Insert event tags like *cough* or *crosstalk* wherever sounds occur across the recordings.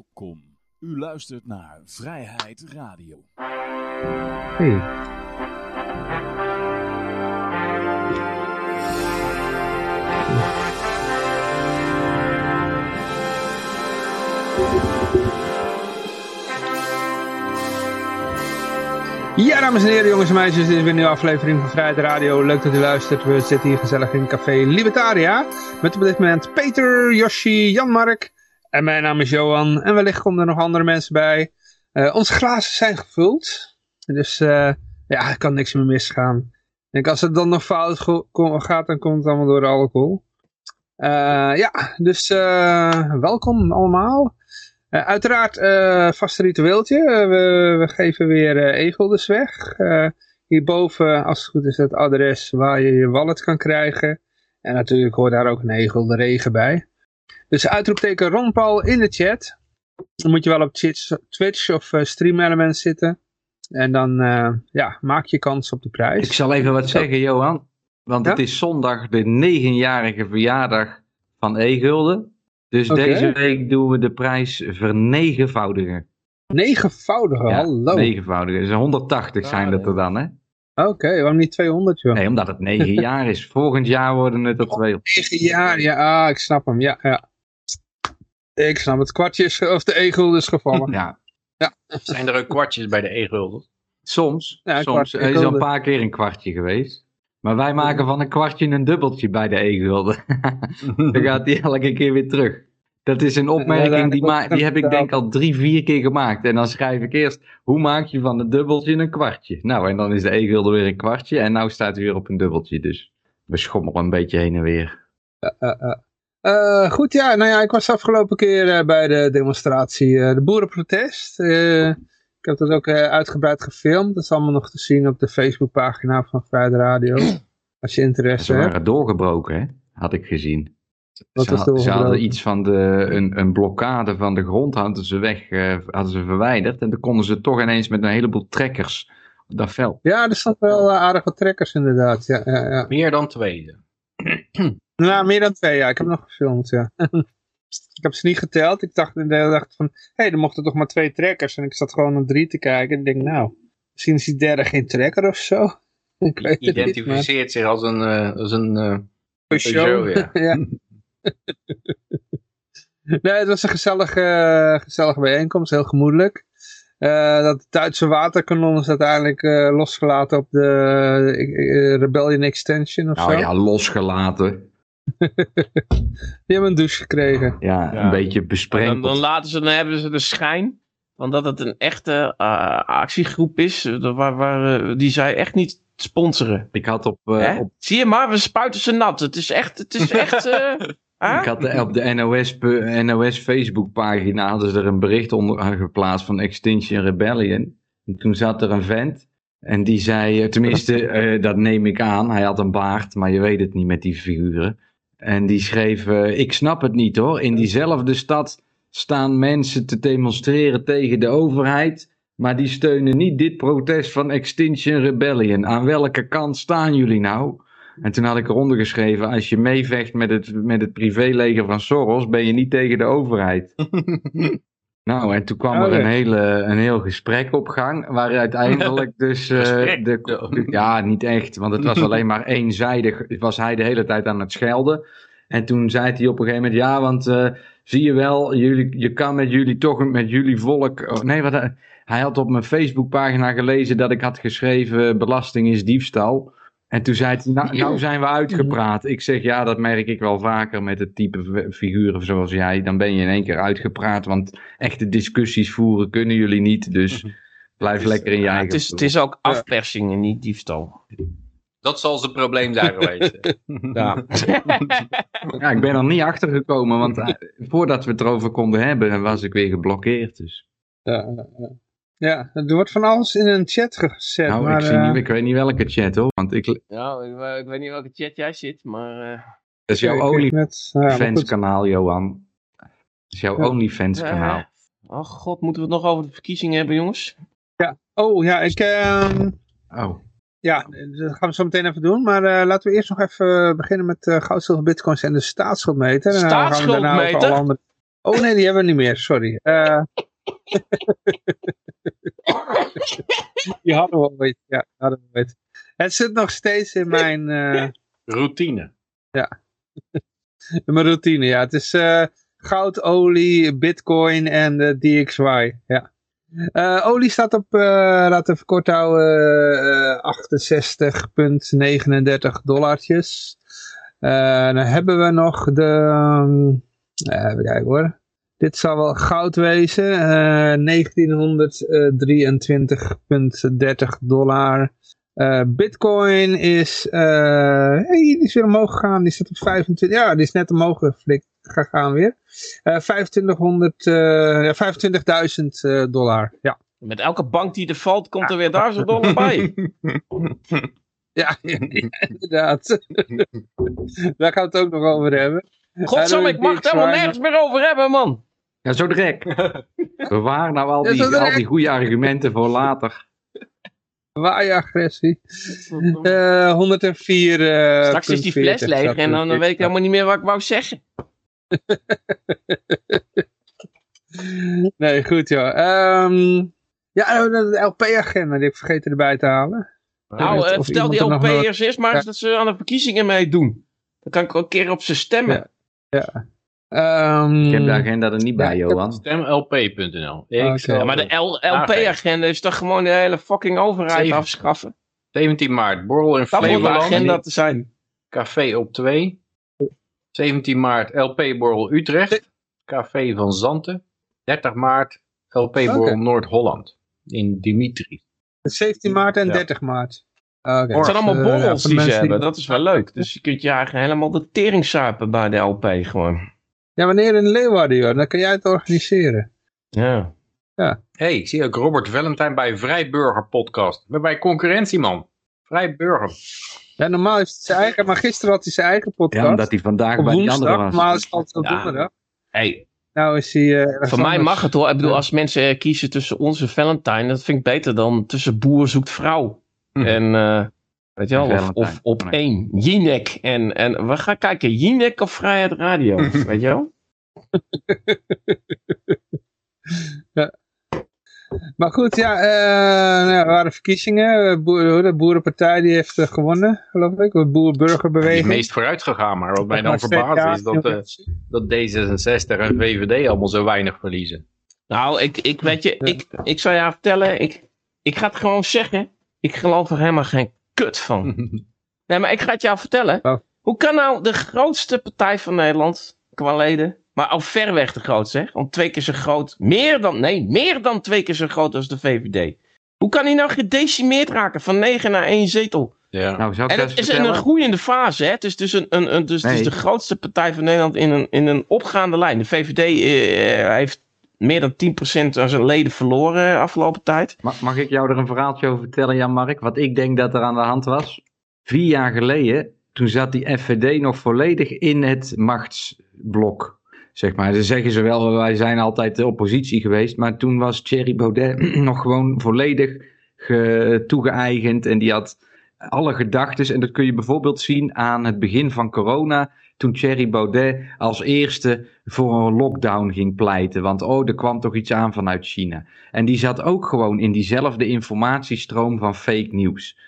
Welkom. U luistert naar Vrijheid Radio. Hey. Ja, dames en heren, jongens en meisjes, dit is weer een nieuwe aflevering van Vrijheid Radio. Leuk dat u luistert. We zitten hier gezellig in Café Libertaria. Met op dit moment Peter, Yoshi, Jan-Mark en mijn naam is Johan. En wellicht komen er nog andere mensen bij. Uh, onze glazen zijn gevuld. Dus uh, ja, er kan niks meer misgaan. Ik denk als het dan nog fout gaat, dan komt het allemaal door de alcohol. Uh, ja, dus welkom allemaal. uiteraard vast ritueeltje. we, we geven weer e-guldens weg. hierboven, als het goed is, het adres waar je je wallet kan krijgen. En natuurlijk hoort daar ook een e-gulden regen bij. Dus uitroepteken Ron Paul in de chat. Dan moet je wel op Twitch of uh, Stream Element zitten. En dan uh, ja, maak je kans op de prijs. Ik zal even wat zeggen, Johan. Want ja? het is zondag de negenjarige verjaardag van E-Gulden. Dus okay. deze week doen we de prijs vernegenvoudigen. Negenvoudigen? Ja, Hallo. Negenvoudigen. Dus 180 zijn dat er dan, hè? Oké, okay, waarom niet 200, joh? Nee, omdat het 9 jaar is. Volgend jaar worden het er 200. 9 jaar, ja, ah, ik snap hem. Ja, ja. Ik snap het. Kwartjes *laughs* of de e-gulden is gevallen. ja. ja. Zijn er ook kwartjes bij de e-gulden? Soms. Ja, soms. Er is al een paar keer een kwartje geweest. Maar wij maken van een kwartje een dubbeltje bij de e-gulden. *laughs* Dan gaat die elke keer weer terug. Dat is een opmerking die, ma die heb ik denk al drie, vier keer gemaakt. En dan schrijf ik eerst, hoe maak je van een dubbeltje een kwartje? Nou, en dan is de e-gulden weer een kwartje. En nou staat hij weer op een dubbeltje. Dus we schommelen een beetje heen en weer. Uh, uh, uh, goed, ja, nou ja, ik was afgelopen keer uh, bij de demonstratie, uh, de boerenprotest. ik heb dat ook uitgebreid gefilmd. Dat is allemaal nog te zien op de Facebookpagina van Vrijde Radio. *clears throat* Als je interesse hebt. Ze waren doorgebroken, hè? Had ik gezien. Wat ze, had, ze hadden iets van de, een, een blokkade van de grond hadden ze weg, hadden ze verwijderd. En dan konden ze toch ineens met een heleboel trekkers op dat veld. Ja, er stond wel aardig wat trekkers inderdaad. Ja, ja, ja. Meer dan twee. *clears throat* Nou, meer dan twee, ja. Ik heb nog gefilmd, ja. *laughs* ik heb ze niet geteld. Ik dacht, de hele van, hé, hey, er mochten toch maar twee trekkers. En ik zat gewoon naar drie te kijken. En ik denk, nou, misschien is die derde geen trekker of zo. *laughs* Ik weet Identificeert niet, zich als een, uh, als een uh, show. ja. *laughs* ja. nee, het was een gezellige, uh, gezellige bijeenkomst, heel gemoedelijk. Uh, dat Duitse waterkanon is uiteindelijk uh, losgelaten op de Rebellion Extension of nou, zo. ja, losgelaten. *laughs* Die hebben een douche gekregen. Ja, een beetje besprengd. Dan, dan, laten ze, dan hebben ze de schijn van dat het een echte uh, actiegroep is. Waar, waar, die zij echt niet sponsoren. Ik had op, uh, op... Zie je maar, we spuiten ze nat. Het is echt... Het is echt *laughs* uh, Ik had de, op de NOS, NOS Facebook pagina hadden ze er een bericht onder geplaatst van Extinction Rebellion. En toen zat er een vent en die zei, tenminste uh, dat neem ik aan, hij had een baard, maar je weet het niet met die figuren. En die schreef, uh, ik snap het niet hoor, in diezelfde stad staan mensen te demonstreren tegen de overheid, maar die steunen niet dit protest van Extinction Rebellion. Aan welke kant staan jullie nou? En toen had ik eronder geschreven, als je meevecht met het, met het privéleger van Soros, ben je niet tegen de overheid. *laughs* nou, en toen kwam er een, hele, een heel gesprek op gang, waar uiteindelijk *laughs* dus... Uh, de, ja, niet echt, want het was alleen maar eenzijdig, was hij de hele tijd aan het schelden. En toen zei hij op een gegeven moment, ja, want uh, zie je wel, jullie, je kan met jullie toch, met jullie volk... Oh, nee, wat, hij had op mijn Facebookpagina gelezen dat ik had geschreven, belasting is diefstal... En toen zei hij, nou, nou, zijn we uitgepraat. Ik zeg, ja, dat merk ik wel vaker met het type figuren zoals jij. Dan ben je in één keer uitgepraat, want echte discussies voeren kunnen jullie niet. Dus blijf lekker in je eigen... Het is, het is ook afpersing en niet diefstal. Dat zal zijn probleem zijn geweest. *laughs* ja. ja, ik ben er niet achter gekomen, want eh, voordat we het erover konden hebben, was ik weer geblokkeerd. Dus. Ja, ja, er wordt van alles in een chat gezet. Nou, maar, ik, zie niet, ik weet niet welke chat hoor. Want ik... Nou, ik, ik weet niet welke chat jij zit, maar... Uh... Dat is jouw OnlyFans kanaal, Johan. Dat is jouw ja. OnlyFans kanaal. oh god, moeten we het nog over de verkiezingen hebben, jongens? Ja, oh ja, ik... Uh... Oh. Ja, dat gaan we zo meteen even doen. Maar uh, laten we eerst nog even beginnen met uh, goud, zilver, bitcoins en de staatsschuldmeter. Staatsschuldmeter? Oh nee, die hebben we niet meer, sorry. Eh, *laughs* die hadden we ooit, ja, hadden we ooit. Het zit nog steeds in mijn, eh, Routine. *laughs* in mijn routine, ja. Het is eh, goud, olie, bitcoin en de DXY, ja. Eh, olie staat op, eh laten we kort houden, eh 68,39 dollartjes. Eh, dan hebben we nog de, eh, even kijken hoor. Dit zal wel goud wezen. eh 1923,30 dollar. Eh, Bitcoin is, eh, hey, die is weer omhoog gegaan. Die staat op 25. Ja, die is net omhoog geflikt gegaan weer. Eh 2500, eh, ja, 25.000 eh, dollar. Ja. Met elke bank die er valt, komt er weer duizend dollar bij. *laughs* Ja, inderdaad. *laughs* Daar gaan we het ook nog over hebben. Godsam, ik mag het helemaal nergens meer over hebben, man. Ja, zo direct. *laughs* Bewaar nou al die, al die goede argumenten voor later. Waaie agressie. *laughs* Eh 104. eh, Straks is die fles 40 leeg en dan er. weet ik helemaal niet meer wat ik wou zeggen. *laughs* Nee, goed joh. Ehm, ja, de LP-agenda, die heb ik vergeten erbij te halen. Nou, Of eh, vertel die er LP'ers eerst maar eens dat ze aan de verkiezingen meedoen. Dan kan ik ook een keer op ze stemmen. Ja. Ehm, Ik heb de agenda er niet bij, Ja, Johan. Stemlp.nl. Ik Oké. zal- Ja, maar de LP-agenda is toch gewoon de hele fucking overheid Zeven. afschaffen? 17 maart, borrel in Dat hoort de Flevoland. agenda te zijn. Café op 2. 17 maart LP-borrel Utrecht. Café van Zanten. 30 maart LP-borrel. Noord-Holland. In Dimitri. 17 maart en Ja. 30 maart. Oké. Het zijn allemaal Eh, borrels die ze hebben. Dat is wel leuk. Dus je kunt je eigen helemaal de tering suipen bij de LP gewoon. Ja, wanneer in Leeuwarden, joh, dan kan jij het organiseren. Ja. hey, ik zie ook Robert Valentijn bij Vrijburger podcast. Bij concurrentie, man. Vrijburger. Ja, normaal heeft het zijn eigen, maar gisteren had hij zijn eigen podcast. Ja, omdat hij vandaag op bij die andere woensdag, was. normaal is het altijd op Ja. donderdag. Hey, Nou is hij... eh, voor mij mag het hoor. Ik bedoel, Ja. als mensen eh, kiezen tussen ons en Valentine, dat vind ik beter dan tussen boer zoekt vrouw. Hm. En, eh, weet je wel, of, op Nee. één. Jinek. En, en we gaan kijken, Jinek of Vrijheid Radio. *laughs* weet je wel? *laughs* Maar goed, ja, eh, nou, er waren verkiezingen. Eh, Boer, de Boerenpartij die heeft eh, gewonnen, geloof ik. De Die Boer-Burgerbeweging. is meest vooruit gegaan. Maar wat mij dan verbaast is dat, eh, dat D66 en VVD allemaal zo weinig verliezen. Nou, ik, ik weet je, ik, ik zou jou vertellen, ik, ik ga het gewoon zeggen. Ik geloof er helemaal geen kut van. *laughs* Nee, maar ik ga het jou vertellen. Oh. Hoe kan nou de grootste partij van Nederland, qua leden, maar al ver weg de grootste, hè? Om twee keer zo groot, meer dan, nee, meer dan twee keer zo groot als de VVD. Hoe kan hij nou gedecimeerd raken van negen naar één zetel? ja. Nou, zou ik En dat het is in een groeiende fase, hè? Het is dus, een, een, een, dus het is Nee. de grootste partij van Nederland in een, in een opgaande lijn. De VVD eh, heeft meer dan 10% aan zijn leden verloren eh, afgelopen tijd. Mag, mag ik jou er een verhaaltje over vertellen, Jan-Mark? Wat ik denk dat er aan de hand was? Vier jaar geleden, toen zat die FVD nog volledig in het machtsblok. Zeg maar, ze zeggen ze wel, wij zijn altijd de oppositie geweest. Maar toen was Thierry Baudet *clears throat* nog gewoon volledig ge- toegeëigend. En die had alle gedachten. En dat kun je bijvoorbeeld zien aan het begin van corona. Toen Thierry Baudet als eerste voor een lockdown ging pleiten. Want oh, er kwam toch iets aan vanuit China. En die zat ook gewoon in diezelfde informatiestroom van fake nieuws.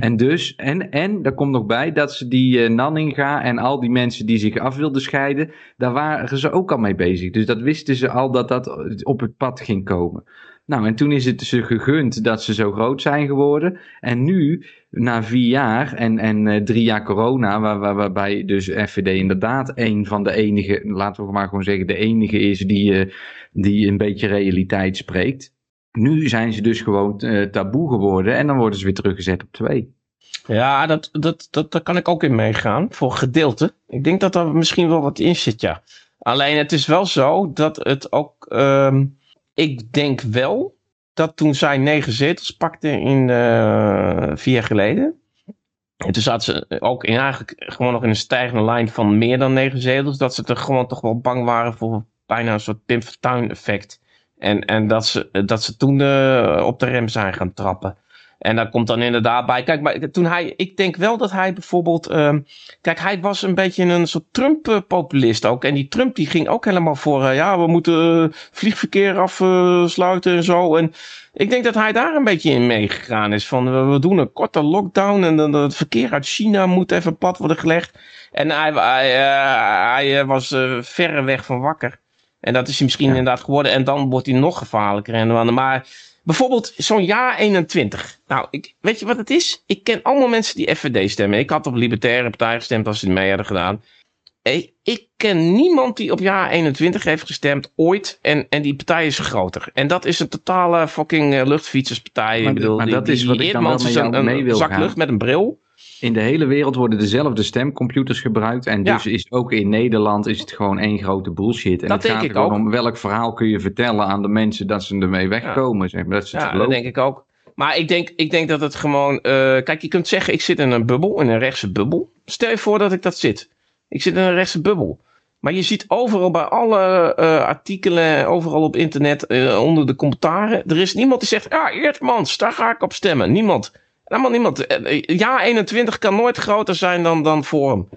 En dus, en, en daar komt nog bij dat ze die eh, Nanninga en al die mensen die zich af wilden scheiden, daar waren ze ook al mee bezig. Dus dat wisten ze al dat dat op het pad ging komen. Nou, en toen is het ze gegund dat ze zo groot zijn geworden. En nu, na vier jaar en, en eh, drie jaar corona, waar, waar, waarbij dus FVD inderdaad een van de enige, laten we maar gewoon zeggen, de enige is die, eh, die een beetje realiteit spreekt. Nu zijn ze dus gewoon eh, taboe geworden en dan worden ze weer teruggezet op twee. Ja, dat, dat, dat, daar kan ik ook in meegaan. Voor gedeelte. Ik denk dat er misschien wel wat in zit, ja. Alleen het is wel zo dat het ook. ehm, ik denk wel dat toen zij negen zetels pakte in eh, vier jaar geleden. En toen zaten ze ook in, eigenlijk gewoon nog in een stijgende lijn van meer dan negen zetels. Dat ze er gewoon toch wel bang waren voor bijna een soort Pim Fortuyn effect. En, en dat, ze, dat ze toen eh, op de rem zijn gaan trappen. En daar komt dan inderdaad bij. Kijk, maar toen hij, ik denk wel dat hij bijvoorbeeld. ehm, kijk, hij was een beetje een soort Trump-populist ook. En die Trump die ging ook helemaal voor. eh, ja, we moeten eh, vliegverkeer afsluiten en zo. En ik denk dat hij daar een beetje in meegegaan is. Van we, doen een korte lockdown. En dan het verkeer uit China moet even pad worden gelegd. En hij, hij, eh, hij was verre weg van wakker. En dat is hij misschien inderdaad geworden. En dan wordt hij nog gevaarlijker. En, dan- maar bijvoorbeeld zo'n jaar 21. Nou, ik, weet je wat het is? Ik ken allemaal mensen die FVD stemmen. Ik had op Libertaire Partij gestemd als ze het mee hadden gedaan. Ik ken niemand die op jaar 21 heeft gestemd ooit. En, en die partij is groter. En dat is een totale fucking eh, luchtfietserspartij. Maar ik bedoel, maar die, dat is die wat ik dan wel met jou een, mee een wil zak gaan. lucht met een bril. In de hele wereld worden dezelfde stemcomputers gebruikt. En Ja. dus is ook in Nederland is het gewoon één grote bullshit. En Dat het gaat ik gewoon ook. om welk verhaal kun je vertellen aan de mensen dat ze ermee wegkomen. Zeg maar, dat ze het Ja, dat denk ik ook. Maar ik denk, ik denk dat het gewoon... eh, kijk, je kunt zeggen, ik zit in een bubbel, in een rechtse bubbel. Stel je voor dat ik dat zit. Ik zit in een rechtse bubbel. Maar je ziet overal bij alle eh, artikelen, overal op internet, eh, onder de commentaren... Er is niemand die zegt, ja, Eertmans, daar ga ik op stemmen. Niemand. Helemaal niemand. Eh, eh, Ja, 21 kan nooit groter zijn dan, dan Forum.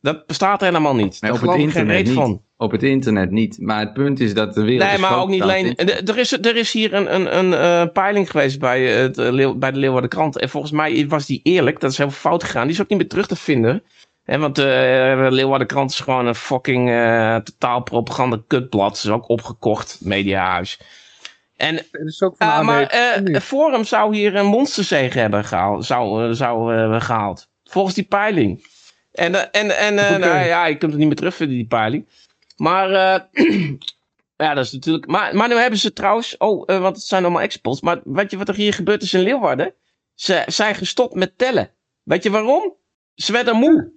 Dat bestaat helemaal niet. Daar op het internet niet. van. Op het internet niet. Maar het punt is dat de wereld. Nee, maar ook niet alleen. Er is, er is hier een, een, een eh, peiling geweest bij, het, bij de Leeuwarden Krant. En volgens mij was die eerlijk. Dat is heel fout gegaan. Die is ook niet meer terug te vinden. Hè, want eh, de Leeuwarden Krant is gewoon een fucking totaal propaganda kutblad. Is ook opgekocht, mediahuis. En is ook van AD. maar eh, niet. Forum zou hier een monsterzege hebben gehaald. Zou, eh, zou eh, gehaald. Volgens die peiling. En, en, en nou ja, je kunt het niet meer terugvinden, die peiling. Maar eh, *clears throat* ja, dat is natuurlijk. Maar, maar nu hebben ze trouwens. Oh, want het zijn allemaal exports. Maar weet je wat er hier gebeurd is in Leeuwarden? Ze zijn gestopt met tellen. Weet je waarom? Ze werden moe.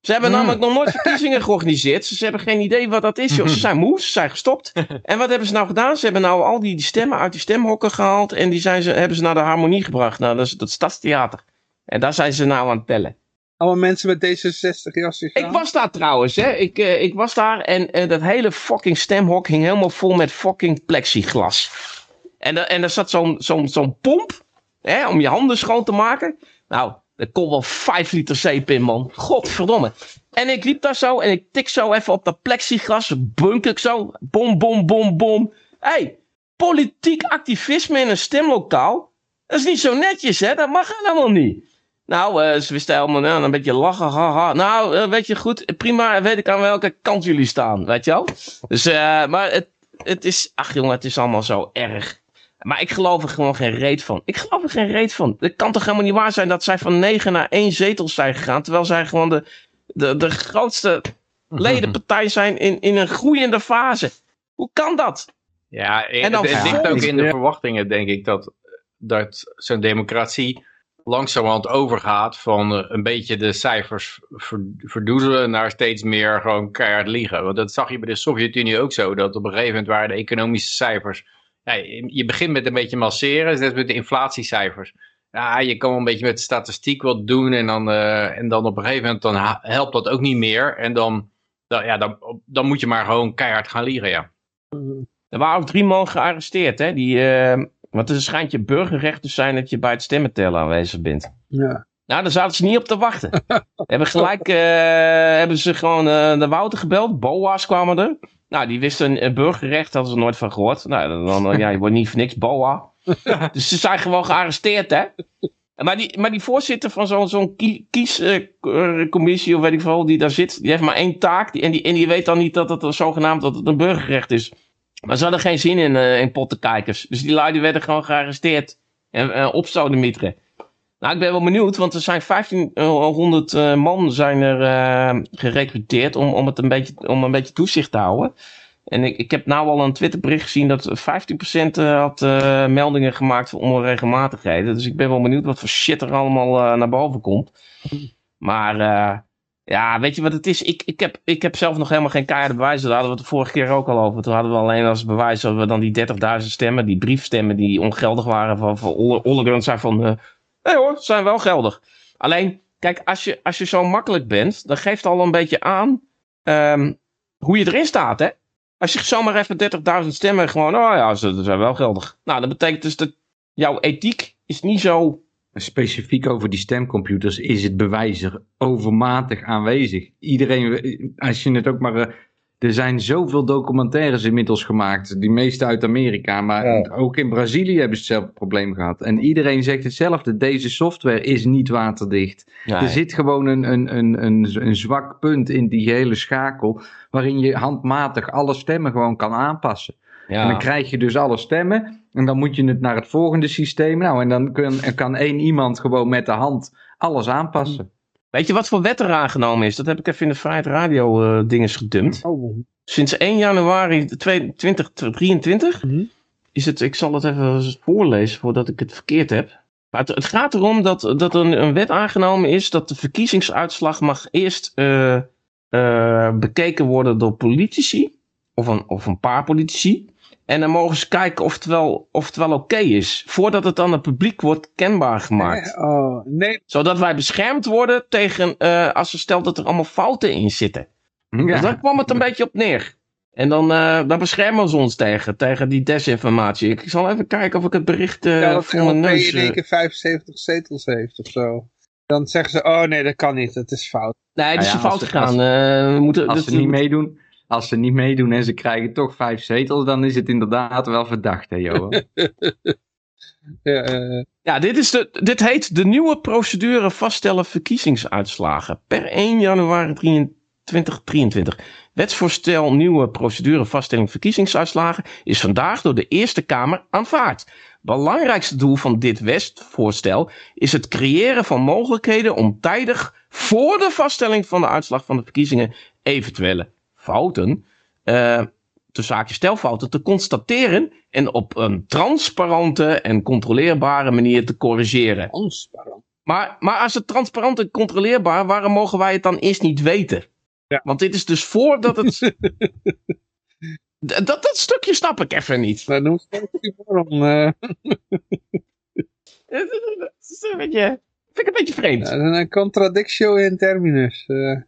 Ze hebben Hmm. namelijk nog nooit verkiezingen *laughs* georganiseerd. Ze hebben geen idee wat dat is. Joh. Ze zijn moe, ze zijn gestopt. *laughs* En wat hebben ze nou gedaan? Ze hebben nou al die, die stemmen uit die stemhokken gehaald. En die zijn ze, hebben ze naar de harmonie gebracht. Nou, dat is dat stadstheater. En daar zijn ze nou aan het tellen. Allemaal mensen met D66 jasjes Ik was daar trouwens, hè. Ik, eh, ik was daar en eh, dat hele fucking stemhok hing helemaal vol met fucking plexiglas. En, da- en er zat zo'n zo'n zo'n pomp, hè, om je handen schoon te maken. Nou, er kon wel 5 liter zeep in, man. Godverdomme. En ik liep daar zo en ik tik zo even op dat plexiglas, bunk ik zo, bom, bom, bom, bom. Hé, hey, politiek activisme in een stemlokaal, dat is niet zo netjes, hè. Dat mag helemaal niet. Nou, eh, ze wisten helemaal nou, een beetje lachen, haha. Nou, eh, weet je goed, prima, weet ik aan welke kant jullie staan, weet je wel? Dus, eh, maar het, het is, ach jongen, het is allemaal zo erg. Maar ik geloof er gewoon geen reet van. Ik geloof er geen reet van. Het kan toch helemaal niet waar zijn dat zij van negen naar één zetel zijn gegaan, terwijl zij gewoon de, de, de grootste ledenpartij zijn in, in een groeiende fase. Hoe kan dat? Ja, En dan het, het ligt ook in de verwachtingen, denk ik, dat, dat zo'n democratie langzamerhand overgaat van eh, een beetje de cijfers ver- verdoezelen naar steeds meer gewoon keihard liegen. Want dat zag je bij de Sovjet-Unie ook zo, dat op een gegeven moment waren de economische cijfers... Ja, je begint met een beetje masseren, net met de inflatiecijfers. Ja, je kan wel een beetje met de statistiek wat doen en dan, eh, en dan op een gegeven moment dan helpt dat ook niet meer. En dan, dan, ja, dan, dan moet je maar gewoon keihard gaan liegen, ja. Er waren ook drie man gearresteerd, hè? Die, eh, want er schijnt je burgerrecht te zijn dat je bij het stemmentellen aanwezig bent. Ja. Nou, daar zaten ze niet op te wachten. *laughs* hebben gelijk, eh, hebben ze gewoon eh, de Wouter gebeld. BOA's kwamen er. Nou, die wisten een burgerrecht, hadden ze nooit van gehoord. Nou, dan, ja, je wordt niet voor niks BOA. *laughs* dus ze zijn gewoon gearresteerd, hè. Maar die, maar die voorzitter van zo'n zo'n kiescommissie, of weet ik veel, die daar zit, die heeft maar één taak. Die, en, die, en die weet dan niet dat het zogenaamd dat het een burgerrecht is. Maar ze hadden geen zin in, eh in pottenkijkers. Dus die lui die werden gewoon gearresteerd. En uh. Nou, ik ben wel benieuwd, want er zijn 1500 uh, man zijn er uh, gerecruiteerd om, om, het een beetje, om een beetje toezicht te houden. En ik, ik heb nou al een Twitterbericht gezien dat 15% had uh, meldingen gemaakt voor onregelmatigheden. Dus ik ben wel benieuwd wat voor shit er allemaal naar boven komt. Maar ja, weet je wat het is? Ik, ik, heb, ik heb zelf nog helemaal geen keiharde bewijzen. Daar hadden we het de vorige keer ook al over. Toen hadden we alleen als bewijs dat we dan die 30.000 stemmen, die briefstemmen die ongeldig waren van, van zijn van... Nee hoor, zijn wel geldig. Alleen, kijk, als je, als je zo makkelijk bent, dan geeft al een beetje aan um, hoe je erin staat, hè? Als je zomaar even 30.000 stemmen gewoon, oh ja, ze zijn wel geldig. Nou, dat betekent dus dat jouw ethiek is niet zo... Specifiek over die stemcomputers is het bewijs er overmatig aanwezig. Iedereen, als je het ook maar... er zijn zoveel documentaires inmiddels gemaakt, die meeste uit Amerika, maar Ja. ook in Brazilië hebben ze hetzelfde probleem gehad. En iedereen zegt hetzelfde, deze software is niet waterdicht. Er zit gewoon een, een, een, een, een zwak punt in die hele schakel, waarin je handmatig alle stemmen gewoon kan aanpassen. ja. En dan krijg je dus alle stemmen. En dan moet je het naar het volgende systeem. Nou, en dan kan, kan één iemand gewoon met de hand alles aanpassen. Weet je wat voor wet er aangenomen is? Dat heb ik even in de Vrijheid Radio eh dinges gedumpt. Oh, Sinds 1 januari 2023 Mhm. is het, ik zal het even voorlezen voordat ik het verkeerd heb. Maar het, het gaat erom dat, dat er een, een wet aangenomen is dat de verkiezingsuitslag mag eerst eh, bekeken worden door politici, of een, of een paar politici. En dan mogen ze kijken of het wel, of het wel oké is, voordat het aan het publiek wordt kenbaar gemaakt. eh, oh, nee. Zodat wij beschermd worden tegen, eh, als ze stelt dat er allemaal fouten in zitten. Dus Ja. daar kwam het een beetje op neer. En dan, eh daar beschermen ze ons tegen, tegen die desinformatie. Ik zal even kijken of ik het bericht eh Ja, dat voor mijn LP neus... in één eh, keer 75 zetels heeft of zo. Dan zeggen ze, oh nee, dat kan niet, dat is fout. Nee, die is ja, een fout gegaan. als- Eh, we moeten, Als ze niet meedoen, als ze niet meedoen en ze krijgen toch vijf zetels, dan is het inderdaad wel verdacht, hè, Johan? *laughs* Ja, eh, Ja, dit, is de, dit heet de nieuwe procedure vaststellen verkiezingsuitslagen. Per 1 januari 2023. Wetsvoorstel nieuwe procedure vaststelling verkiezingsuitslagen is vandaag door de Eerste Kamer aanvaard. Belangrijkste doel van dit wetsvoorstel is het creëren van mogelijkheden om tijdig voor de vaststelling van de uitslag van de verkiezingen eventuele fouten, eh de zaakje stelfouten, te constateren en op een transparante en controleerbare manier te corrigeren. transparant. Maar, maar als het transparant en controleerbaar, waarom mogen wij het dan eerst niet weten? Ja. Want dit is dus voordat het. *laughs* Dat, dat stukje snap ik even niet. Maar noem het waarom. eh, *laughs* Dat is een beetje, vind ik een beetje vreemd. een contradictio in terminus. eh.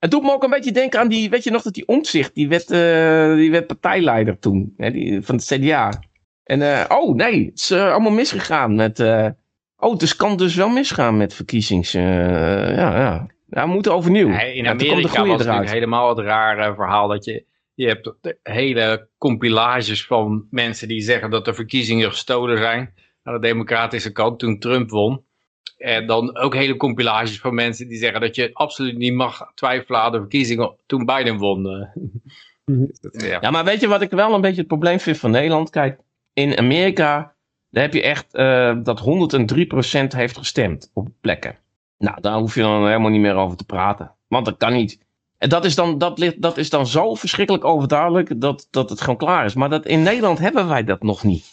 Het doet me ook een beetje denken aan die, weet je nog dat die omzicht, die werd, eh, die werd partijleider toen, hè, die, van het CDA. En, eh, oh nee, het is eh, allemaal misgegaan met, oh, dus kan dus wel misgaan met verkiezings, ja, ja. Ja, we moeten overnieuw. Nee, in komt Amerika was het helemaal het rare verhaal dat je, je hebt hele compilages van mensen die zeggen dat de verkiezingen gestolen zijn aan de democratische kant toen Trump won. En dan ook hele compilages van mensen die zeggen dat je absoluut niet mag twijfelen aan de verkiezingen toen Biden won. eh. Mhm. *laughs* Ja. Ja, maar weet je wat ik wel een beetje het probleem vind van Nederland? Kijk, in Amerika, daar heb je echt eh, dat 103% heeft gestemd op plekken. Nou, daar hoef je dan helemaal niet meer over te praten. Want dat kan niet. En dat is dan, dat, ligt- dat is dan zo verschrikkelijk overduidelijk dat, dat het gewoon klaar is. Maar dat, in Nederland hebben wij dat nog niet.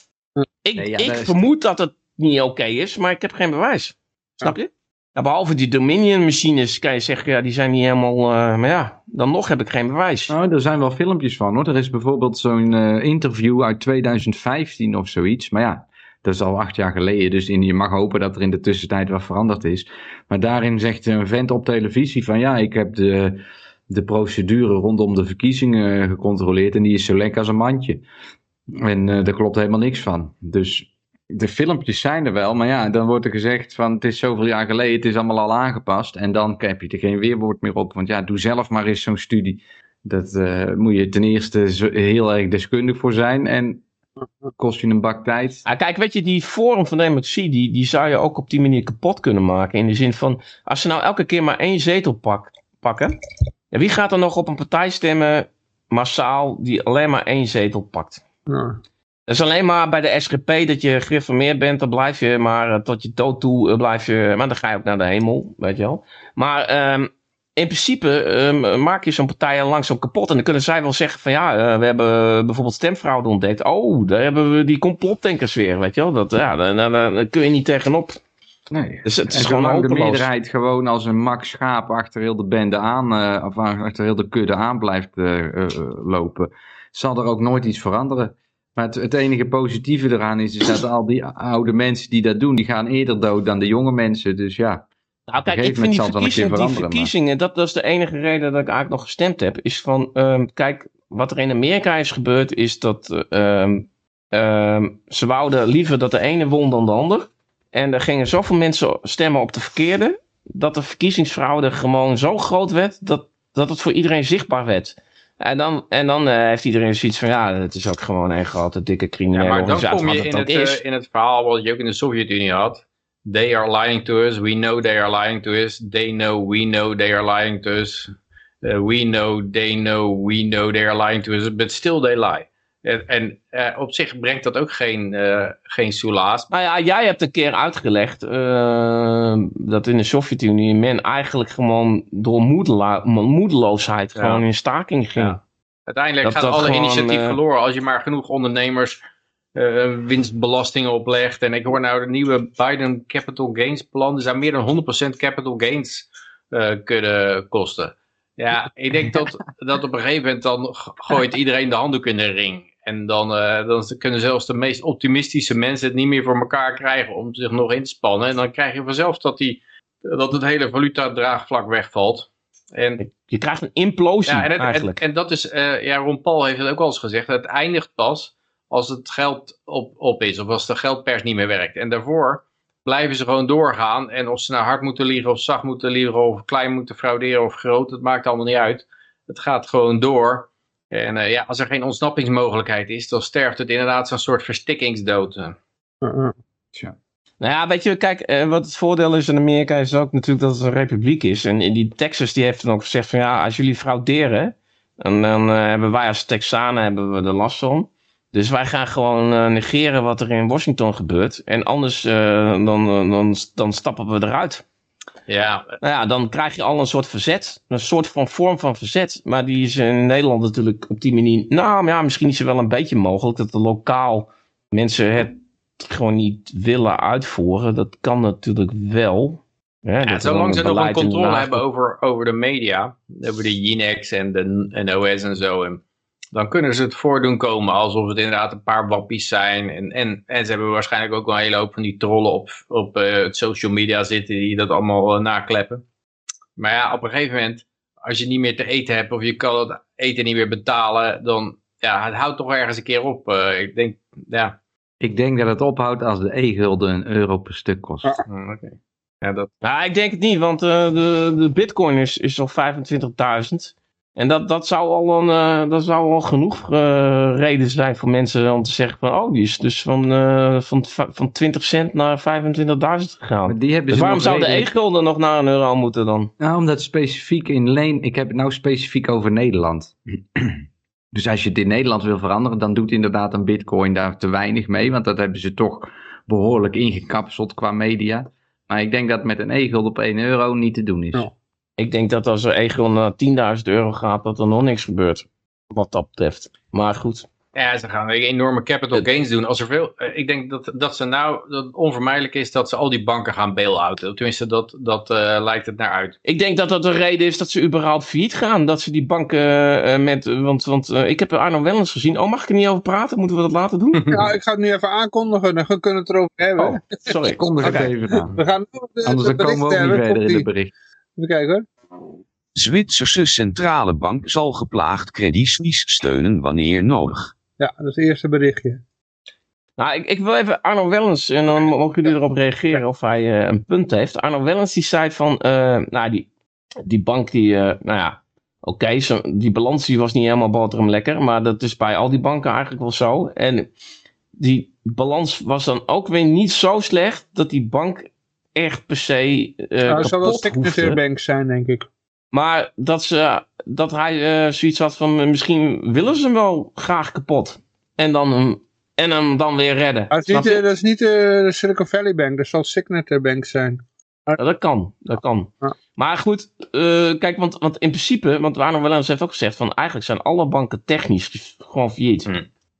Ik, Nee, ja, ik is- vermoed dat het niet oké is, maar ik heb geen bewijs. Snap je? Ja, behalve die Dominion machines kan je zeggen, ja, die zijn niet helemaal... eh, maar ja, dan nog heb ik geen bewijs. Nou, er zijn wel filmpjes van hoor. Er is bijvoorbeeld zo'n eh, interview uit 2015 of zoiets. Maar ja, dat is al acht jaar geleden. Dus in, je mag hopen dat er in de tussentijd wat veranderd is. Maar daarin zegt een vent op televisie van ja, ik heb de, de procedure rondom de verkiezingen gecontroleerd. En die is zo lekker als een mandje. En eh daar klopt helemaal niks van. Dus de filmpjes zijn er wel. Maar ja, dan wordt er gezegd van het is zoveel jaar geleden. Het is allemaal al aangepast. En dan heb je er geen weerwoord meer op. Want ja, doe zelf maar eens zo'n studie. Dat eh, moet je ten eerste heel erg deskundig voor zijn. En kost je een bak tijd. Ah, kijk, weet je, die Forum van Democratie, die, die zou je ook op die manier kapot kunnen maken. In de zin van, als ze nou elke keer maar één zetel pak, pakken. Ja, wie gaat er nog op een partij stemmen, massaal, die alleen maar één zetel pakt? nou, Dat is alleen maar bij de SGP dat je gereformeerd bent, dan blijf je maar eh, tot je dood toe, eh, blijf je, maar dan ga je ook naar de hemel, weet je wel. Maar ehm, in principe ehm, maak je zo'n partij al langzaam kapot. En dan kunnen zij wel zeggen van ja, eh, we hebben bijvoorbeeld stemfraude ontdekt. Oh, daar hebben we die complotdenkers weer, weet je wel. Dat, ja, daar, daar- daar kun je niet tegenop. Nee. Dus het is en gewoon de meerderheid gewoon als een mak schaap achter heel de bende aan, of achter heel de kudde aan blijft lopen, zal er ook nooit iets veranderen. Maar het, het enige positieve eraan is, is dat al die oude mensen die dat doen, die gaan eerder dood dan de jonge mensen. Dus ja, Nou, kijk, ik vind die verkiezingen, die verkiezingen dat, dat is de enige reden dat ik eigenlijk nog gestemd heb. Is van, ehm, kijk, wat er in Amerika is gebeurd, is dat eh, ehm, ehm, ze wouden liever dat de ene won dan de ander. En er gingen zoveel mensen stemmen op de verkeerde. Dat de verkiezingsfraude gewoon zo groot werd. Dat, dat het voor iedereen zichtbaar werd. En dan, en dan eh, heeft iedereen zoiets van, ja, het is ook gewoon een grote dikke criminele Ja, maar dan kom je in het eh, in het verhaal wat je ook in de Sovjet-Unie had. They are lying to us, we know they are lying to us. They know, we know they are lying to us. Uh, we know, they know, we know they are lying to us. But still they lie. En, en eh, op zich brengt dat ook geen, eh geen soelaas. Nou ja, jij hebt een keer uitgelegd eh, dat in de Sovjet-Unie men eigenlijk gewoon door moedeloosheid Ja. gewoon in staking ging. Ja. Uiteindelijk Dat gaat dat alle gewoon, initiatief eh, verloren als je maar genoeg ondernemers eh, winstbelastingen oplegt. En ik hoor nou de nieuwe Biden Capital Gains plan. Er zou meer dan 100% capital gains eh, kunnen kosten. Ja, ik denk dat, dat op een gegeven moment dan gooit iedereen de handdoek in de ring. En dan, eh, dan kunnen zelfs de meest optimistische mensen het niet meer voor elkaar krijgen om zich nog in te spannen. En dan krijg je vanzelf dat, die, dat het hele valuta-draagvlak wegvalt. En Je krijgt een implosie ja, en, het- eigenlijk. en dat is, eh, ja, Ron Paul heeft het ook al eens gezegd, het eindigt pas als het geld op, op is, of als de geldpers niet meer werkt. En daarvoor blijven ze gewoon doorgaan, en of ze nou hard moeten liegen, of zacht moeten liegen, of klein moeten frauderen, of groot, dat maakt allemaal niet uit. Het gaat gewoon door. En eh, ja, als er geen ontsnappingsmogelijkheid is, dan sterft het inderdaad zo'n soort verstikkingsdood. Uh, uh. Nou ja, weet je, kijk, eh, wat het voordeel is in Amerika is ook natuurlijk dat het een republiek is. En in die Texas die heeft dan ook gezegd van ja, als jullie frauderen, dan, dan eh, hebben wij als Texanen hebben we er last van. Dus wij gaan gewoon eh, negeren wat er in Washington gebeurt. En anders eh, dan, dan, dan stappen we eruit. Ja, Nou ja, dan krijg je al een soort verzet. Een soort van vorm van verzet. Maar die is in Nederland natuurlijk op die manier... Nou maar ja, misschien is het wel een beetje mogelijk dat de lokaal mensen het gewoon niet willen uitvoeren. Dat kan natuurlijk wel. Ja, er zolang ze nog een controle hebben over, over de media, over de Jinex en de en zo, en dan kunnen ze het voordoen komen alsof het inderdaad een paar wappies zijn. En, en, en ze hebben waarschijnlijk ook wel een hele hoop van die trollen op, op eh, het social media zitten die dat allemaal eh, nakleppen. Maar ja, op een gegeven moment, als je niet meer te eten hebt of je kan het eten niet meer betalen, dan ja, het houdt toch ergens een keer op. Eh, ik denk, ja, Ik denk dat het ophoudt als de e-gulden een euro per stuk kost. Ja. oké. Ja, dat, Nou, ik denk het niet, want eh, de, de bitcoin is, is al 25.000. En dat, dat zou al, een, eh, dat zou al genoeg eh, reden zijn voor mensen om te zeggen van... Oh, die is dus van, eh, van, van 20 cent naar 25.000 gegaan. Maar die hebben Dus ze waarom zou de e-gulden nog naar een euro moeten dan? Nou, omdat specifiek in leen, ik heb het nou specifiek over Nederland. *clears throat* dus als je het in Nederland wil veranderen, dan doet inderdaad een bitcoin daar te weinig mee. Want dat hebben ze toch behoorlijk ingekapseld qua media. Maar ik denk dat met een e-gulden op 1 euro niet te doen is. Ja. Ik denk dat als er e-gulden naar 10.000 euro gaat, dat er nog niks gebeurt. Wat dat betreft. Maar goed. Ja, ze gaan enorme capital gains doen. Als er veel, eh, ik denk dat, dat ze nou, dat onvermijdelijk is dat ze al die banken gaan bail-outen. Tenminste, dat, dat eh, lijkt het naar uit. Ik denk dat dat de reden is dat ze überhaupt failliet gaan. Dat ze die banken eh, met... Want, want ik heb Arno Wellens gezien. Oh, mag ik er niet over praten? Moeten we dat laten doen? Ja, *laughs* ik ga het nu even aankondigen. Dan kunnen we het erover hebben. Oh, sorry. Kondig het Oké. even aan. We gaan nu op de, Anders de dan komen we ook niet verder in het bericht. Even kijken hoor. Zwitserse centrale bank zal geplaagd Credit Suisse steunen wanneer nodig. Ja, dat is het eerste berichtje. Nou, ik, ik wil even Arno Wellens, en dan mogen jullie erop reageren of hij eh, een punt heeft. Arno Wellens die zei van, eh, nou die, die bank die, eh, nou ja, oké, die balans die was niet helemaal boterham lekker, maar dat is bij al die banken eigenlijk wel zo. En die balans was dan ook weer niet zo slecht dat die bank echt per se eh nou, het zal wel Signature. Bank zijn, denk ik. Maar dat, ze, dat hij eh, zoiets had van, eh, misschien willen ze hem wel graag kapot. En dan hem, en hem dan weer redden. Het is niet, je? dat is niet eh, de Silicon Valley Bank. Dat zal Signature Bank zijn. Ja, dat kan, dat kan. Ja. Maar goed, eh, kijk, want, want in principe, want Arno Wellens heeft ook gezegd van eigenlijk zijn alle banken technisch gewoon failliet.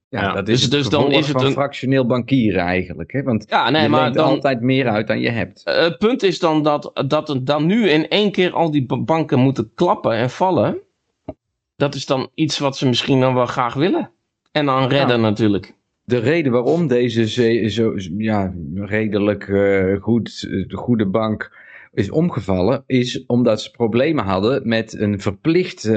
Ja, Ja, dat dus- is dus dan is het een- fractioneel bankieren eigenlijk. Hè? Want Ja, nee, je maar dan, altijd meer uit dan je hebt. eh, het punt is dan dat, dat er dan nu in één keer al die ba- banken moeten klappen en vallen. Dat is dan iets wat ze misschien dan wel graag willen. En dan redden natuurlijk. De reden waarom deze ze- zo, ja, redelijk eh, goed, eh, goede bank is omgevallen, is omdat ze problemen hadden met een verplicht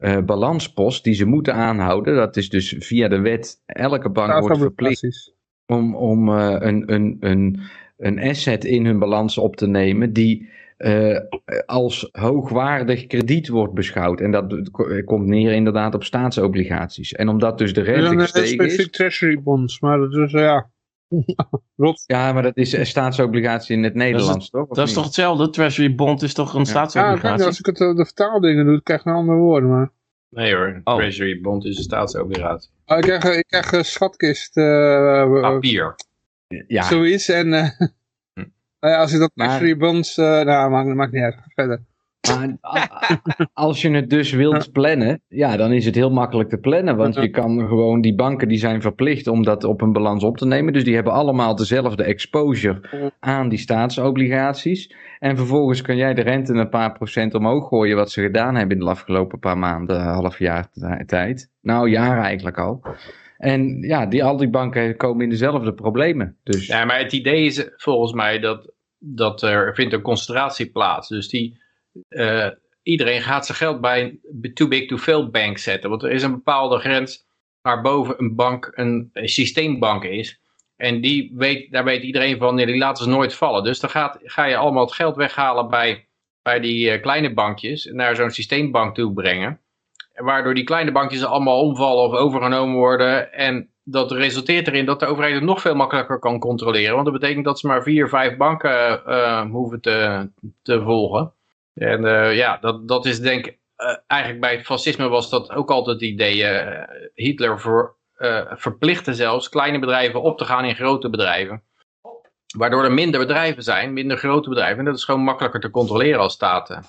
eh, balanspost die ze moeten aanhouden. Dat is dus via de wet, elke bank wordt verplicht Precies. om, om eh, een, een, een een asset in hun balans op te nemen die eh, als hoogwaardig krediet wordt beschouwd. En dat ko- komt neer inderdaad op staatsobligaties. En omdat dus de rente gestegen specifiek is... treasury bonds, maar dat is, ja. *laughs* Rot. Ja, maar dat is een *laughs* staatsobligatie in het Nederlands, toch? Of Dat is toch hetzelfde? Treasury bond is toch een Ja, staatsobligatie? kijk, als ik het, eh, de vertaaldingen doe, krijg ik een andere woorden, maar... Nee hoor, Oh. Treasury Bond is een staatsobligatie. Oh, ik krijg, eh, ik krijg schatkist, eh, Papier. Ja, zoiets, en... eh, Hm. *laughs* nou ja, als ik dat Maar- treasury bonds, eh nou, maakt, maakt niet uit, verder. Maar als je het dus wilt plannen, ja, dan is het heel makkelijk te plannen. Want je kan gewoon, die banken die zijn verplicht om dat op hun balans op te nemen. Dus die hebben allemaal dezelfde exposure aan die staatsobligaties. En vervolgens kan jij de rente een paar procent omhoog gooien, wat ze gedaan hebben in de afgelopen paar maanden, half jaar tijd. Nou, jaar eigenlijk al. En ja, die, al die banken komen in dezelfde problemen. Dus Ja, maar het idee is volgens mij dat, dat er vindt een concentratie plaats. Dus die, eh, iedereen gaat zijn geld bij een too big to fail bank zetten. Want er is een bepaalde grens waarboven een bank een, systeembank is. En die weet, daar weet iedereen van, nee, die laten ze nooit vallen. Dus dan gaat, ga je allemaal het geld weghalen bij, bij die eh, kleine bankjes en naar zo'n systeembank toe brengen. En Waardoor die kleine bankjes allemaal omvallen of overgenomen worden. En dat resulteert erin dat de overheid het nog veel makkelijker kan controleren. Want dat betekent dat ze maar vier, vijf banken eh, hoeven te, te volgen. En eh, ja, dat, dat is denk ik... eh, eigenlijk bij het fascisme was dat ook altijd het idee. eh, Hitler eh, verplichtte zelfs kleine bedrijven op te gaan in grote bedrijven. Waardoor er minder bedrijven zijn, minder grote bedrijven. En dat is gewoon makkelijker te controleren als staten.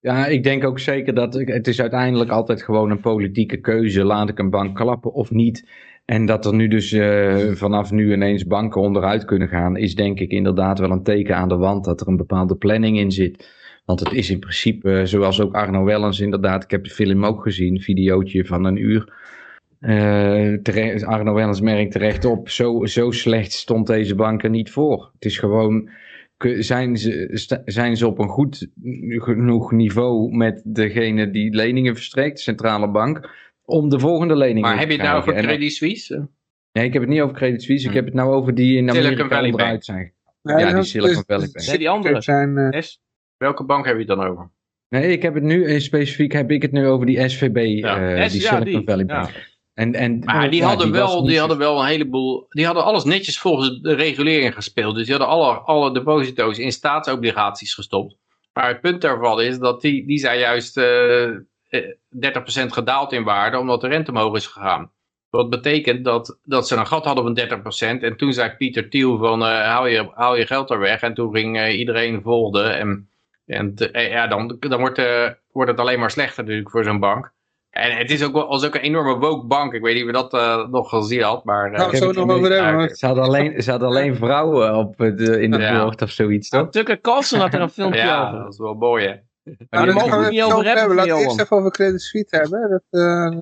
Ja, *laughs* ik denk ook zeker dat het is uiteindelijk altijd gewoon een politieke keuze. Laat ik een bank klappen of niet? En dat er nu dus eh, vanaf nu ineens banken onderuit kunnen gaan, is denk ik inderdaad wel een teken aan de wand dat er een bepaalde planning in zit. Want het is in principe, eh, zoals ook Arno Wellens inderdaad, ik heb de film ook gezien, een videootje van een uur. Eh, Arno Wellens merkt terecht op, zo, zo slecht stond deze bank er niet voor. Het is gewoon, zijn ze, zijn ze op een goed genoeg niveau met degene die leningen verstrekt, de centrale bank, om de volgende leningen Maar te heb je het nou over En- Credit Suisse? Nee, ik heb het niet over Credit Suisse, ik Hm. heb het nou over die in Silicon Amerika Valley onderuit zijn. Nee, Ja, die Silicon Valley Bank. Nee, die andere. Zijn, eh. Welke bank heb je het dan over? Nee, ik heb het nu, eh, specifiek heb ik het nu over die SVB, Ja. eh, S- die ja, Silicon die. Valley Ja. Bank. En, en, Maar die, ja, hadden wel, die hadden wel een heleboel. Die hadden alles netjes volgens de regulering gespeeld. Dus die hadden alle, alle deposito's in staatsobligaties gestopt. Maar het punt daarvan is dat die, die zijn juist eh, eh, 30% gedaald in waarde, omdat de rente omhoog is gegaan. Wat betekent dat, dat ze een gat hadden van 30%. En toen zei Pieter Thiel van eh, haal, je, haal je geld er weg. En toen ging eh, iedereen volgde. En, en te- eh, ja, dan, dan wordt, eh, wordt het alleen maar slechter natuurlijk voor zo'n bank. En het is ook wel was ook een enorme woke bank. Ik weet niet of je dat eh, nog gezien had. Maar, eh, heb zo nog over hebben. Ze hadden alleen, ze hadden alleen vrouwen op het, eh, in het Ja. boord of zoiets, toch? Tucker Carlson had er een filmpje ja, over. dat is wel mooi hè. Nou, die daar mogen we het niet over zo hebben, Laten we eerst even over Credit Suisse hebben. Dat, eh,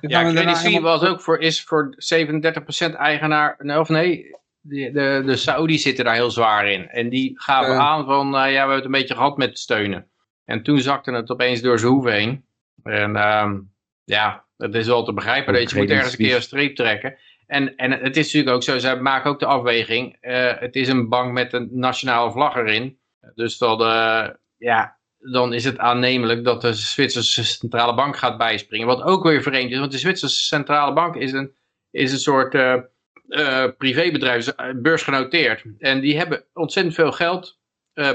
Ja, Credit Suisse was ook voor, is voor 37% eigenaar. nee, Of nee, de, de, de Saoedi's zitten daar heel zwaar in. En die gaven aan van, eh, ja, we hebben het een beetje gehad met steunen. En toen zakte het opeens door zijn hoeven heen. En ehm, ja, het is wel te begrijpen dat je moet ergens een keer een streep trekken. En, en het is natuurlijk ook zo, zij maken ook de afweging. eh, het is een bank met een nationale vlag erin. Dus dat, eh, ja, dan is het aannemelijk dat de Zwitserse centrale bank gaat bijspringen. Wat ook weer vreemd is, want de Zwitserse centrale bank is een, is een soort eh, eh, privébedrijf, eh, beursgenoteerd. En die hebben ontzettend veel geld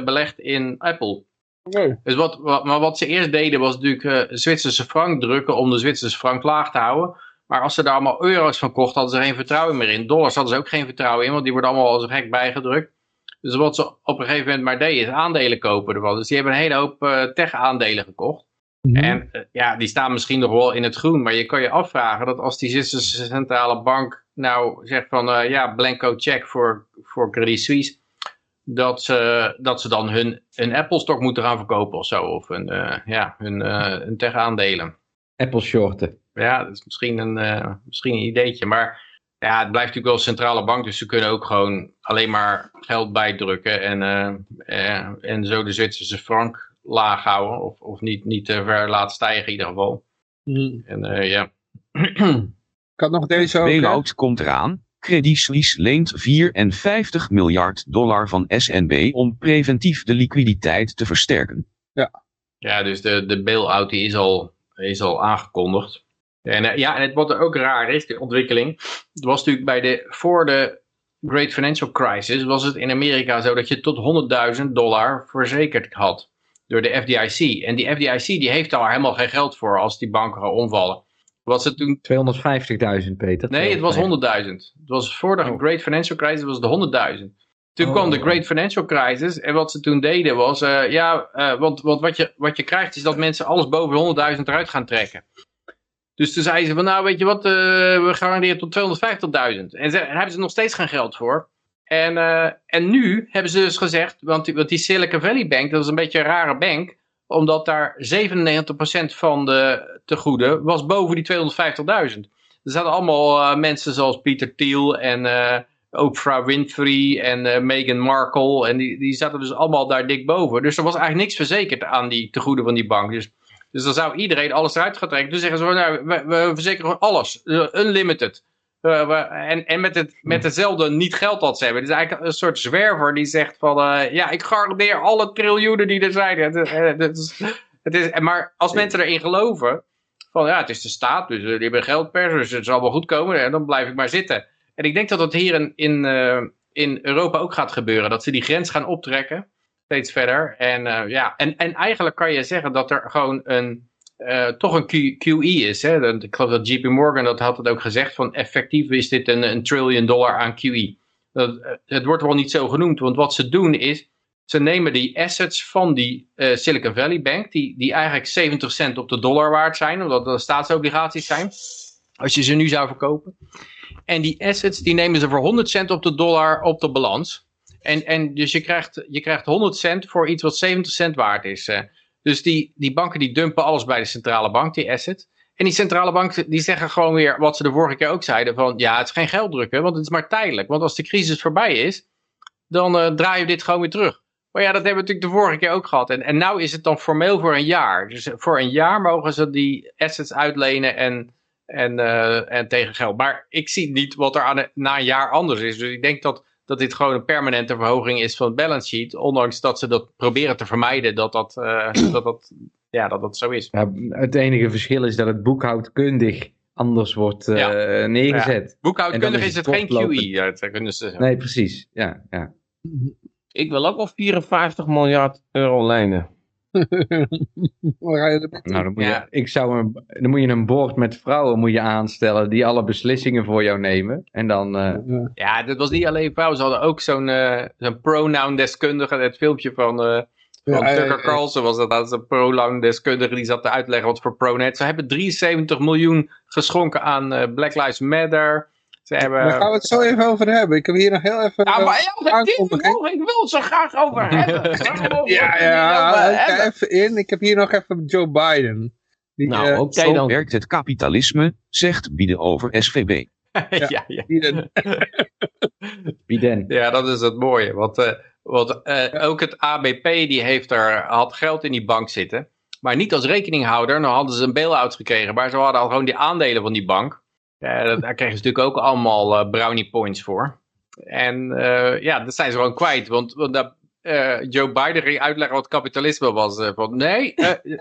belegd in Apple. Oké. Dus wat, wat, maar wat ze eerst deden was natuurlijk Zwitserse frank drukken om de Zwitserse frank laag te houden. Maar als ze daar allemaal euro's van kochten, hadden ze geen vertrouwen meer in. Dollars hadden ze ook geen vertrouwen in, want die worden allemaal als een gek bijgedrukt. Dus wat ze op een gegeven moment maar deden, is aandelen kopen ervan. Dus die hebben een hele hoop eh, tech-aandelen gekocht. En eh, ja, die staan misschien nog wel in het groen. Maar je kan je afvragen dat als die Zwitserse centrale bank nou zegt van eh, ja, blanco check voor, voor Credit Suisse. Dat ze, dat ze dan hun, hun Apple stock moeten gaan verkopen of zo. Of hun, ja, hun, hun tech-aandelen. Apple shorten. Ja, dat is misschien een, misschien een ideetje. Maar ja, het blijft natuurlijk wel een centrale bank. Dus ze kunnen ook gewoon alleen maar geld bijdrukken. En, eh, eh, en zo de Zwitserse frank laag houden. Of, of niet, niet te ver laten stijgen in ieder geval. Mhm. En eh, ja. Ik had nog deze ook. Bailout komt eraan. Credit Suisse leent 54 miljard dollar van SNB om preventief de liquiditeit te versterken. Ja, dus de, de bail-out die is al, is al aangekondigd. En eh, ja, en het, wat er ook raar is, de ontwikkeling. Het was natuurlijk bij de, voor de Great Financial Crisis was het in Amerika zo dat je tot 100.000 dollar verzekerd had. Door de FDIC. En die FDIC die heeft daar helemaal geen geld voor als die banken gaan omvallen. Was het toen 250.000 Peter. Nee, het was 100.000. Het was voor de Oh. Great Financial Crisis was het 100.000. Toen Oh. kwam de Great Financial Crisis en wat ze toen deden was, eh, ja, eh, want, want wat, je, wat je krijgt is dat mensen alles boven de 100.000 eruit gaan trekken. Dus toen zeiden ze van, nou weet je wat, eh, we garanderen tot 250.000. En ze- daar hebben ze nog steeds geen geld voor. En, eh, en nu hebben ze dus gezegd, want die, die Silicon Valley Bank, dat is een beetje een rare bank, omdat daar 97% van de tegoeden was boven die 250.000. Er zaten allemaal eh, mensen zoals Peter Thiel en Oprah Winfrey en Meghan Markle. En die, die zaten dus allemaal daar dik boven. Dus er was eigenlijk niks verzekerd aan die tegoeden van die bank. Dus, dus dan zou iedereen alles eruit gaan trekken. Dus zeggen ze, nou, we, we verzekeren gewoon alles. Eh, unlimited. Eh, we- en en met, het, met hetzelfde niet geld dat ze hebben. Het is eigenlijk een soort zwerver die zegt van... eh, ja, ik garandeer alle triljoenen die er zijn. Het, is- het is, maar als mensen erin geloven... van ja, het is de staat, dus die hebben geldpers... dus het zal wel goed komen en dan blijf ik maar zitten. En ik denk dat dat hier in, in, in Europa ook gaat gebeuren. Dat ze die grens gaan optrekken. Steeds verder. En, eh, ja, en, en eigenlijk kan je zeggen dat er gewoon een... eh, toch een QE is. Hè? Ik geloof dat JP Morgan dat had het ook gezegd. Van effectief is dit een, een trillion dollar aan QE. Dat, eh, het wordt wel niet zo genoemd. Want wat ze doen is... Ze nemen die assets van die Silicon Valley Bank. Die, die eigenlijk 70 cent op de dollar waard zijn. Omdat dat staatsobligaties zijn. Als je ze nu zou verkopen. En die assets die nemen ze voor 100 cent op de dollar op de balans. En, en dus je krijgt, je krijgt 100 cent voor iets wat 70 cent waard is. eh. Dus die, die banken die dumpen alles bij de centrale bank, die asset. En die centrale banken die zeggen gewoon weer wat ze de vorige keer ook zeiden. Van ja, het is geen gelddrukken, want het is maar tijdelijk. Want als de crisis voorbij is, dan eh, draaien we dit gewoon weer terug. Maar ja, dat hebben we natuurlijk de vorige keer ook gehad. En, en nou is het dan formeel voor een jaar. Dus voor een jaar mogen ze die assets uitlenen en, en, eh, en tegen geld. Maar ik zie niet wat er aan na een jaar anders is. Dus ik denk dat, dat dit gewoon een permanente verhoging is van het balance sheet. Ondanks dat ze dat proberen te vermijden dat dat, eh, *clears throat* dat, dat, ja, dat, dat zo is. Ja, het enige verschil is dat het boekhoudkundig anders wordt eh, Ja. neergezet. Boekhoudkundig is is het geen. QE. Ja, dat kunnen ze Nee, precies. Ja, ja. Ik wil ook wel 54 miljard euro lenen. Waar ga je Nou, dan moet, Ja. je, ik zou een, dan moet je een boord met vrouwen moet je aanstellen die alle beslissingen voor jou nemen. En dan, eh? Ja, dat was niet alleen vrouwen. Ze hadden ook zo'n eh, zo'n pronoun-deskundige. Het filmpje van, eh van Ja, Tucker Carlson was dat. Dat is een pronoun-deskundige die zat te uitleggen wat voor pronet. Ze hebben 73 miljoen geschonken aan Black Lives Matter. Hebben... Daar gaan we het zo even over hebben. Ik heb hier nog heel even... Ja, eh, maar ja, mogen, ik wil het zo graag over *laughs* hebben. Ja, ja, hebben? even in. Ik heb hier nog even Joe Biden. Die, Nou, eh, oké Zo dan. werkt het kapitalisme, zegt bieden over SVB. *laughs* ja, ja. Biden. *laughs* Ja, dat is het mooie. Want, eh, want eh, ook het ABP die heeft er, had geld in die bank zitten. Maar niet als rekeninghouder. Dan hadden ze een bail-out gekregen. Maar ze hadden al gewoon die aandelen van die bank. Dat, daar kregen ze natuurlijk ook allemaal eh, brownie points voor. En eh, ja, dat zijn ze gewoon kwijt. Want, want dat, eh, Joe Biden ging uitleggen wat kapitalisme was. eh, van, nee, eh, *laughs*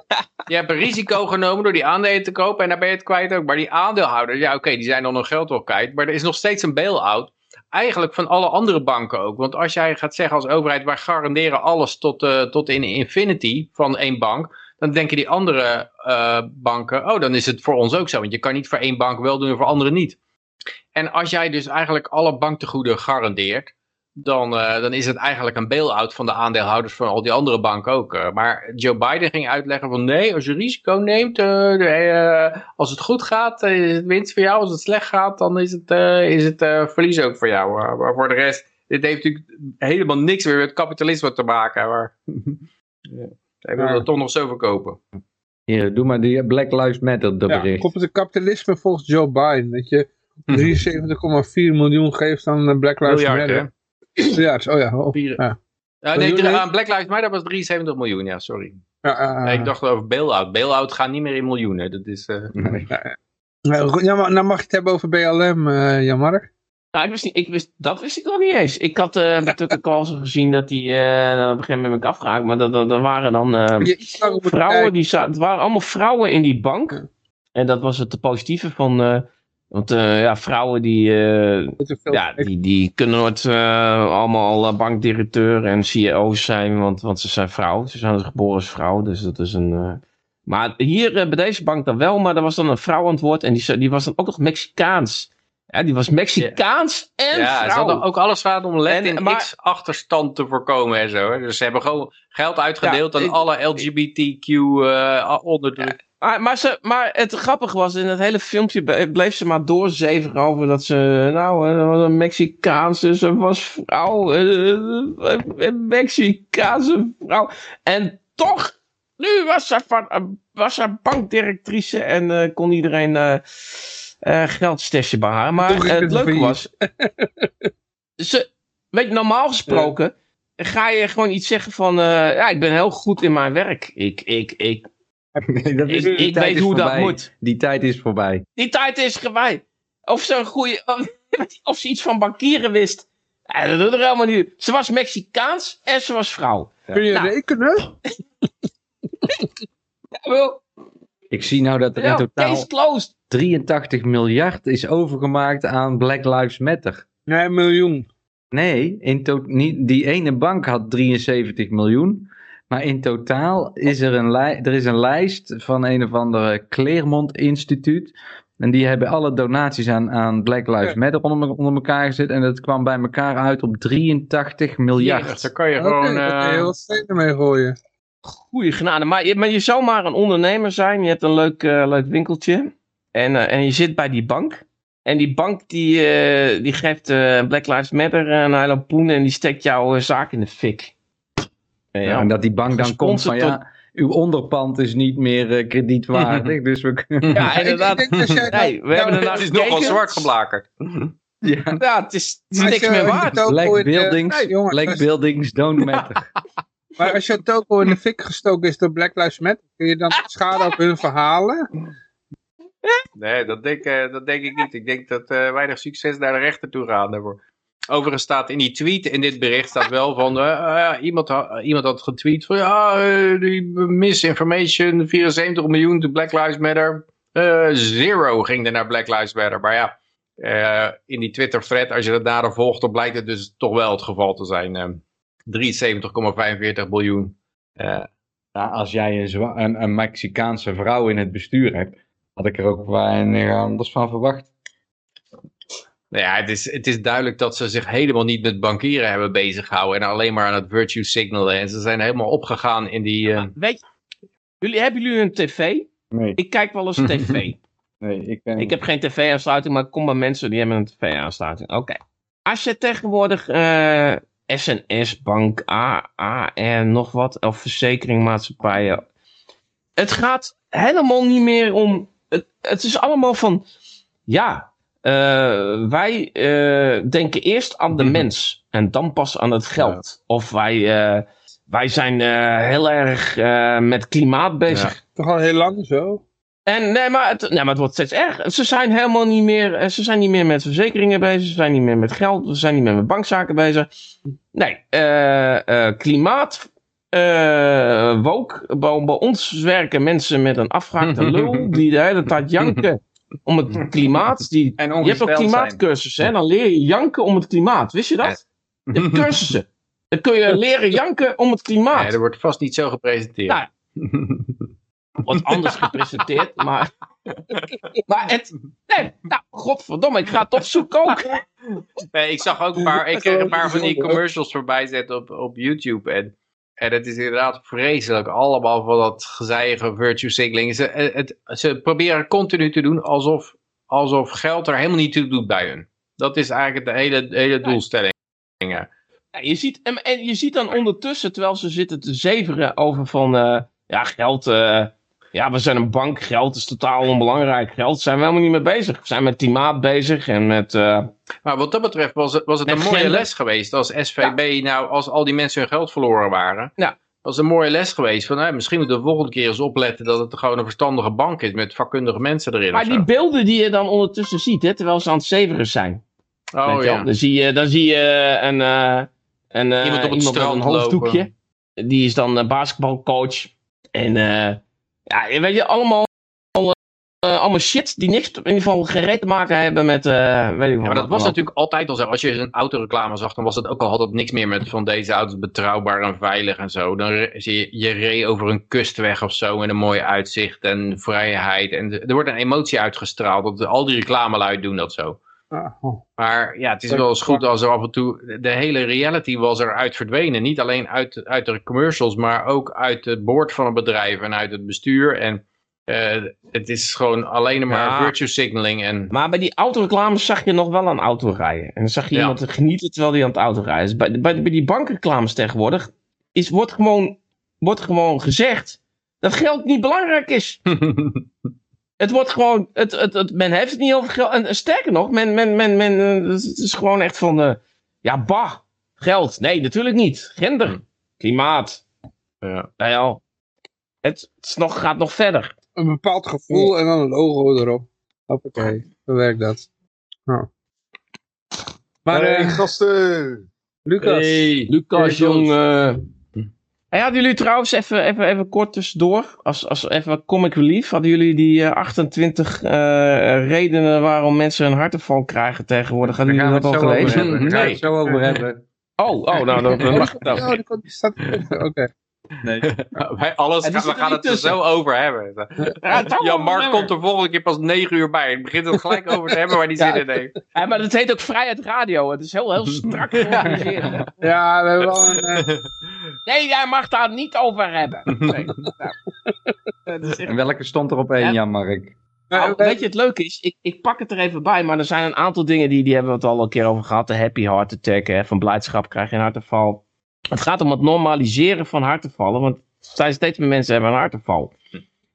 je hebt een risico genomen door die aandelen te kopen. En daar ben je het kwijt ook. Maar die aandeelhouders, ja oké, die zijn dan nog geld wel kwijt. Maar er is nog steeds een bail-out eigenlijk van alle andere banken ook. Want als jij gaat zeggen als overheid, wij garanderen alles tot, eh, tot in infinity van één bank. Dan denken die andere eh, banken, oh dan is het voor ons ook zo. Want je kan niet voor één bank wel doen en voor anderen niet. En als jij dus eigenlijk alle banktegoeden garandeert. Dan, eh, dan is het eigenlijk een bail-out van de aandeelhouders van al die andere banken ook. eh. maar Joe Biden ging uitleggen van nee, als je risico neemt, als het goed gaat, is het winst voor jou. Als het slecht gaat, dan is het, is het verlies ook voor jou. Maar voor de rest, dit heeft natuurlijk helemaal niks meer met kapitalisme te maken. Maar ja, willen Ja. het toch nog zo verkopen. Hier, doe maar die Black Lives Matter de ja, bericht. komt het kapitalisme volgens Joe Biden. Dat je 73,4 miljoen geeft aan eh, Black Lives Miljard, hè? Matter. Miljard, oh ja. Oh, ja. Ja, nee, aan Black Lives Matter was 73 miljoen, ja, sorry. Ja, Nee, ik dacht over bail-out. Bail-out gaat niet meer in miljoenen. Dat is, Nee. goed, ja, maar, nou mag je het hebben over BLM, eh Jan-Mark. Nou, ik wist niet, ik wist, dat wist ik nog niet eens. Ik had eh bij Tucker Carlson gezien dat hij eh, op een gegeven moment afgehaakt. Maar dat, dat, dat waren dan moeten vrouwen die zaten. Het waren allemaal vrouwen in die bank. En dat was het positieve van. want ja, vrouwen die, ja, die, die kunnen nooit allemaal bankdirecteur en CEO's zijn, want, want ze zijn vrouw. Ze zijn geboren als vrouw, dus dat is een... Maar hier bij deze bank dan wel, maar er was dan een vrouw aan het woord en die, die was dan ook nog Mexicaans. Ja, die was Mexicaans en Ja, ze vrouw. hadden ook alles aan om En- Latin maar- X achterstand te voorkomen en zo. hè. Dus ze hebben gewoon geld uitgedeeld Ja, aan ik- alle LGBTQ eh onderdruk. Maar, maar, ze, maar het grappige was, in het hele filmpje bleef ze maar doorzeven over dat ze, nou, eh, was een Mexicaanse, ze was vrouw, eh, een Mexicaanse vrouw. En toch, nu was ze, van, was ze bankdirectrice en kon iedereen eh geld stashen bij haar. Maar eh, het leuke failliet. was, *laughs* ze, weet je, normaal gesproken ga je gewoon iets zeggen van, eh, ja, ik ben heel goed in mijn werk. Ik, ik, ik, *laughs* Nee, dat is- ik, weet hoe dat moet. Die tijd is voorbij. Die tijd is voorbij. Of ze een goede. *laughs* Of ze iets van bankieren wist. Ja, dat doet er helemaal niet. Ze was Mexicaans en ze was vrouw. Kun je Nou. rekenen? Ja, wel, Ik zie nou dat er in totaal case closed. 83 miljard is overgemaakt aan Black Lives Matter. Nee, een miljoen. Nee, in niet, die ene bank had 73 miljoen. Maar in totaal is er een, li- er is een lijst van een of andere Claremont Instituut. En die hebben alle donaties aan, aan Black Lives Ja. Matter onder, onder elkaar gezet. En dat kwam bij elkaar uit op 83 miljard. Jezus, daar kan je gewoon... je eh, heel stenen mee gooien. Goeie genade. Maar je, maar je zou maar een ondernemer zijn. Je hebt een leuk, eh, leuk winkeltje. En, eh, en je zit bij die bank. En die bank die, eh, die geeft eh, Black Lives Matter een hele poen. En die steekt jouw zaak in de fik. Ja, en dat die bank dan komt van ja, uw onderpand is niet meer eh, kredietwaardig. dus we kunnen... Ja, *laughs* Ik inderdaad. denk dat jij Nee, we hebben nou, het is nogal zwart geblakerd. ja. Ja, het is, het is niks je meer waard. Black in de- buildings, Nee, jongens, black als- buildings don't matter. *laughs* Maar als je toko in de fik gestoken is door Black Lives Matter, kun je dan schade op hun verhalen? Nee, dat denk, eh, dat denk ik niet. Ik denk dat eh, weinig succes naar de rechter toe daarvoor. Overigens staat in die tweet, in dit bericht staat wel van, eh, iemand, ha- iemand had getweet van, ja, die misinformation, 74 miljoen to Black Lives Matter, zero ging er naar Black Lives Matter. Maar ja, in die Twitter thread, als je dat nader volgt, dan blijkt het dus toch wel het geval te zijn. eh 73,45 miljoen. Als jij een, een Mexicaanse vrouw in het bestuur hebt, had ik er ook weinig anders van verwacht. Nou ja, het is, het is duidelijk dat ze zich helemaal niet met bankieren hebben bezig gehouden. En alleen maar aan het virtue signalen. En ze zijn helemaal opgegaan in die... eh, Weet je, jullie, hebben jullie een tv? Nee, Ik kijk wel eens tv. *laughs* nee ik ben... ik heb geen tv-aansluiting, maar ik kom bij mensen die hebben een tv-aansluiting. Oké. Als je tegenwoordig eh, SNS, bank, A, AN, nog wat, of verzekeringmaatschappijen. Het gaat helemaal niet meer om. Het, het is allemaal van. Ja, eh, wij eh, denken eerst aan de mens en dan pas aan het geld. Of wij, eh, wij zijn heel erg met klimaat bezig. Toch al heel lang zo. En nee maar, het, nee, maar het wordt steeds erger. Ze zijn helemaal niet meer, ze zijn niet meer met verzekeringen bezig. Ze zijn niet meer met geld. Ze zijn niet meer met bankzaken bezig. Nee, klimaat. Eh woke. Bij, bij ons werken mensen met een afgehaakte *laughs* lul. Die de hele tijd janken om het klimaat. Die, En je hebt ook klimaatcursussen. Hè? Dan leer je janken om het klimaat. Wist je dat? Je hebt cursussen. Dan kun je leren janken om het klimaat. nee, er wordt vast niet zo gepresenteerd. Nou, *laughs* wordt anders gepresenteerd, maar... *laughs* maar het... Nee, nou, godverdomme, ik ga het opzoeken ook. Nee, ik zag ook een paar, ik kreeg een paar van die commercials voorbij zetten op, op YouTube. En, en het is inderdaad vreselijk. Allemaal van dat gezijige virtue signaling. Ze, eh, het, ze proberen continu te doen alsof, alsof geld er helemaal niet toe doet bij hun. Dat is eigenlijk de hele, hele doelstelling. Ja. Ja, je ziet, en, en je ziet dan ondertussen, terwijl ze zitten te zeveren over van... eh, ja, geld... eh, ja, we zijn een bank. Geld is totaal onbelangrijk. Geld zijn we helemaal niet mee bezig. We zijn met klimaat bezig en met... eh, Maar wat dat betreft was het, was het een mooie gender. les geweest als SVB nou, als al die mensen hun geld verloren waren. Ja. was een mooie les geweest van, nou, misschien moeten we de volgende keer eens opletten dat het gewoon een verstandige bank is met vakkundige mensen erin. maar die beelden die je dan ondertussen ziet, hè, terwijl ze aan het zeveren zijn. Oh ja. Dan zie je, dan zie je een, eh, een, eh, Iemand op het met strand een hoofddoekje. Die is dan basketbalcoach. En ja, weet je, allemaal, eh, allemaal shit die niks in ieder geval geen reet te maken hebben met, eh weet ik Ja, maar dat was natuurlijk altijd al zo. Als je een autoreclame zag, dan was het ook al had het niks meer met van deze auto's betrouwbaar en veilig en zo. Dan zie je, je reed over een kustweg of zo met een mooi uitzicht en vrijheid. En er wordt een emotie uitgestraald. Dat, al die reclamelui doen dat zo. Ah, oh. Maar ja, het is wel eens goed als er af en toe... De hele reality was eruit verdwenen. Niet alleen uit, uit de commercials, maar ook uit het board van het bedrijf en uit het bestuur. En eh, het is gewoon alleen maar Ja. virtue signaling. En Maar bij die autoreclames zag je nog wel een auto rijden. En dan zag je Ja. iemand genieten terwijl hij aan het auto rijdt. Dus bij, bij, bij die bankreclames tegenwoordig is, wordt, gewoon, wordt gewoon gezegd dat geld niet belangrijk is. *laughs* Het wordt gewoon, het, het, het, men heeft het niet over geld. En sterker nog, men, men, men, men, het is gewoon echt van, eh, ja, bah, geld. Nee, natuurlijk niet. Gender, klimaat. ja. Nou ja, het, het is nog, gaat nog verder. Een bepaald gevoel en dan een logo erop. Hoppakee, zo werkt dat. Nou. Maar Hey, eh, gasten. Lucas, Hey, Lucas, Hey, jong. Eh. Hey, hadden jullie trouwens even, even, even kort tussendoor, als, als even comic relief, hadden jullie die eh, 28 eh, redenen waarom mensen een hartaanval krijgen tegenwoordig? Hadden jullie dat het al gelezen? hebben. Daar gaan we Nee. het zo over hebben. Oh, oh, nou, dan, dan mag *laughs* oh, nou. komt- die staat *laughs* Oké. Nee. *laughs* Bij alles gaan, we gaan het er zo over hebben. Ja, het Ja, Mark komt er volgende keer pas 9 uur bij. Het begint er gelijk over te hebben waar die Ja. zin in heeft. Ja, maar dat heet ook Vrijheid Radio. Het is heel, heel *laughs* strak georganiseerd. Ja, we hebben wel een... eh, *laughs* Nee, jij mag daar niet over hebben. Nee. En welke stond er op één, Ja. Jan Mark? Nou, weet je, het leuke is, ik, ik pak het er even bij, maar er zijn een aantal dingen die, die hebben we het al een keer over gehad. De happy heart attack, hè, van blijdschap krijg je een hartaanval. Het gaat om het normaliseren van hartaanvallen, want zijn steeds meer mensen hebben een hartaanval.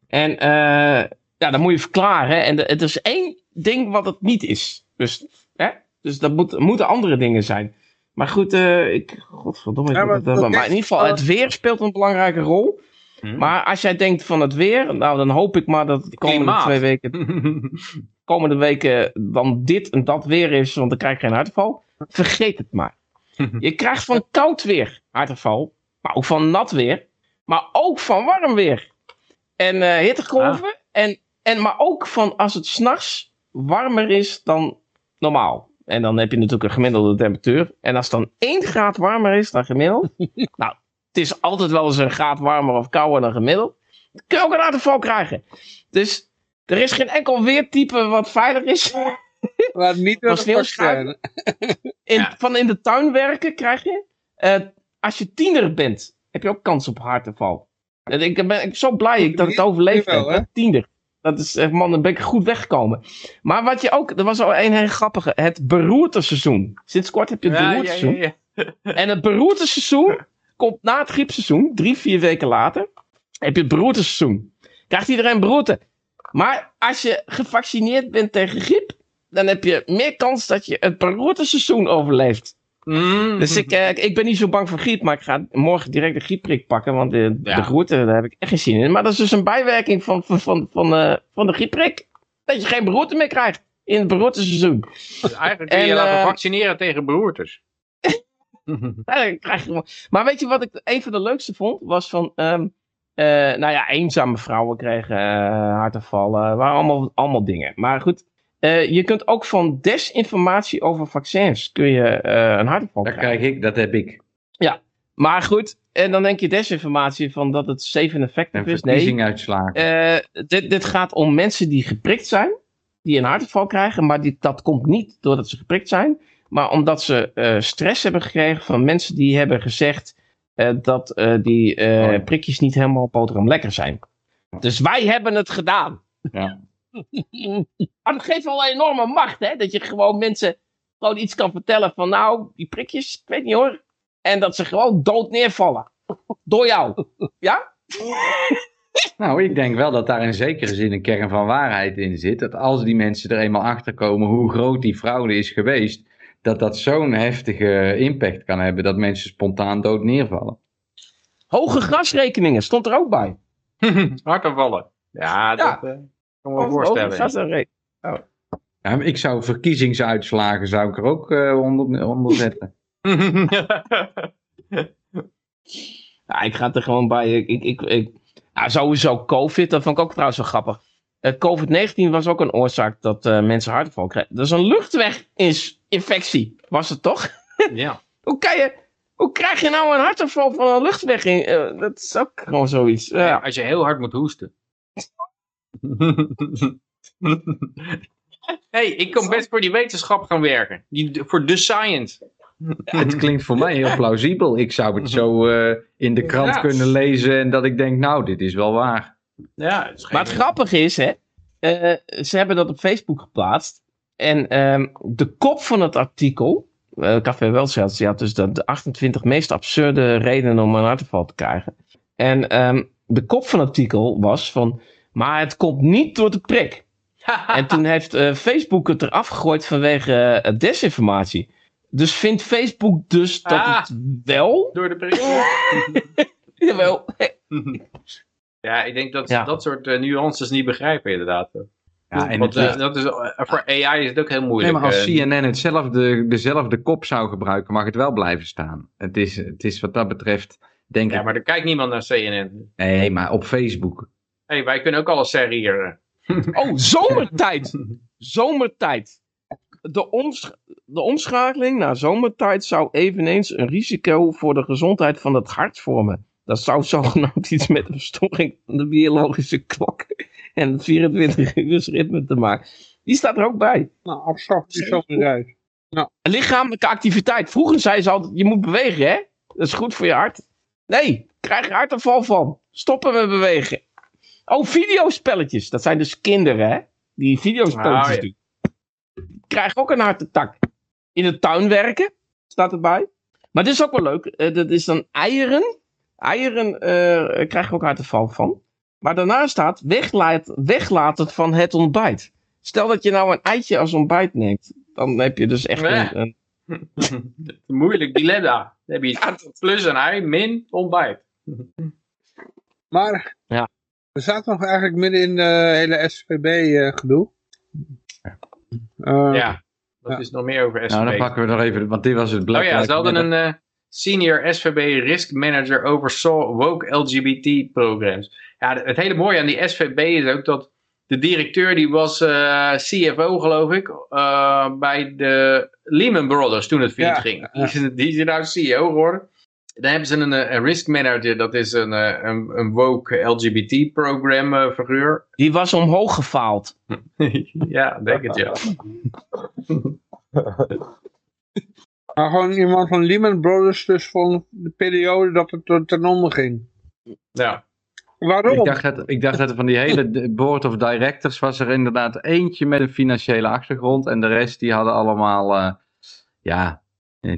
En eh, ja, dan moet je verklaren. En de- het is één ding wat het niet is. Dus, hè? dus dat moet, moeten andere dingen zijn. Maar goed, eh, ik, godverdomme. Ja, ik maar moet het, dat maar in ieder geval, het weer speelt een belangrijke rol. Hm. Maar als jij denkt van het weer, nou dan hoop ik maar dat de komende Klimaat. twee weken *laughs* komende weken dan dit en dat weer is, want dan krijg je geen hartaanval. Vergeet het maar. *laughs* Je krijgt van koud weer hartaanval, maar ook van nat weer, maar ook van warm weer. En eh hittegolven, en, en, maar ook van als het s'nachts warmer is dan normaal. En dan heb je natuurlijk een gemiddelde temperatuur. En als het dan 1 graad warmer is dan gemiddeld, *laughs* nou, het is altijd wel eens een graad warmer of kouder dan gemiddeld, dan kun je ook een hartaanval krijgen. Dus er is geen enkel weertype wat veilig is. *laughs* *laughs* maar niet door Van de zijn. In. Van in de tuin werken krijg je. eh, als je tiener bent, heb je ook kans op hartaanval. En Ik ben, ik ben zo blij dat ik het overleefd heb. Tiener. Dat is echt, man, dan ben ik goed weggekomen. Maar wat je ook, er was al een heel grappige, het beroerteseizoen. Sinds kort heb je het Ja. En het beroerteseizoen komt na het griepseizoen, drie, vier weken later, heb je het beroerteseizoen. Krijgt iedereen beroerte. Maar als je gevaccineerd bent tegen griep, dan heb je meer kans dat je het beroerteseizoen overleeft. Mm. Dus ik, eh, ik ben niet zo bang voor griep, maar ik ga morgen direct de griepprik pakken, want de, Ja. de beroerte, daar heb ik echt geen zin in. Maar dat is dus een bijwerking van, van, van, van, eh, van de griepprik. Dat je geen beroerte meer krijgt in het beroerteseizoen. Dus eigenlijk kun je je laten eh, vaccineren tegen beroertes. *laughs* Krijg je Maar weet je wat ik een van de leukste vond? Was van, ehm, eh, nou ja, eenzame vrouwen kregen hartaanvallen. waren allemaal, allemaal dingen. Maar goed, eh, je kunt ook van desinformatie over vaccins kun je eh, een hartaanval Dat krijgen. krijg ik, dat heb ik. Maar goed, en dan denk je desinformatie van dat het safe en effective is. Nee, verkiezinguitslagen. eh, dit, dit gaat om mensen die geprikt zijn, die een hartaanval krijgen, maar die, dat komt niet doordat ze geprikt zijn, maar omdat ze stress hebben gekregen van mensen die hebben gezegd dat die Oh ja. prikjes niet helemaal boterham lekker zijn. Dus wij hebben het gedaan. Ja. Maar dat geeft wel een enorme macht, hè? Dat je gewoon mensen gewoon iets kan vertellen van nou, die prikjes, ik weet niet hoor. En dat ze gewoon dood neervallen. Door jou. Ja? *laughs* Nou, ik denk wel dat daar in zekere zin een kern van waarheid in zit. Dat als die mensen er eenmaal achter komen hoe groot die fraude is geweest, dat dat zo'n heftige impact kan hebben dat mensen spontaan dood neervallen. Hoge gasrekeningen stond er ook bij. *laughs* Hartaanvallen. Ja, dat Ja. eh, kan me voorstellen. Ja, maar ik zou verkiezingsuitslagen zou ik er ook eh, onder, onder zetten. *laughs* Ja, ik ga er gewoon bij. Ik, ik, ik, ik- ja, sowieso COVID, dat vond ik ook trouwens wel grappig. Eh, COVID-19 was ook een oorzaak dat eh, mensen hartaanval kregen. Dat is een luchtweginfectie, was het toch? *laughs* ja. Hoe, kan je, hoe krijg je nou een hartaanval van een luchtweg? In, dat is ook gewoon zoiets. Ja. Als je heel hard moet hoesten. Hey, ik kan best voor die wetenschap gaan werken. Die, voor the science. Het klinkt voor mij heel plausibel. Ik zou het zo eh, in de krant Ja. kunnen lezen en dat ik denk, nou, dit is wel waar. Ja, het Maar het grappige is, hè, eh, ze hebben dat op Facebook geplaatst. En ehm, de kop van het artikel, eh Café Welzijds, had dus de, de 28 meest absurde redenen om een hartaanval te krijgen. En ehm, de kop van het artikel was van, maar het komt niet door de prik. *laughs* En toen heeft eh, Facebook het eraf gegooid vanwege eh, desinformatie. Dus vindt Facebook dus dat Ah. het wel... Door de prik. *laughs* Jawel. *laughs* Ja, ik denk dat ze Ja. dat soort eh, nuances niet begrijpen inderdaad. Ja, en Want het, eh, dat is, voor AI is het ook heel nee, moeilijk. maar als. CNN hetzelfde, dezelfde kop zou gebruiken, mag het wel blijven staan. Het is, het is wat dat betreft, denk ja, ik... maar er kijkt niemand naar CNN. Nee, maar op Facebook. Hey, wij kunnen ook alles seriëren. *laughs* Oh, zomertijd. Zomertijd. De, omsch de omschakeling naar zomertijd zou eveneens een risico voor de gezondheid van het hart vormen. Dat zou *laughs* zogenaamd iets met de verstoring van de biologische klok en het 24 ritme te maken. Die staat er ook bij. Nou, afschaf die zomertijd. Lichamelijke activiteit. Vroeger zei ze altijd, je moet bewegen hè. Dat is goed voor je hart. Nee, krijg je hartaanval van. Stoppen met bewegen. Oh, videospelletjes. Dat zijn dus kinderen hè. Die videospelletjes Ah, ja. doen. Krijg ook een hartattack. In de tuin werken. Staat erbij. Maar dit is ook wel leuk. eh, dat is dan eieren. Eieren eh krijg je ook hartaanval van. Maar daarna staat weglaat, weglaten van het ontbijt. Stel dat je nou een eitje als ontbijt neemt. Dan heb je dus echt een, een *laughs* Moeilijk dilemma. Dan heb je plus en ei, min ontbijt. Maar Ja. We zaten nog eigenlijk midden in de hele SVB-gedoe. ja, wat ja. is nog meer over SVB? Nou, dan pakken we nog even, want dit was het Oh Black ja, Lives ze hadden een eh, senior SVB risk manager oversaw woke LGBT programs. Ja, het hele mooie aan die SVB is ook dat de directeur die was eh, CFO geloof ik eh, bij de Lehman Brothers toen het failliet Ja, ging. ja. Die, is- die is nou CEO geworden. Dan hebben ze een, eh, een risk manager, dat is een, eh, een, een woke LGBT program eh, figuur. Die was omhoog gefaald. *laughs* ja, denk het ja. *laughs* Maar gewoon iemand van Lehman Brothers dus van de periode dat het ten- onder ging. ja. Waarom? Ik dacht, dat, ik dacht dat van die hele board of directors was er inderdaad eentje met een financiële achtergrond. En de rest die hadden allemaal, eh, ja,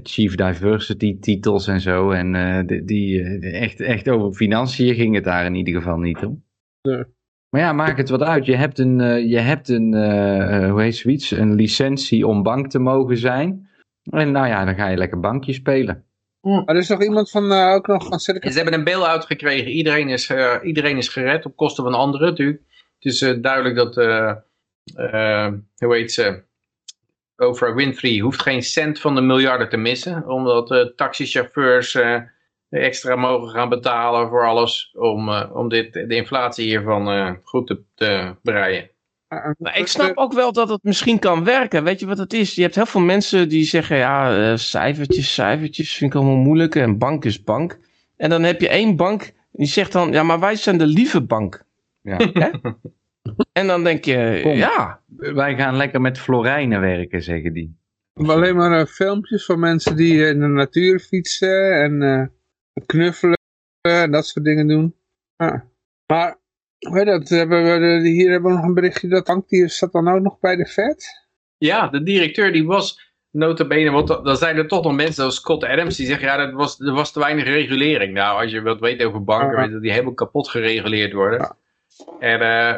chief diversity titels en zo. En eh, die, die, eh, echt, echt over financiën ging het daar in ieder geval niet om. Nee. Maar ja, maak het wat uit. Je hebt een, eh, je hebt een eh, eh, hoe heet zoiets, een licentie om bank te mogen zijn. En nou ja, dan ga je lekker bankje spelen. Maar er is toch iemand van, eh, ook nog van Silicon ze hebben een bail-out gekregen. Iedereen is, eh, iedereen is gered op kosten van anderen natuurlijk. Het is eh, duidelijk dat, eh, eh, hoe heet ze, Oprah Winfrey hoeft geen cent van de miljarden te missen. Omdat eh taxichauffeurs eh, extra mogen gaan betalen voor alles. Om, eh, om dit, de inflatie hiervan eh, goed te, te breien. Maar ik snap ook wel dat het misschien kan werken. Weet je wat het is? Je hebt heel veel mensen die zeggen, ja, eh, cijfertjes, cijfertjes vind ik allemaal moeilijk. En bank is bank. En dan heb je één bank die zegt dan, ja, maar wij zijn de lieve bank. Ja. *laughs* En dan denk je, Kom. ja, Wij gaan lekker met florijnen werken, zeggen die. Alleen maar eh, filmpjes van mensen die eh, in de natuur fietsen en eh, knuffelen en dat soort dingen doen. Ja. Maar, hoe heet dat, hebben we, hier hebben we nog een berichtje dat Tank, die zat dan ook nog bij de Fed. Ja, de directeur die was notabene, want dan zijn er toch nog mensen zoals Scott Adams die zeggen, ja, dat was, er was te weinig regulering. Nou, als je wilt weten over banken, Ja. weet je dat die helemaal kapot gereguleerd worden. En, eh,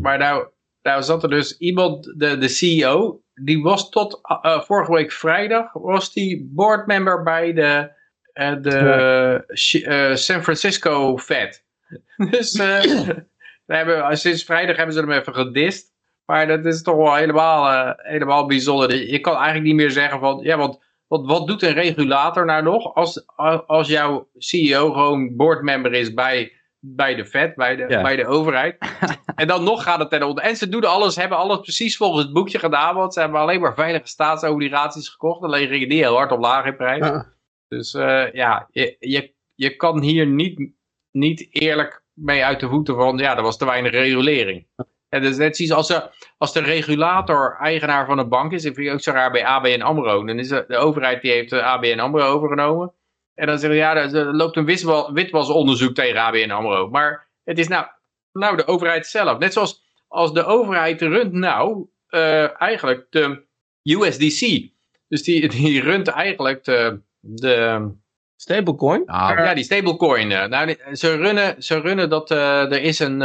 maar nou, nou zat er dus iemand, de, de CEO, die was tot eh, vorige week vrijdag, was die boardmember bij de, eh, de eh, San Francisco Fed. *laughs* dus we hebben, sinds vrijdag hebben ze hem even gedist. Maar dat is toch wel helemaal, helemaal bijzonder. Je kan eigenlijk niet meer zeggen van, ja, want wat, wat doet een regulator nou nog als, als jouw CEO gewoon boardmember is bij, bij de Fed, bij de, Ja. bij de overheid. *laughs* en dan nog gaat het ten onder. En ze doen alles, hebben alles precies volgens het boekje gedaan, want ze hebben alleen maar veilige staatsobligaties gekocht. Alleen gingen die heel hard omlaag in prijs. Ja. Dus eh, ja, je, je, je kan hier niet, niet eerlijk mee uit de voeten van, ja, er was te weinig regulering. En dat is net zoiets als, de- als de regulator eigenaar van een bank is, dat vind ik ook zo raar bij ABN AMRO. Dan is de, de overheid die heeft de ABN AMRO overgenomen. En dan zeggen ze, ja, er, loopt een witwa- witwasonderzoek tegen ABN AMRO. Maar het is nou, nou de overheid zelf. Net zoals als de overheid runt nou eh, eigenlijk de USDC. Dus die, die runt eigenlijk de, de, Stablecoin? Nou, ja, die stablecoin. eh. Nou, ze, runnen, ze runnen dat eh, er is een,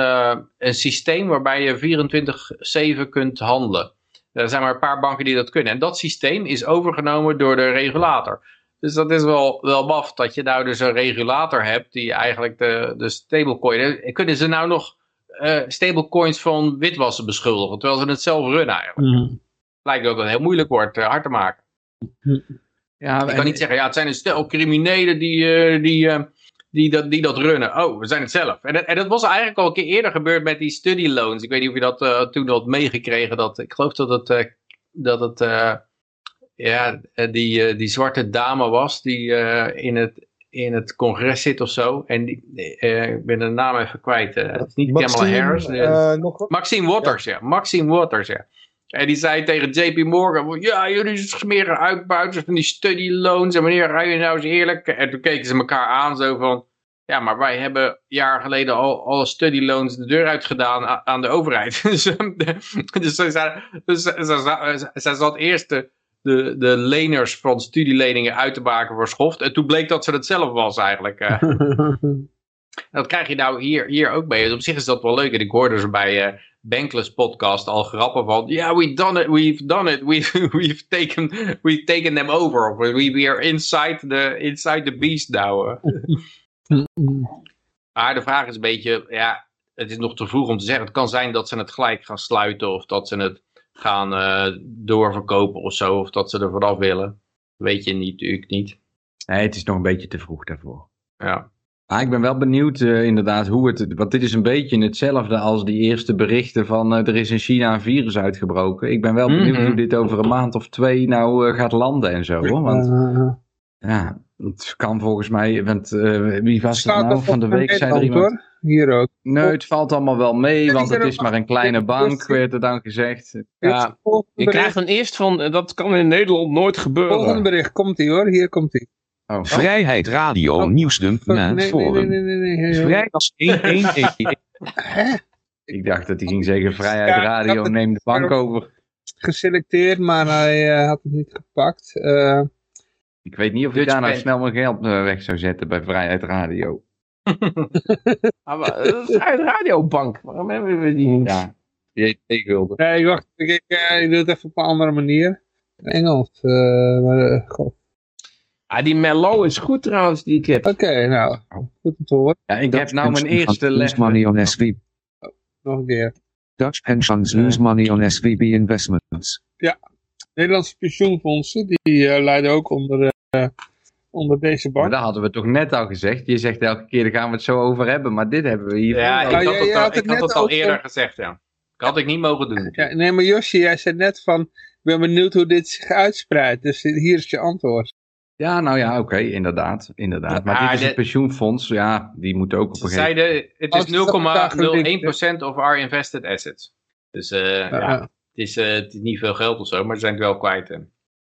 een systeem waarbij je 24-7 kunt handelen. Er zijn maar een paar banken die dat kunnen. En dat systeem is overgenomen door de regulator. Dus dat is wel, wel maf dat je nou dus een regulator hebt die eigenlijk de, de stablecoin... Kunnen ze nou nog eh, stablecoins van witwassen beschuldigen, terwijl ze het zelf runnen eigenlijk? Mhm. Lijkt dat het heel moeilijk wordt eh, hard te maken. ja, Ik kan niet zeggen, ja, het zijn een stel criminelen die, eh, die, eh, die, dat, die dat runnen. Oh, we zijn het zelf. En, dat- en dat was eigenlijk al een keer eerder gebeurd met die study loans. Ik weet niet of je dat eh, toen had meegekregen. Dat, ik geloof dat het, eh, dat het eh, ja, die, eh, die zwarte dame was die eh, in, het, in het congres zit of zo. En die, eh, ik ben de naam even kwijt. het is niet Kamala Harris. nog? Maxime Waters, ja. Maxime Waters, ja. En die zei tegen JP Morgan, ja, jullie smeren uitbuiters van die study loans. En wanneer ga je nou eens eerlijk? En toen keken ze elkaar aan zo van, ja, maar wij hebben jaar geleden al alle study loans de deur uitgedaan aan de overheid. *laughs* dus dus zij, zei- dus zij, zij zat eerst de, de leners van studieleningen uit te maken voor Schoft. En toen bleek dat ze het zelf was eigenlijk. eh. *laughs* Dat krijg je nou hier, hier ook mee. Dus op zich is dat wel leuk. En ik hoorde ze bij eh Bankless podcast al grappen van... Ja, we've done it, we've done it, we've, *laughs* we've, taken, we've taken them over. We, we are inside the, inside the beast now. *laughs* Maar de vraag is een beetje... Ja, het is nog te vroeg om te zeggen. Het kan zijn dat ze het gelijk gaan sluiten... of dat ze het gaan eh, doorverkopen of zo... of dat ze er vanaf willen. Weet je niet, natuurlijk niet. nee, het is nog een beetje te vroeg daarvoor. Ja. Maar ik ben wel benieuwd eh, inderdaad hoe het... Want dit is een beetje hetzelfde als die eerste berichten van... eh, er is in China een virus uitgebroken. Ik ben wel benieuwd Mhm. hoe dit over een maand of twee nou gaat landen en zo. Hoor. Want ja, het kan volgens mij... Want eh, wie was het nou van de week? Zei er iemand... Hier ook. Nee, het valt allemaal wel mee, want het is maar een kleine bank, werd er dan gezegd. Ja, Volgende ik bericht, krijg dan eerst van, eh, dat kan in Nederland nooit volgende gebeuren. bericht komt hij hoor. Hier komt hij. Oh, Vrijheid Radio Oh. Nieuwsdump Nee, na nee, nee, nee, nee, nee, nee, nee. Vrijdags 111. Hè? ik dacht dat hij ging zeggen, Vrijheid Radio, had het- neem de bank over. Geselecteerd, maar hij eh, had het niet gepakt. Eh, Ik weet niet of ik Dutch daar nou snel mijn geld weg zou zetten bij Vrijheid Radio. *laughs* Ah, maar, Dat is uit Radiobank. Waarom hebben we die niet? Ja, die heet T-gulden. nee, wacht. Ik, eh, ik doe het even op een andere manier. In Engels. eh, maar, eh, god. Ah, die Merlot is goed trouwens, die ik heb. Oké, nou. Goed om te horen. Ja, ik heb nou mijn eerste les. Lose money on SVB. Nog een keer. Dutch pensions lose money on SVB investments. Nederlandse pensioenfondsen, die eh, leiden ook onder, eh, onder deze Maar bank. dat hadden we toch net al gezegd. Je zegt elke keer, daar gaan we het zo over hebben. Maar dit hebben we hier. Ja, ik had jij- het al, had het had het al over- eerder gezegd, ja. Dat had ik niet mogen doen. Ja, nee, maar Josje, jij zei net van, ik ben benieuwd hoe dit zich uitspreidt. Dus hier is je antwoord. Ja, nou ja, oké, inderdaad. inderdaad. Maar Ja, dit is de- een pensioenfonds. Ja, die moet ook op een gegeven moment... het is het vandaag 0,01% of our invested assets. Dus eh, ja, Ja. het, is, eh, het is niet veel geld of zo, maar ze zijn het wel kwijt. hè.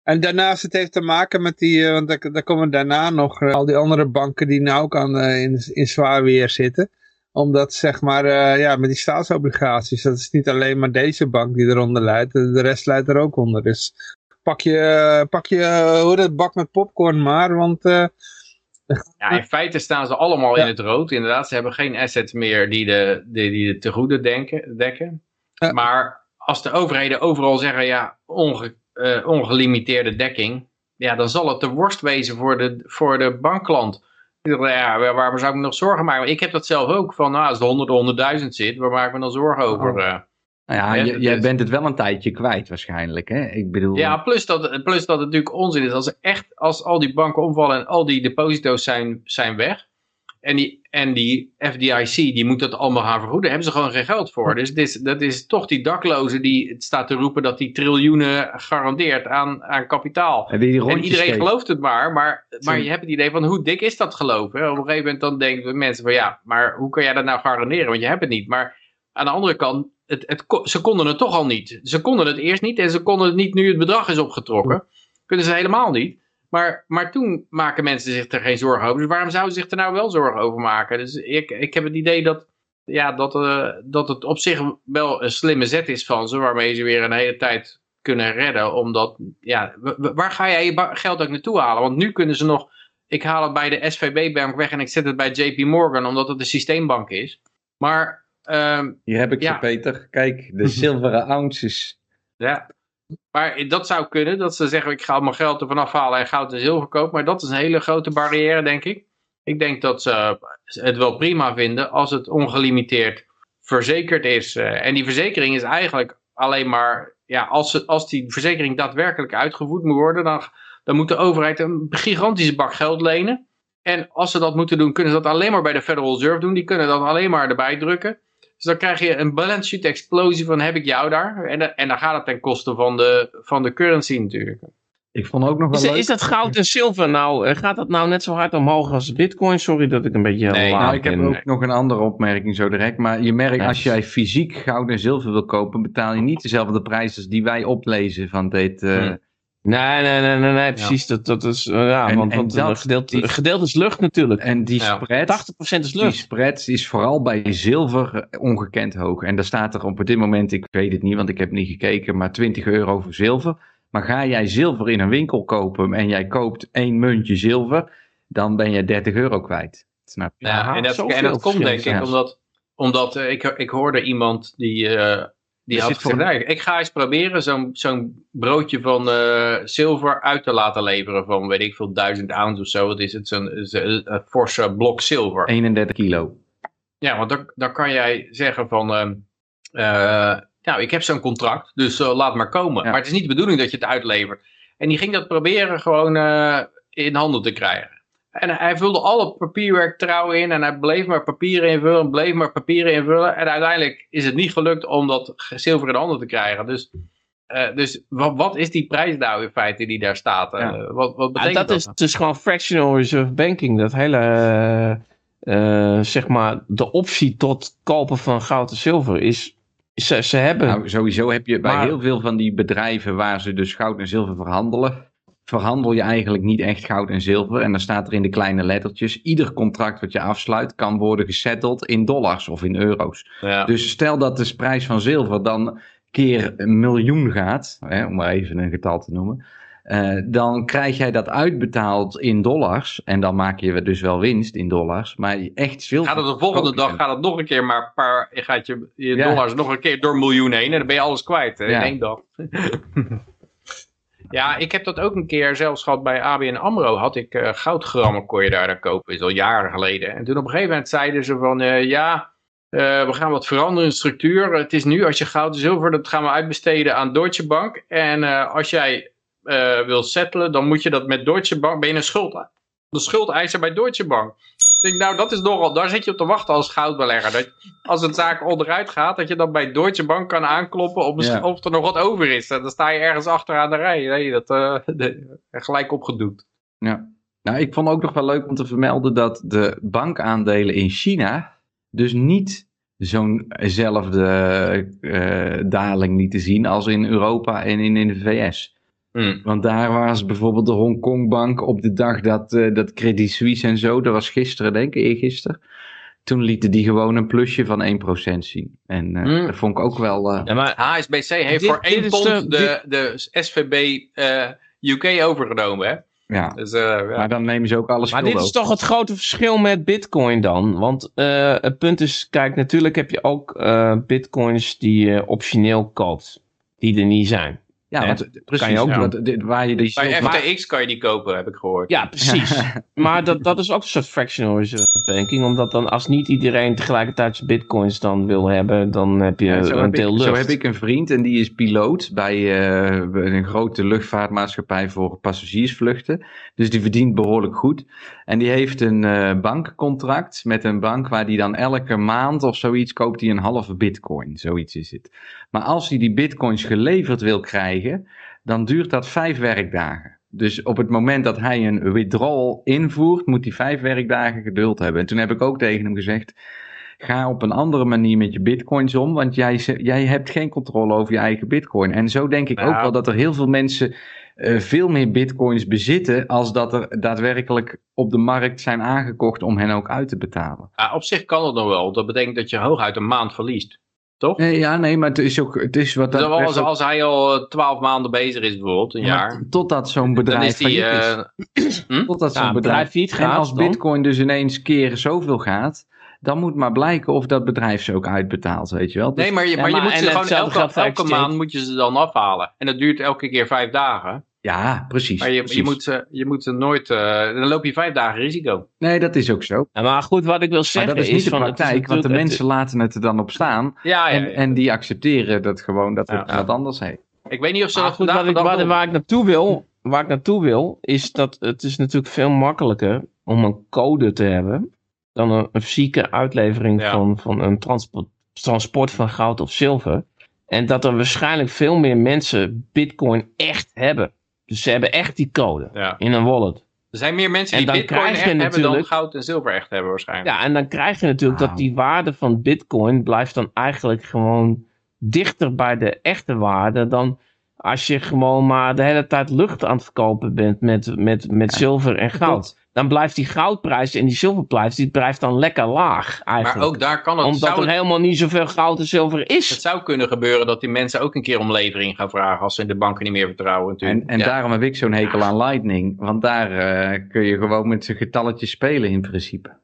En daarnaast, het heeft te maken met die, eh, want daar, daar komen daarna nog eh, al die andere banken die nou ook aan, eh, in, in zwaar weer zitten. Omdat, zeg maar, ja, met die staatsobligaties, dat is niet alleen maar deze bank die eronder leidt, de rest leidt er ook onder. Dus pak je, pak je hoe dat bak met popcorn maar, want Ja, in feite staan ze allemaal Ja. in het rood. Inderdaad, ze hebben geen assets meer die de, die, die de tegoeden denken, dekken. Ja. Maar als de overheden overal zeggen, ja, onge, eh, ongelimiteerde dekking. Ja, dan zal het de worst wezen voor de, voor de bankklant. Ja, waar- waarom zou ik me nog zorgen maken? Ik heb dat zelf ook. Van, nou, als het 100, 100.000 zit, waar maak ik me dan zorgen over? eh? Nou ja, dat jij bent het wel een tijdje kwijt waarschijnlijk. Hè? Ik bedoel, Ja, plus dat, plus dat het natuurlijk onzin is. Als, echt, als al die banken omvallen en al die deposito's zijn, zijn weg. En die, en die FDIC, die moet dat allemaal gaan vergoeden. Hebben ze gewoon geen geld voor. Dus dit, dat is toch die daklozen die staat te roepen dat die triljoenen garandeert aan, aan kapitaal. die En iedereen geeft? gelooft het maar, maar, maar je hebt het idee van hoe dik is dat geloof? Hè? Op een gegeven moment dan denken mensen van ja, maar hoe kan jij dat nou garanderen? Want je hebt het niet. Maar aan de andere kant, het, het, ze konden het toch al niet. Ze konden het eerst niet en ze konden het niet nu het bedrag is opgetrokken. Kunnen ze helemaal niet. Maar, maar toen maken mensen zich er geen zorgen over. Dus waarom zouden ze zich er nou wel zorgen over maken? Dus ik, ik heb het idee dat, ja, dat, eh, dat het op zich wel een slimme zet is van ze. Waarmee ze weer een hele tijd kunnen redden. Omdat, ja, waar ga jij je geld ook naartoe halen? Want nu kunnen ze nog, ik haal het bij de SVB-bank weg en ik zet het bij JP Morgan. Omdat het een systeembank is. Maar, ehm, Hier heb ik Ja. ze, Peter. Kijk, de *laughs* zilveren ounces. Ja. Maar dat zou kunnen, dat ze zeggen ik ga mijn geld ervan afhalen en goud en zilver kopen. Maar dat is een hele grote barrière, denk ik. Ik denk dat ze het wel prima vinden als het ongelimiteerd verzekerd is. Eh, En die verzekering is eigenlijk alleen maar, ja, als, als die verzekering daadwerkelijk uitgevoerd moet worden, dan, dan moet de overheid een gigantische bak geld lenen. En als ze dat moeten doen, kunnen ze dat alleen maar bij de Federal Reserve doen. Die kunnen dat alleen maar erbij drukken. Dus dan krijg je een balance sheet explosie van heb ik jou daar. En, dan- en dan gaat het ten koste van de, van de currency natuurlijk. Ik vond ook nog wel Is, leuk. is dat goud en zilver nou, eh, gaat dat nou net zo hard omhoog als bitcoin? Sorry dat ik een beetje Nee, laat Nou, ik heb ook nog een andere opmerking zo direct. Maar je merkt, Ja. als jij fysiek goud en zilver wil kopen, betaal je niet dezelfde prijs als die wij oplezen van dit. eh, Hmm. Nee, nee, nee, nee, nee precies. Dat, dat is, eh, ja, En- want, en want dat- een gedeelte, die- is lucht natuurlijk. En die Ja. spread, 80% is die lucht. spread is vooral bij zilver eh, ongekend hoog. En daar staat er op dit moment, ik weet het niet, want ik heb niet gekeken, maar 20 euro voor zilver. Maar ga jij zilver in een winkel kopen en jij koopt één muntje zilver, dan ben je 30 euro kwijt. Snap je? Ja, en dat, en dat komt denk ik omdat, omdat eh, ik, ik hoorde iemand die, eh, die had zit voor gezegd, "Nou, ik ga eens proberen zo'n zo'n broodje van eh, zilver uit te laten leveren van weet ik veel duizend ounce of zo. Wat is het? Zo'n zo'n, eh, forse blok zilver. 31 kilo. Ja, want dan, dan kan jij zeggen van, eh, nou, ik heb zo'n contract, dus laat maar komen. Ja. Maar het is niet de bedoeling dat je het uitlevert. En die ging dat proberen gewoon in handen te krijgen. En hij vulde alle papierwerk trouw in en hij bleef maar papieren invullen, bleef maar papieren invullen. En uiteindelijk is het niet gelukt om dat zilver in handen te krijgen. Dus, eh, dus wat, wat is die prijs nou in feite die daar staat? Ja. Eh, wat, wat Ja, betekent dat dat? is dus gewoon fractional reserve banking. Dat hele, eh, zeg maar, de optie tot kopen van goud en zilver is, ze, ze hebben, Nou, sowieso heb je bij Maar- heel veel van die bedrijven waar ze dus goud en zilver verhandelen, verhandel je eigenlijk niet echt goud en zilver. En dan staat er in de kleine lettertjes, ieder contract wat je afsluit kan worden gesetteld in dollars of in euro's. Ja. Dus stel dat de prijs van zilver dan keer een miljoen gaat, hè, om maar even een getal te noemen. eh, dan krijg jij dat uitbetaald in dollars. En dan maak je dus wel winst in dollars. Maar echt zilver. Gaat het de volgende dag gaat het nog een keer maar een paar, gaat je, je Ja. dollars nog een keer door miljoen heen en dan ben je alles kwijt hè, Ja. in één dag. *laughs* ja, ik heb dat ook een keer zelfs gehad bij ABN AMRO. Had ik eh, goudgrammen kon je daar dan kopen, is al jaren geleden. En toen op een gegeven moment zeiden ze van eh, ja, eh, we gaan wat veranderen in structuur. Het is nu als je goud en zilver, dat gaan we uitbesteden aan Deutsche Bank. En als jij wil settelen, dan moet je dat met Deutsche Bank, ben je een schuld, de schuldeiser bij Deutsche Bank. Denk, nou, dat is nogal, daar zit je op te wachten als goudbelegger. Dat als het zaak onderuit gaat, dat je dan bij Deutsche Bank kan aankloppen of, Ja. of er nog wat over is. En dan sta je ergens achteraan de rij. Nee, dat eh, *laughs* gelijk opgedoekt. Ja. Nou, ik vond ook nog wel leuk om te vermelden dat de bankaandelen in China dus niet zo'nzelfde eh daling lieten zien als in Europa en in, in de VS. Hmm. Want daar was bijvoorbeeld de Hongkongbank op de dag dat, eh, dat Credit Suisse en zo, dat was gisteren denk ik, eergisteren. Toen lieten die gewoon een plusje van 1% zien. En eh, Hmm. dat vond ik ook wel... eh, ja, maar HSBC heeft Dit- voor dit 1 is pond de- de, de, SVB eh, UK overgenomen. Hè? ja. Dus, eh, ja. Maar dan nemen ze ook alles Maar dit is toch het grote verschil met bitcoin dan? Want eh, het punt is, kijk, natuurlijk heb je ook eh, bitcoins die je optioneel koopt. Die er niet zijn. Ja, Ja, want, precies. je ook dit- waar je die Bij FTX kan je die kopen, heb ik gehoord. Ja, *laughs* precies. maar dat, dat is ook een soort fractional reserve banking. Omdat dan als niet iedereen tegelijkertijd zijn bitcoins dan wil hebben, dan heb je Ja, een deel ik, lucht. zo heb ik een vriend en die is piloot bij eh, een grote luchtvaartmaatschappij voor passagiersvluchten. Dus die verdient behoorlijk goed. En die heeft een eh, bankcontract met een bank waar die dan elke maand of zoiets koopt hij een halve bitcoin. Zoiets is het. Maar als hij die bitcoins geleverd wil krijgen, dan duurt dat vijf werkdagen. Dus op het moment dat hij een withdrawal invoert, moet hij vijf werkdagen geduld hebben. En toen heb ik ook tegen hem gezegd, ga op een andere manier met je bitcoins om, want jij, jij hebt geen controle over je eigen bitcoin. En zo denk ik ook wel dat er heel veel mensen eh, veel meer bitcoins bezitten, als dat er daadwerkelijk op de markt zijn aangekocht om hen ook uit te betalen. Op zich kan het nog wel. Dat betekent dat je hooguit een maand verliest. Toch? Nee, ja, nee, maar het is ook, het is wat Dus dat als, ook- als hij al eh, twaalf maanden bezig is bijvoorbeeld, een Ja, jaar. Totdat zo'n Dan bedrijf is die... failliet is. eh, *clears throat* Totdat Ja, zo'n bedrijf bedrijf failliet En gaat, als dan- bitcoin dus ineens keer zoveel gaat, dan moet maar blijken of dat bedrijf ze ook uitbetaalt, weet je wel. Dus- nee, maar je, Ja, maar je maar- moet ze gewoon elke, elke maand moet je ze dan afhalen. En dat duurt elke keer vijf dagen. Ja, precies. Maar je, je, moet, ze, je moet ze nooit... eh, dan loop je vijf dagen risico. Nee, dat is ook zo. Ja, maar goed, wat ik wil Maar zeggen dat is niet de van, het is praktijk, want de mensen laten het er dan op staan. Ja, ja, En, ja. en die accepteren dat gewoon dat het Ja. wat anders heet. Ik weet niet of ze Maar dat goed, wat ik, waar, doen. waar ik naartoe wil, waar ik naartoe wil, is dat het is natuurlijk veel makkelijker om een code te hebben dan een, een fysieke uitlevering Ja. van, van een transport, transport van goud of zilver. En dat er waarschijnlijk veel meer mensen bitcoin echt hebben. Dus ze hebben echt die code Ja. in een wallet. Er zijn meer mensen En die bitcoin echt hebben dan goud en zilver echt hebben waarschijnlijk. Ja, en dan krijg je natuurlijk dat die waarde van bitcoin blijft dan eigenlijk gewoon dichter bij de echte waarde dan als je gewoon maar de hele tijd lucht aan het verkopen bent met, met, met Ja, zilver en goud. Dan blijft die goudprijs en die zilverprijs, die blijft dan lekker laag maar eigenlijk. ook daar kan het... Omdat er helemaal niet zoveel goud en zilver het is. zou kunnen gebeuren dat die mensen ook een keer om levering gaan vragen als ze de banken niet meer vertrouwen natuurlijk. En, en Ja. daarom heb ik zo'n hekel aan Lightning. Want daar eh, kun je gewoon met z'n getalletjes spelen in principe.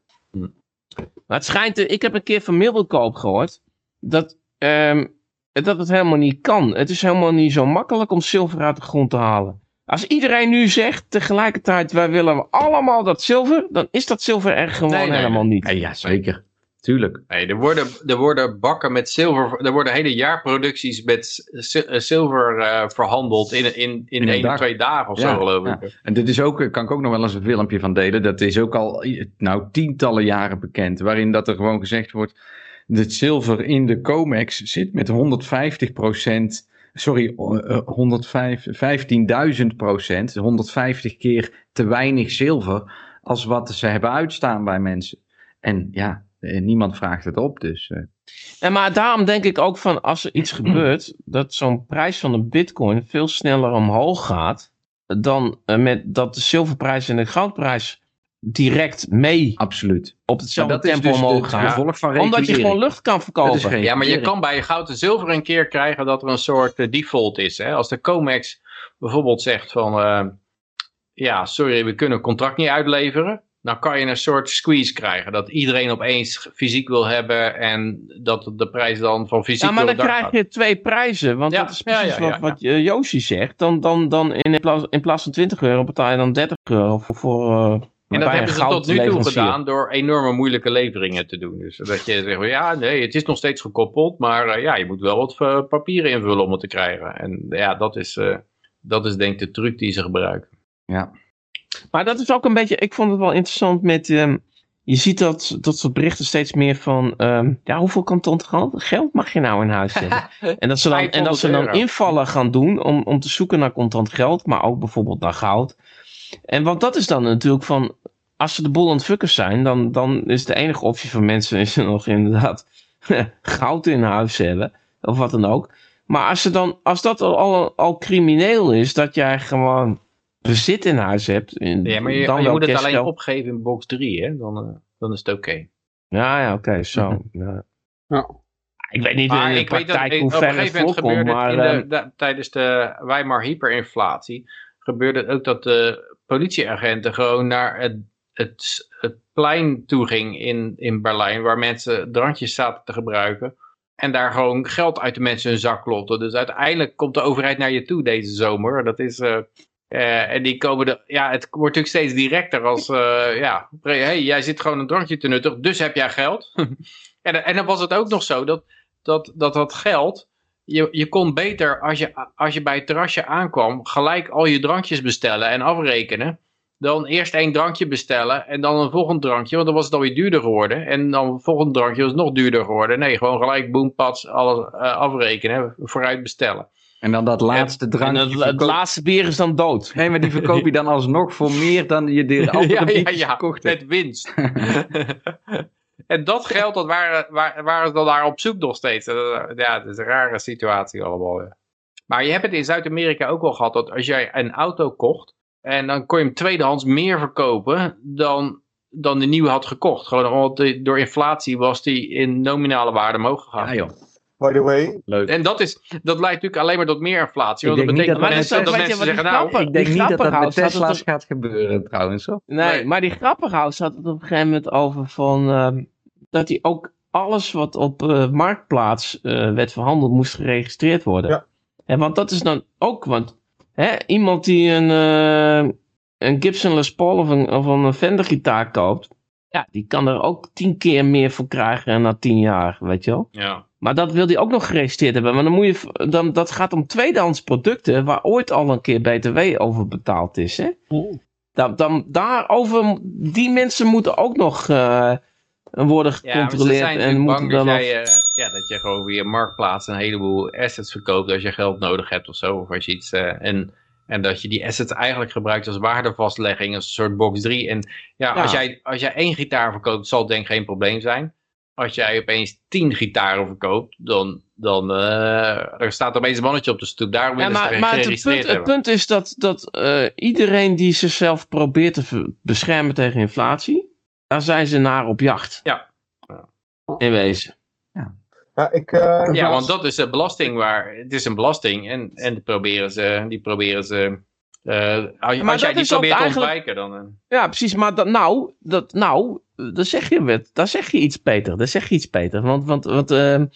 Maar het schijnt, eh, ik heb een keer van Middelkoop gehoord, dat, ehm, dat het helemaal niet kan. Het is helemaal niet zo makkelijk om zilver uit de grond te halen. Als iedereen nu zegt tegelijkertijd, wij willen allemaal dat zilver, dan is dat zilver er gewoon Nee, nee, helemaal niet. Ja, ja zeker. Tuurlijk. Nee, er worden, er worden bakken met zilver, er worden hele jaarproducties met eh, zilver eh, verhandeld in, in, in, één of dag. twee dagen of Ja, zo geloof ja. ik. En dit is ook, eh, kan ik ook nog wel eens een filmpje van delen. Dat is ook al nou, tientallen jaren bekend. Waarin dat er gewoon gezegd wordt. Dat zilver in de COMEX zit met 150 Sorry, eh, 105 15.000 procent. 150 keer te weinig zilver. Als wat ze hebben uitstaan bij mensen. En ja, eh, niemand vraagt het op. Dus eh, En maar daarom denk ik ook van, als er iets gebeurt, dat zo'n prijs van een bitcoin veel sneller omhoog gaat, dan eh, met dat de zilverprijs en de goudprijs direct mee absoluut. op hetzelfde dat tempo dus omhoog gaan. gevolg van Omdat je gewoon lucht kan Dat verkopen. Ja, maar je kan bij goud en zilver een keer krijgen dat er een soort eh, default is. Hè? Als de COMEX bijvoorbeeld zegt van, eh, ja, sorry, we kunnen een contract niet uitleveren. Dan kan je een soort squeeze krijgen. Dat iedereen opeens fysiek wil hebben en dat de prijs dan van fysiek Ja, maar dan krijg je twee prijzen. Want Ja, dat is precies ja, ja, wat, wat eh, Josie zegt. Dan, dan, dan in, plaats, in plaats van 20 euro betaal je dan 30 euro voor, voor eh, En dat hebben ze tot nu toe gedaan door enorme moeilijke leveringen te doen. Dus dat je zegt, van, ja, nee, het is nog steeds gekoppeld, maar eh, ja, je moet wel wat eh, papieren invullen om het te krijgen. En ja, dat is, eh, dat is denk ik de truc die ze gebruiken. Ja. Maar dat is ook een beetje, ik vond het wel interessant met, ehm, je ziet dat, dat soort berichten steeds meer van, ehm, ja, hoeveel kanton geld, mag je nou in huis hebben? *laughs* en dat ze dan, en dat ze 500 dan invallen gaan doen om, om te zoeken naar contant geld, maar ook bijvoorbeeld naar goud. En want dat is dan natuurlijk van, als ze de boel aan het fuckers zijn, dan, dan is de enige optie voor mensen is er nog inderdaad *laughs* goud in huis hebben, of wat dan ook. Maar als, ze dan, als dat al, al, al crimineel is, dat jij gewoon bezit in huis hebt. in- Ja, maar je, dan je moet het alleen opgeven in box 3, hè? Dan, eh, dan is het oké. Ja, ja, oké, zo. Ja. Ja. Ik weet niet Maar in de ik weet dat praktijk hoe op een ver het gegeven moment voorkomt, maar... de, eh, tijdens de Weimar hyperinflatie gebeurde het ook dat de politieagenten gewoon naar het, het, het plein toe ging in, in Berlijn, waar mensen drankjes zaten te gebruiken. en daar gewoon geld uit de mensen hun zak klotten. Dus uiteindelijk komt de overheid naar je toe deze zomer. Dat is... eh, eh, en die komen de, ja, het wordt natuurlijk steeds directer als, eh, ja, hey, jij zit gewoon een drankje te nuttig, dus heb jij geld. *laughs* en, en dan was het ook nog zo dat dat, dat, dat geld, je, je kon beter als je, als je bij het terrasje aankwam, gelijk al je drankjes bestellen en afrekenen. Dan eerst één drankje bestellen en dan een volgend drankje, want dan was het alweer duurder geworden. En dan een volgend drankje was nog duurder geworden. Nee, gewoon gelijk boom, pats, alles eh, afrekenen, vooruit bestellen. En dan dat laatste En drankje. het, het verkoop- laatste bier is dan dood. Nee, maar die verkoop je dan *laughs* alsnog voor meer dan je de *laughs* andere ja, ja, biertjes ja, hebt. met winst. *laughs* en dat geld, dat waren, waren, dan daar op zoek nog steeds. Eh, Ja, het is een rare situatie allemaal. ja. Maar je hebt het in Zuid-Amerika ook wel gehad, dat als jij een auto kocht, en dan kon je hem tweedehands meer verkopen dan, dan de nieuwe had gekocht. Gewoon omdat die- door inflatie was die in nominale waarde omhoog gegaan. Ja, joh. By the way, Leuk. En dat, is, dat leidt natuurlijk alleen maar tot meer inflatie. Ik Want dat denk niet betekent dat dat mensen- dat mensen wat zeggen, die nou, grappen- Ik denk Die niet dat dat met Tesla's gaat gebeuren trouwens. Hoor. Nee, Nee. maar die Grapperhaus had het op een gegeven moment over van... ehm, dat hij ook alles wat op eh, Marktplaats eh, werd verhandeld moest geregistreerd worden. Ja. En want dat is dan ook... Want hè, iemand die een, eh, een Gibson Les Paul of een, of een Fender gitaar koopt... Ja, die kan er ook tien keer meer voor krijgen na tien jaar, weet je wel. ja. Maar dat wil hij ook nog geregistreerd hebben. Maar dan moet je, dan, dat gaat om tweedehands producten waar ooit al een keer BTW over betaald is. Hè? Dan, dan, daarover, die mensen moeten ook nog eh, worden gecontroleerd. en moeten dan dat jij, eh, ja, dat je gewoon via Marktplaats een heleboel assets verkoopt als je geld nodig hebt of zo. Of als je iets, eh, en, en dat je die assets eigenlijk gebruikt als waardevastlegging, als een soort box 3. En ja, Ja. Als, jij, als jij één gitaar verkoopt, zal het denk ik geen probleem zijn. Als jij opeens tien gitaren verkoopt, dan, dan eh, er staat opeens een mannetje op de stoep. Daar Ja, maar, maar het, punt, het punt is dat, dat iedereen die zichzelf probeert te beschermen tegen inflatie, daar zijn ze naar op jacht. Ja. Ja. In wezen. ja, ik... eh, Ja, want dat is een belasting waar. Het is een belasting en, en die proberen ze. Die proberen ze eh, als Maar jij dat die probeert te eigenlijk- ontwijken, dan. eh, Ja, precies. Maar dat, nou, dat, nou, daar zeg je, wat- daar zeg je iets, Peter. Daar zeg je iets, Peter. Want, want, want ehm,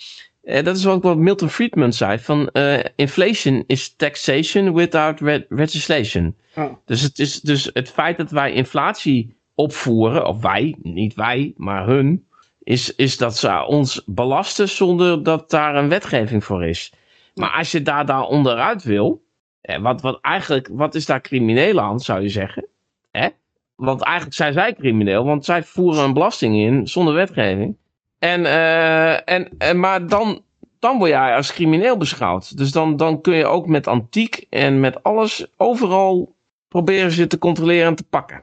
eh, dat is ook wat Milton Friedman zei. Van eh, inflation is taxation without re- legislation. Oh. Dus, het is, dus het feit dat wij inflatie opvoeren, of wij, niet wij, maar hun, is, is dat ze ons belasten zonder dat daar een wetgeving voor is. Maar als je daar dan onderuit wil, eh, wat, wat eigenlijk, wat is daar crimineel aan, zou je zeggen? Hè? Want eigenlijk zijn zij crimineel, want zij voeren een belasting in zonder wetgeving. En, eh, en, en, maar dan, dan word jij als crimineel beschouwd. Dus dan, dan kun je ook met antiek en met alles overal proberen ze te controleren en te pakken.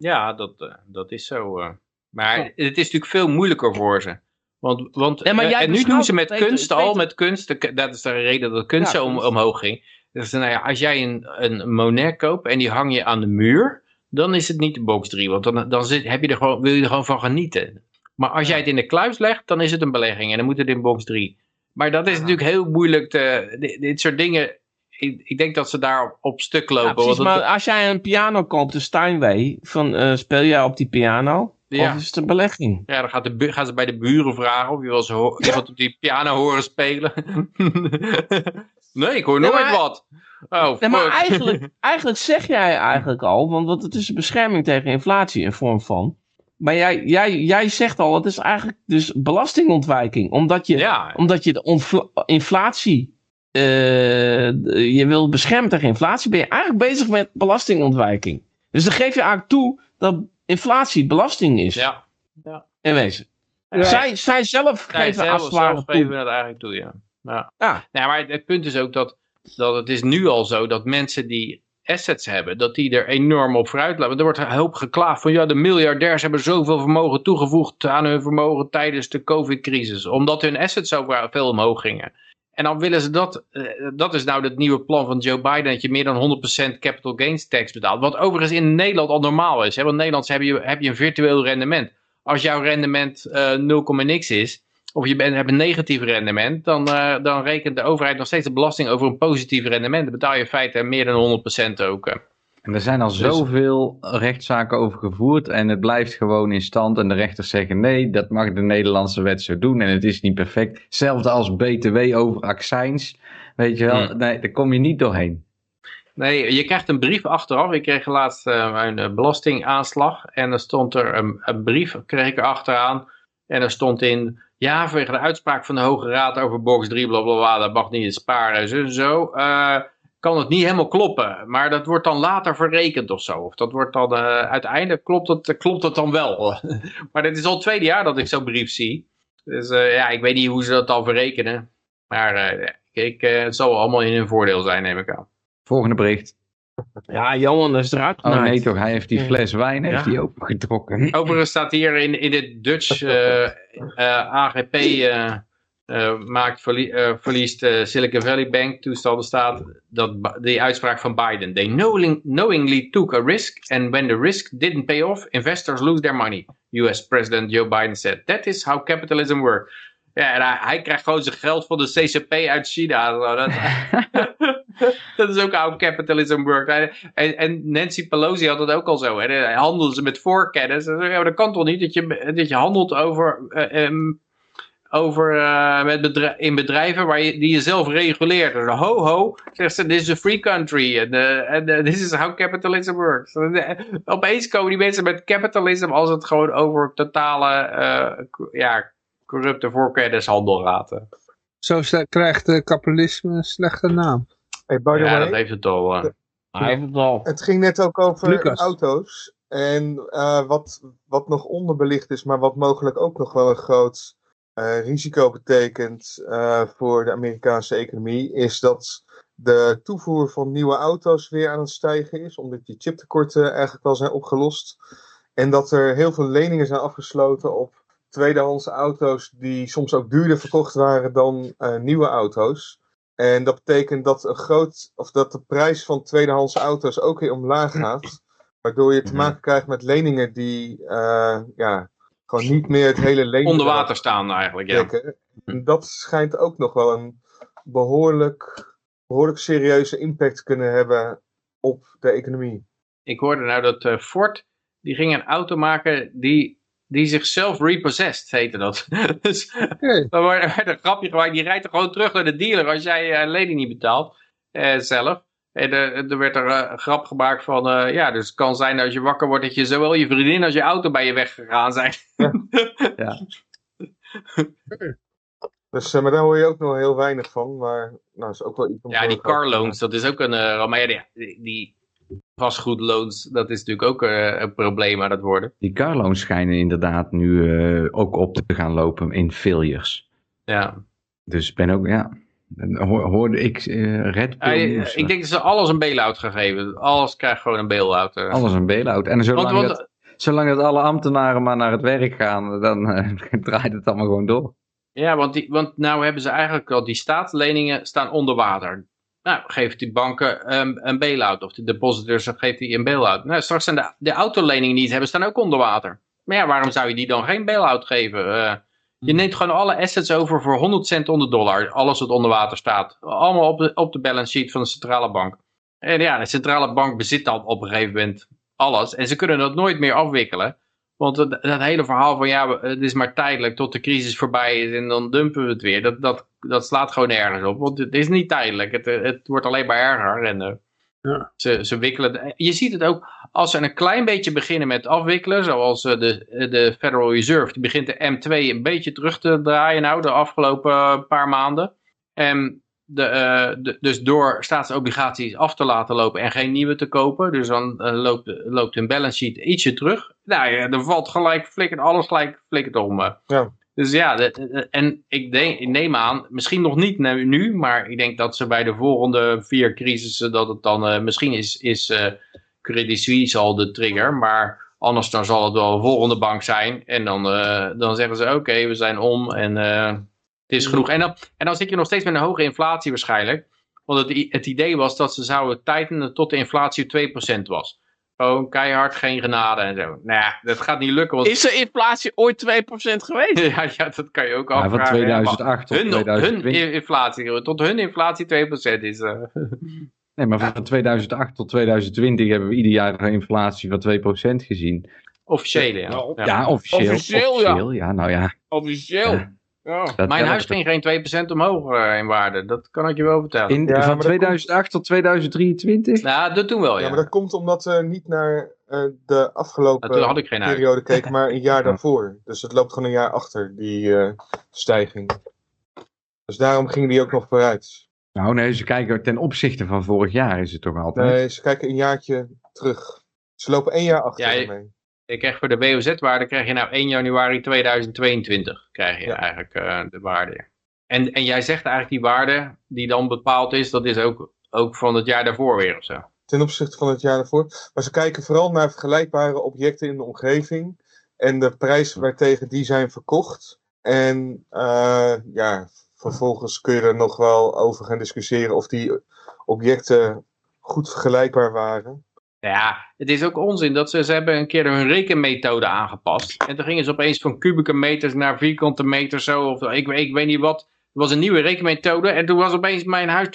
Ja, dat, eh, dat is zo. eh. Maar het is natuurlijk veel moeilijker voor ze. Want, want maar eh, en nu doen ze met kunst al, met kunst, dat is de reden dat kunst Ja, zo om, omhoog ging. Dus nou ja, als jij een, een Monet koopt en die hang je aan de muur, dan is het niet de box 3, want dan, dan zit, heb je er gewoon, wil je er gewoon van genieten. Maar als jij het in de kluis legt, dan is het een belegging en dan moet het in box 3. Maar dat is natuurlijk heel moeilijk te, dit, dit soort dingen, ik, ik denk dat ze daar op, op stuk lopen. Ja, precies, want het- maar als jij een piano koopt, een Steinway, van, eh, speel jij op die piano? Ja. Of is het een belegging? Ja, dan gaat de gaan ze bij de buren vragen of je wel eens iemand op die piano horen spelen. *laughs* nee, ik hoor Nee, nooit maar- wat. Oh, Nee, maar eigenlijk, *laughs* eigenlijk zeg jij eigenlijk al, want, want het is een bescherming tegen inflatie in vorm van. Maar jij, jij, jij zegt al, het is eigenlijk dus belastingontwijking. Omdat je, Ja, omdat je de inflatie, je wil beschermen tegen inflatie, ben je eigenlijk bezig met belastingontwijking. Dus dan geef je eigenlijk toe dat inflatie belasting is. ja. In wezen. Ja. Zij, zij zelf Nee, geven zelf, ware zelf toe. geven dat eigenlijk toe, ja. ja. Ja. Nee, maar het, het punt is ook dat, dat het is nu al zo dat mensen die assets hebben, dat die er enorm op vooruit lopen. Er wordt een hoop geklaagd van ja, de miljardairs hebben zoveel vermogen toegevoegd aan hun vermogen tijdens de covid-crisis, omdat hun assets zo veel omhoog gingen. En dan willen ze dat, eh, dat is nou het nieuwe plan van Joe Biden, dat je meer dan 100% capital gains tax betaalt. Wat overigens in Nederland al normaal is. Want in Nederland heb je, heb je een virtueel rendement. Als jouw rendement eh 0, niks is, of je hebt een negatief rendement, dan, eh, dan rekent de overheid nog steeds de belasting over een positief rendement. Dan betaal je in feite meer dan 100% ook. En er zijn al zoveel rechtszaken over gevoerd en het blijft gewoon in stand. En de rechters zeggen nee, dat mag de Nederlandse wet zo doen en het is niet perfect. Hetzelfde als BTW over accijns. Weet je wel, Hmm. nee, daar kom je niet doorheen. Nee, je krijgt een brief achteraf. Ik kreeg laatst eh, mijn eh, belastingaanslag. En er stond er een, een brief, kreeg ik er achteraan. En er stond in, ja, vanwege de uitspraak van de Hoge Raad over box 3, bla bla bla, dat mag niet in sparen, zo en zo. eh, kan het niet helemaal kloppen. Maar dat wordt dan later verrekend of zo. Of dat wordt dan, eh, uiteindelijk klopt het, klopt het dan wel. *laughs* maar dit is al het tweede jaar dat ik zo'n brief zie. Dus eh, ja, ik weet niet hoe ze dat dan verrekenen. Maar eh, ik, eh, het zal allemaal in hun voordeel zijn, neem ik aan. Volgende bericht. Ja, Johan is eruit. Oh nee toch, hij heeft die fles wijn heeft Ja. hij opengetrokken. Overigens staat hier in, in dit Dutch eh, eh, AGP maakt verlie- eh, verliest eh, Silicon Valley Bank toestel staat dat die uitspraak van Biden. They knowing, knowingly took a risk and when the risk didn't pay off, investors lose their money. US President Joe Biden said. That is how capitalism works. Ja, en hij, hij krijgt gewoon zijn geld van de CCP uit China. *laughs* Dat, *laughs* dat is ook how capitalism works. En, en Nancy Pelosi had dat ook al zo. Hè? Hij handelde ze met voorkennis. Ja, dat kan toch niet dat je, dat je handelt over, eh, ehm, over eh, met bedrij- in bedrijven waar je, die je zelf reguleert. Dus ho ho, zegt ze, this is a free country. En eh, en, eh, this is how capitalism works. En, opeens komen die mensen met capitalism als het gewoon over totale eh, ja, corrupte voorkennishandel gaat. Zo krijgt uh, kapitalisme een slechte naam. Hey, by the Ja, way, dat heeft het al. Hij heeft het al. het ging net ook over Lucas. auto's. En eh, wat, wat nog onderbelicht is, maar wat mogelijk ook nog wel een groot risico betekent eh, voor de Amerikaanse economie, is dat de toevoer van nieuwe auto's weer aan het stijgen is, omdat die chiptekorten eigenlijk wel zijn opgelost. En dat er heel veel leningen zijn afgesloten op tweedehands auto's die soms ook duurder verkocht waren dan eh, nieuwe auto's. En dat betekent dat, een groot, of dat de prijs van tweedehands auto's ook weer omlaag gaat. Waardoor je te Mhm. maken krijgt met leningen die eh, ja, gewoon niet meer het hele lening Onder water staan eigenlijk, ja. trekken. Dat schijnt ook nog wel een behoorlijk, behoorlijk serieuze impact te kunnen hebben op de economie. Ik hoorde nou dat eh, Ford, die ging een auto maken die, die zichzelf repossessed, heette dat. *laughs* dus Oké. dan werd een grapje gemaakt, die rijdt er gewoon terug naar de dealer als jij een lening niet betaalt eh, zelf. En er werd er eh, een grap gemaakt van, eh, ja, dus het kan zijn dat als je wakker wordt dat je zowel je vriendin als je auto bij je weggegaan zijn. *laughs* Dus, eh, maar daar hoor je ook nog heel weinig van. Maar nou, is ook wel iets om Ja, die car loans, dat is ook een, eh, maar ja, die, die vastgoedloans, dat is natuurlijk ook een probleem aan het worden. Die carloons schijnen inderdaad nu eh, ook op te gaan lopen in failures. Ja. Dus ik ben ook, ja, hoorde ik eh Red Pill News, ik denk dat ze alles een bail-out gaan geven. Alles krijgt gewoon een bail-out. eh. alles een bail-out. En zolang, Want, want, dat, zolang dat alle ambtenaren maar naar het werk gaan, dan eh, *laughs* draait het allemaal gewoon door. ja, want, die, want nou hebben ze eigenlijk al die staatsleningen staan onder water. Nou, geeft die banken ehm, een bail-out. Of de depositors geeft die een bail-out. Nou, straks zijn de, de autoleningen die het hebben, staan ook onder water. Maar ja, waarom zou je die dan geen bail-out geven? Je neemt gewoon alle assets over voor 100 cent onder dollar. Alles wat onder water staat. Allemaal op de, op de balance sheet van de centrale bank. En ja, de centrale bank bezit dan op een gegeven moment alles. En ze kunnen dat nooit meer afwikkelen. Want dat, dat hele verhaal van ja, het is maar tijdelijk tot de crisis voorbij is en dan dumpen we het weer. Dat, dat, dat slaat gewoon nergens op. Want het is niet tijdelijk. Het, het wordt alleen maar erger. En, eh, Ja. ze, ze wikkelen. Je ziet het ook als ze een klein beetje beginnen met afwikkelen. Zoals eh, de, de Federal Reserve. Die begint de M2 een beetje terug te draaien nou de afgelopen eh, paar maanden. En de, eh, de, dus door staatsobligaties af te laten lopen en geen nieuwe te kopen. Dus dan eh, loopt, loopt hun balance sheet ietsje terug. Nou ja, dan valt gelijk flikkert alles gelijk flikkert om. eh. Ja. Dus ja, en ik, denk, ik neem aan, misschien nog niet nu, maar ik denk dat ze bij de volgende vier crisissen, dat het dan, eh, misschien is, is eh Credit Suisse al de trigger, maar anders dan zal het wel een volgende bank zijn. En dan, eh, dan zeggen ze, oké, we zijn om en het is genoeg. En dan, en dan zit je nog steeds met een hoge inflatie waarschijnlijk. Want het, het idee was dat ze zouden tightenen tot de inflatie 2% was. Gewoon keihard, geen genade en zo. Nou ja, dat gaat niet lukken. Want, Is de inflatie ooit 2% geweest? *laughs* ja, ja, dat kan je ook Ja, afvragen. van hè, maar 2008 tot hun, hun 2020. inflatie, tot hun inflatie 2% is. eh. *laughs* Nee, maar van 2008 tot 2020 hebben we ieder jaar een inflatie van 2% gezien. Officiële, ja. Nou, Ja. Ja, officieel. Officieel, ja. ja. nou ja. Officieel. Dat Mijn huis ging geen 2% omhoog eh, in waarde. Dat kan ik je wel vertellen. In, Ja, van dat 2008 tot 2023? Nou, dat toen wel, Ja, ja. maar dat komt omdat we niet naar eh, de afgelopen Nou, toen had ik geen huis. periode keken, *laughs* maar een jaar daarvoor. Dus het loopt gewoon een jaar achter, die eh, stijging. Dus daarom gingen die ook nog vooruit. Nou nee, ze kijken ten opzichte van vorig jaar is het toch altijd. Nee, ze kijken een jaartje terug. Ze lopen één jaar achter Ja, je- ermee. Je krijgt voor de WOZ-waarde krijg je nou 1 januari 2022 krijg je Ja. eigenlijk eh, de waarde. En, en jij zegt eigenlijk die waarde die dan bepaald is, dat is ook, ook van het jaar daarvoor weer of zo. Ten opzichte van het jaar daarvoor. Maar ze kijken vooral naar vergelijkbare objecten in de omgeving. En de prijs waartegen die zijn verkocht. En eh, ja, vervolgens kun je er nog wel over gaan discussiëren of die objecten goed vergelijkbaar waren. Ja, het is ook onzin dat ze, ze hebben een keer hun rekenmethode aangepast. En toen gingen ze opeens van kubieke meters naar vierkante meters zo. Of ik, ik weet niet wat. Er was een nieuwe rekenmethode en toen was opeens mijn huis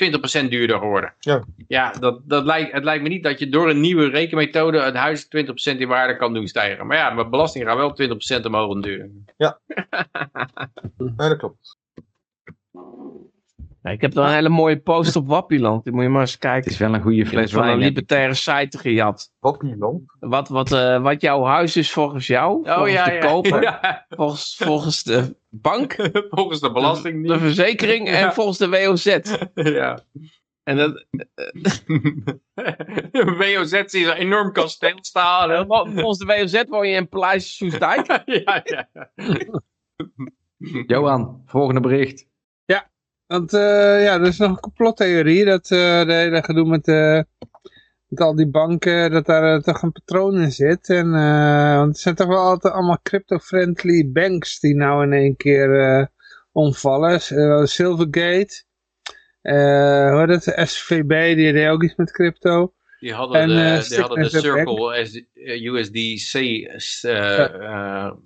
20% duurder geworden. Ja. Ja, dat, dat lijkt, het lijkt me niet dat je door een nieuwe rekenmethode het huis 20% in waarde kan doen stijgen. Maar ja, mijn belasting gaat wel 20% omhoog duren. Ja, *laughs* dat klopt. Ja, ik heb dan een hele mooie post op Wappieland. Die moet je maar eens Het kijken. is wel een goede fles van een libertaire site gejat. Wappieland. Wat, wat, eh, wat jouw huis is volgens jou, volgens de koper, Ja, volgens, volgens de bank, *laughs* volgens de belasting de verzekering en Ja. volgens de WOZ. *laughs* Ja. En dat, WOZ is een enorm kasteel staan. volgens de WOZ woon je in Paleis Soesdijk. *laughs* ja, ja. Johan, volgende bericht. Want eh, ja, er is nog een complottheorie dat eh de hele gedoe met, eh, met al die banken, dat daar toch een patroon in zit. En, want het zijn toch wel altijd allemaal crypto-friendly banks die nou in één keer omvallen. Silvergate, hoe heet het, SVB, die deed ook iets met crypto. Die hadden En, de, die hadden de Bank. Circle USDC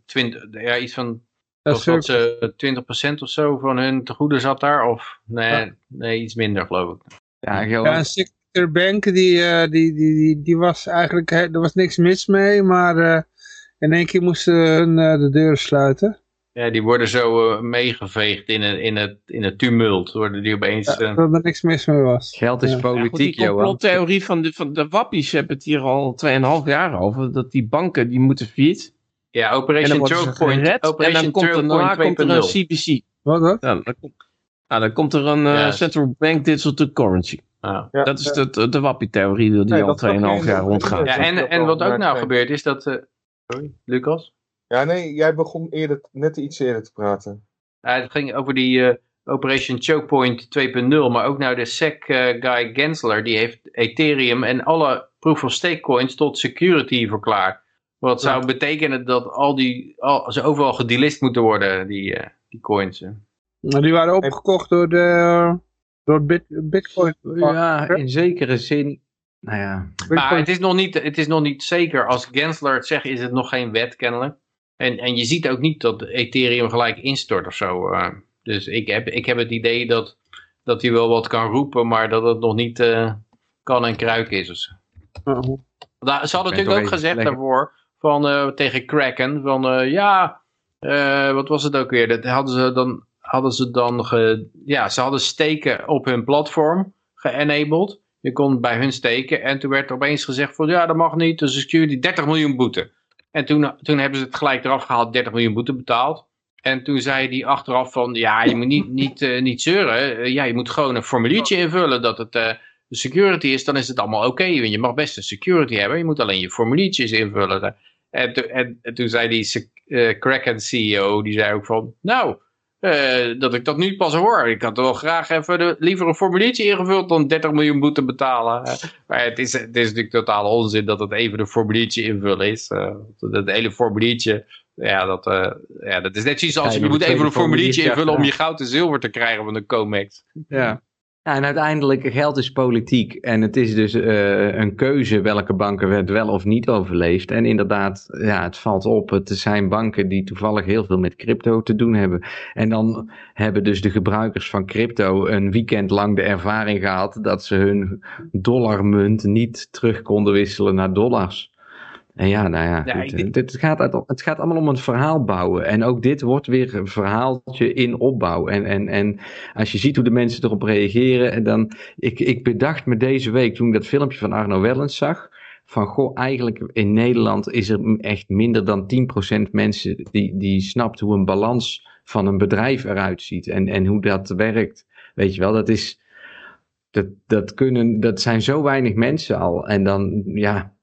20, ja, iets van Dat ze 20% of zo van hun tegoeden zat daar. Of nee, Ja. nee iets minder geloof ik. Ja, Ja, Johan. en Signature Bank, die, eh, die, die, die, die was eigenlijk, er was niks mis mee, maar eh, in één keer moesten hun eh, de deuren sluiten. Ja, die worden zo eh, meegeveegd in, het in, het, in het tumult. Worden die opeens... Ja, dat er niks mis mee was. Geld is Ja. Ja, goed, politiek, die van de, van de wappies hebben het hier al 2,5 jaar over. Dat die banken, die moeten failliet. Ja, Operation Choke Point. En Operation dan komt er, daarna komt er een 2.0. CBC. Wat dat? Ja, dan, komt, nou, dan komt er een eh. Central Bank Digital Currency. Ja. Ja, Dat is ja. de, de, de wappie-theorie die Nee, al dat 2,5 is ook jaar rondgaat. Ja, en, en wat ook nou gebeurt is dat... eh, sorry, Lucas? Ja, nee, jij begon eerder, net iets eerder te praten. Ja, het ging over die eh, Operation Chokepoint 2.0, maar ook nou de SEC eh, guy Gensler, die heeft Ethereum en alle proof-of-stake coins tot security verklaard. Wat zou betekenen dat al die, al, ze overal gedelist moeten worden, die, eh, die coins. Nou, die waren opgekocht door de door bit, Bitcoin. Ja, in zekere zin. Nou ja, Maar Bitcoin. het is, nog niet, het is nog niet zeker. Als Gensler het zegt, is het nog geen wet kennelijk. En, en je ziet ook niet dat Ethereum gelijk instort of zo. eh. dus ik heb, ik heb het idee dat, dat hij wel wat kan roepen, maar dat het nog niet eh, kan en kruik is. of zo. Oh. Da- Ze hadden natuurlijk ook gezegd lekker- daarvoor van, eh, tegen Kraken van eh, ja, eh, wat was het ook weer? Dat hadden ze dan, hadden ze dan ja, ze hadden steken op hun platform geënabled. Je kon bij hun steken en toen werd opeens gezegd van ja, dat mag niet, dus security 30 miljoen boete. En toen, toen hebben ze het gelijk eraf gehaald, 30 miljoen boete betaald. En toen zei die achteraf van, ja, je moet niet, niet, niet zeuren. Ja, je moet gewoon een formuliertje invullen dat het security is. Dan is het allemaal oké. je mag best een security hebben. Je moet alleen je formuliertjes invullen. En, to- en, en toen zei die eh, Kraken CEO, die zei ook van, nou, eh, dat ik dat nu pas hoor. Ik had wel graag even de, liever een formuliertje ingevuld dan 30 miljoen boete betalen. Eh, maar het is, het is natuurlijk totaal onzin dat het even een formuliertje invullen is. Eh, dat het hele formuliertje, ja dat, ja, dat is net zoiets als Ja, je je moet even een formuliertje invullen om je goud en zilver te krijgen van de COMEX. ja. Ja, en uiteindelijk, geld is politiek. En het is dus eh, een keuze welke banken het wel of niet overleeft. En inderdaad, ja, het valt op. Het zijn banken die toevallig heel veel met crypto te doen hebben. En dan hebben dus de gebruikers van crypto een weekend lang de ervaring gehad dat ze hun dollarmunt niet terug konden wisselen naar dollars. En ja, nou ja, Ja, goed, ik denk- het, gaat het gaat allemaal om het verhaal bouwen. En ook dit wordt weer een verhaaltje in opbouw. En, en, en als je ziet hoe de mensen erop reageren. En dan, ik, ik bedacht me deze week, toen ik dat filmpje van Arno Wellens zag. Van goh, eigenlijk in Nederland is er echt minder dan 10% mensen die, die snapt hoe een balans van een bedrijf eruit ziet. En, en hoe dat werkt. Weet je wel, dat is. Dat, dat, kunnen, dat zijn zo weinig mensen al. En dan, ja,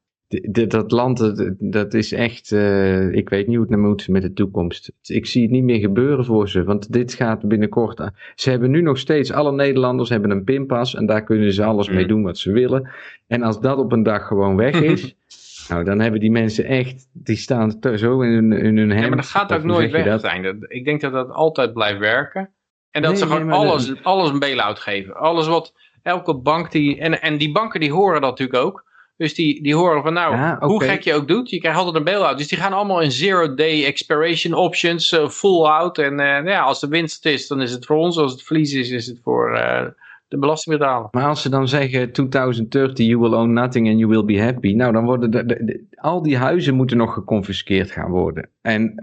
dat land, dat, dat is echt, eh, ik weet niet hoe het nou moet met de toekomst. Ik zie het niet meer gebeuren voor ze, want dit gaat binnenkort. aan- Ze hebben nu nog steeds, alle Nederlanders hebben een pinpas en daar kunnen ze alles mee Mm. doen wat ze willen. En als dat op een dag gewoon weg is, *laughs* nou dan hebben die mensen echt, die staan zo in hun, in hun hemd. Ja, maar dat gaat ook nooit weg dat? zijn. Ik denk dat dat altijd blijft werken. En dat Nee, ze nee, gewoon dat- alles, alles een bail-out geven. Alles wat elke bank die... En, en die banken die horen dat natuurlijk ook. Dus die, die horen van nou, Ja, hoe gek je ook doet, je krijgt altijd een bail-out. Dus die gaan allemaal in zero-day expiration options, eh, full-out. En eh, nou ja, als de winst is, dan is het voor ons. Als het verlies is, is het voor eh, de belastingbetaler. Maar als ze dan zeggen 2030 you will own nothing and you will be happy. Nou, dan worden de, de- de- al die huizen moeten nog geconfiskeerd gaan worden. En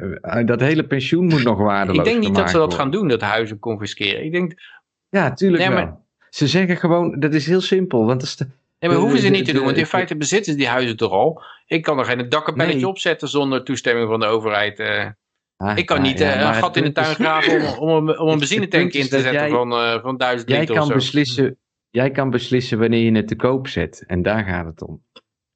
dat hele pensioen moet nog waardeloos Ik denk niet dat ze dat worden. gaan doen, dat huizen confisceren. Ik denk, Ja, tuurlijk Nee, wel. maar- Ze zeggen gewoon, dat is heel simpel. Want dat is de- Nee, maar hoeven ze niet te de- doen, want in feite bezitten ze die huizen toch al. Ik kan er geen dakkapelletje Nee. opzetten zonder toestemming van de overheid. eh. Ah, ik kan niet ja, eh, een gat in de tuin graven om, om, een, om een Het benzinetank in te zetten jij- van, eh van 1000 Jij liter kan, of zo. beslissen, jij kan beslissen wanneer je het te koop zet. En daar gaat het om.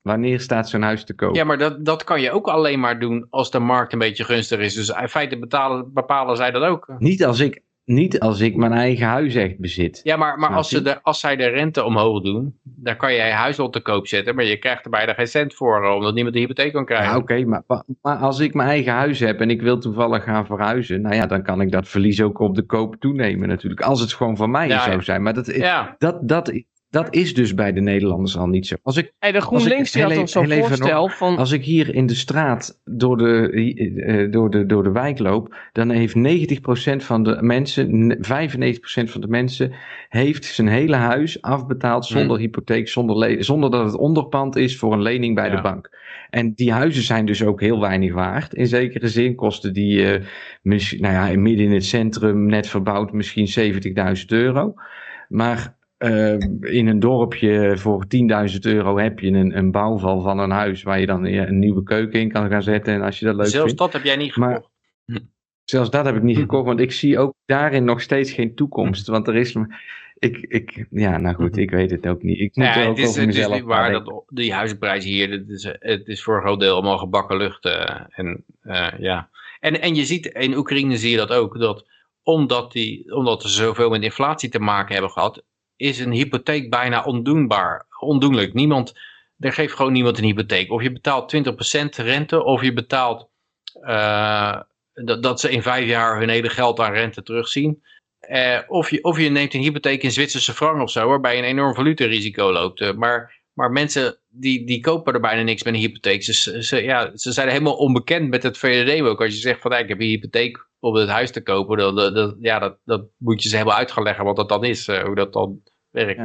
Wanneer staat zo'n huis te koop? Ja, maar dat, dat kan je ook alleen maar doen als de markt een beetje gunstig is. Dus in feite betalen, bepalen zij dat ook. Niet, als ik, niet als ik mijn eigen huis echt bezit. Ja, maar, maar als, ze de, als zij de rente omhoog doen, dan kan je huis wel te koop zetten. Maar je krijgt er bijna geen cent voor, eh, omdat niemand de hypotheek kan krijgen. Ja, oké, maar, maar als ik mijn eigen huis heb en ik wil toevallig gaan verhuizen, nou ja, dan kan ik dat verlies ook op de koop toenemen natuurlijk. Als het gewoon van mij Ja, zou zijn. Maar dat, ja. dat, dat, dat is dus bij de Nederlanders al niet zo. Als ik, Hey, de GroenLinks die heel had ons zo'n voorstel van... als ik hier in de straat door de, eh, door de, door de wijk loop, dan heeft 90% van de mensen, n- 95% van de mensen, heeft zijn hele huis afbetaald zonder hypotheek, zonder, zonder dat het onderpand is voor een lening bij Ja. de bank. En die huizen zijn dus ook heel weinig waard. In zekere zin kosten die, eh, misschien, nou ja, midden in het centrum, net verbouwd, misschien 70.000 euro. Maar eh, in een dorpje voor 10.000 euro heb je een, een bouwval van een huis waar je dan een nieuwe keuken in kan gaan zetten. En als je dat leuk Zelfs vindt. dat heb jij niet Maar- gekocht. Zelfs dat heb ik niet gekocht, want ik zie ook daarin nog steeds geen toekomst. Want er is. Ik, ik, ja, nou goed, ik weet het ook niet. Ik moet Ja, er ook het is, over het is mezelf niet waar dat die huizenprijzen hier, het is, het is voor een groot deel allemaal gebakken lucht. eh, en, eh, ja. en, en je ziet, in Oekraïne zie je dat ook, dat omdat, die, omdat ze zoveel met inflatie te maken hebben gehad, is een hypotheek bijna ondoenbaar, ondoenlijk. Niemand, er geeft gewoon niemand een hypotheek. Of je betaalt 20% rente, of je betaalt eh, dat, dat ze in vijf jaar hun hele geld aan rente terugzien. Eh, of, je, of je neemt een hypotheek in Zwitserse frank of zo, waarbij je een enorm valutarisico loopt. Eh, maar, maar mensen die, die kopen er bijna niks met een hypotheek. Ze, ze, ja, ze zijn helemaal onbekend met het VDD ook. Als je zegt van "Hey, ik heb een hypotheek om het huis te kopen, dat, dat- ja, dat, dat moet je ze helemaal uit gaan leggen wat dat dan is, eh, hoe dat dan werkt.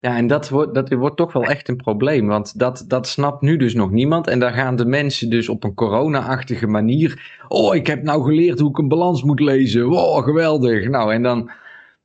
Ja. En dat wordt, dat wordt toch wel echt een probleem. Want dat, dat snapt nu dus nog niemand. En daar gaan de mensen dus op een corona-achtige manier. Oh, ik heb nou geleerd hoe ik een balans moet lezen. Oh, geweldig. Nou, en dan.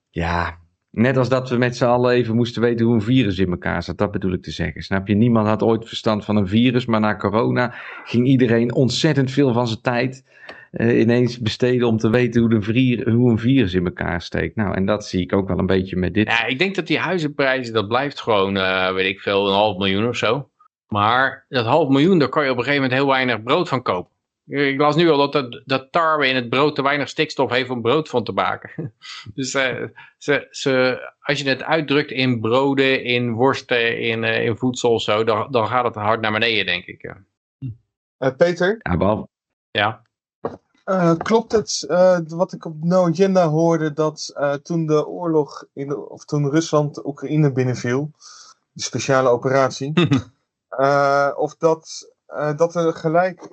Ja, net als dat we met z'n allen even moesten weten hoe een virus in elkaar zat. Dat bedoel ik te zeggen. Snap je? Niemand had ooit verstand van een virus. Maar na corona ging iedereen ontzettend veel van zijn tijd. eh, ineens besteden om te weten hoe, de hoe een virus in elkaar steekt. Nou, en dat zie ik ook wel een beetje met dit. Ja, ik denk dat die huizenprijzen, dat blijft gewoon, eh, weet ik veel, een half miljoen of zo. Maar dat half miljoen, daar kan je op een gegeven moment heel weinig brood van kopen. Ik las nu al dat, dat, dat tarwe in het brood te weinig stikstof heeft om brood van te maken. *laughs* Dus eh, ze, ze, als je het uitdrukt in broden, in worsten, in, eh, in voedsel of zo, dan, dan gaat het hard naar beneden, denk ik. Eh, Peter, Ja, behalve, Ja. Eh, klopt het, eh, wat ik op No Agenda hoorde, dat eh, toen de oorlog, in de, of toen Rusland Oekraïne binnenviel, de speciale operatie, *laughs* eh, of dat, eh, dat er gelijk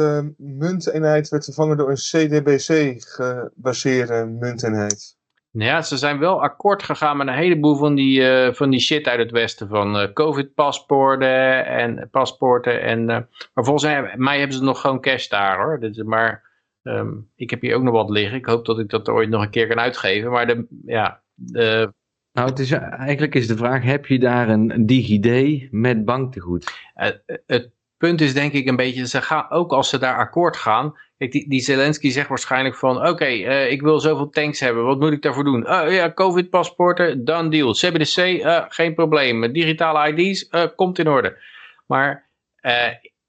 de munteenheid werd vervangen door een CDBC-gebaseerde munteenheid. Nou Ja, ze zijn wel akkoord gegaan met een heleboel van die, eh, van die shit uit het westen. Van eh, covid-paspoorten en paspoorten. En, eh, maar volgens mij, mij hebben ze nog gewoon cash daar hoor. Dus, maar ehm, ik heb hier ook nog wat liggen. Ik hoop dat ik dat ooit nog een keer kan uitgeven. Maar de, ja, de, Nou, het is, eigenlijk is de vraag, heb je daar een, DigiD met banktegoed? eh, het punt is denk ik een beetje, ze gaan, ook als ze daar akkoord gaan. Kijk, die, die Zelensky zegt waarschijnlijk van, oké, eh, ik wil zoveel tanks hebben. Wat moet ik daarvoor doen? Oh ja, covid-paspoorten, done deal. CBDC, eh, geen probleem. Digitale ID's, komt in orde. Maar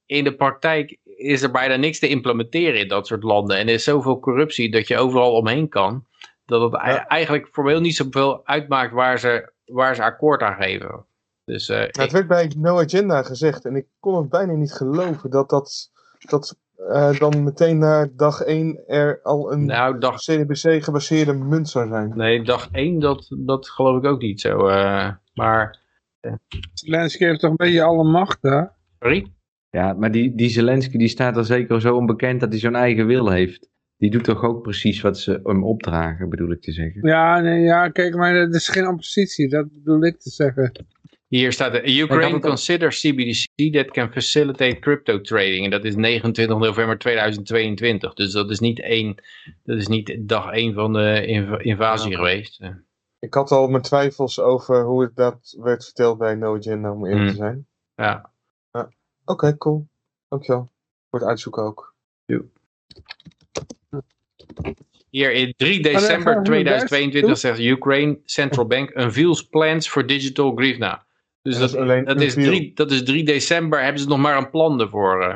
in de praktijk is er bijna niks te implementeren in dat soort landen. En er is zoveel corruptie dat je overal omheen kan. Dat het ei- eigenlijk formeel niet zoveel uitmaakt waar ze, waar ze akkoord aan geven. Dus eh, Nou, ik- het werd bij No Agenda gezegd en ik kon het bijna niet geloven dat dat, dat eh, dan meteen na dag 1 er al een nou, dag, CDBC-gebaseerde munt zou zijn. nee, dag 1, dat, dat geloof ik ook niet zo. eh, maar, Zelensky heeft toch een beetje alle macht daar? sorry? Ja, maar die, die Zelensky die staat er zeker zo onbekend dat hij zo'n eigen wil heeft. Die doet toch ook precies wat ze hem opdragen, bedoel ik te zeggen. Ja, nee, ja, kijk, maar dat is geen oppositie, dat bedoel ik te zeggen. Hier staat er, Ik Ukraine had het al- consider CBDC that can facilitate crypto trading. En dat is 29 november 2022. Dus dat is niet, één, dat is niet dag 1 van de inv- invasie Ja. geweest. Eh, Ik had al mijn twijfels over hoe het dat werd verteld bij No Agenda, om eerlijk Hmm. te zijn. Ja. Oké, cool. Dankjewel. Voor het uitzoeken ook. Hier in 3 gaan we december naar 2022 doen? zegt Ukraine Central Bank unveils plans for digital hryvnia. Dus dat, dat is alleen dat, is unveil. 3, dat is 3 december, hebben ze nog maar een plan ervoor. eh.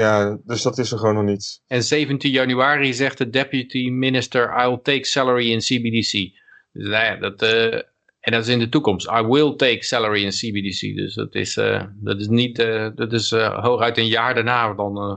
Ja, dus dat is er gewoon nog niet. En 17 januari zegt de deputy minister, I will take salary in CBDC. Dus nou ja, dat, eh, en dat is in de toekomst. I will take salary in CBDC. Dus dat is, eh, dat is niet, eh, dat is eh, hooguit een jaar daarna dan. eh.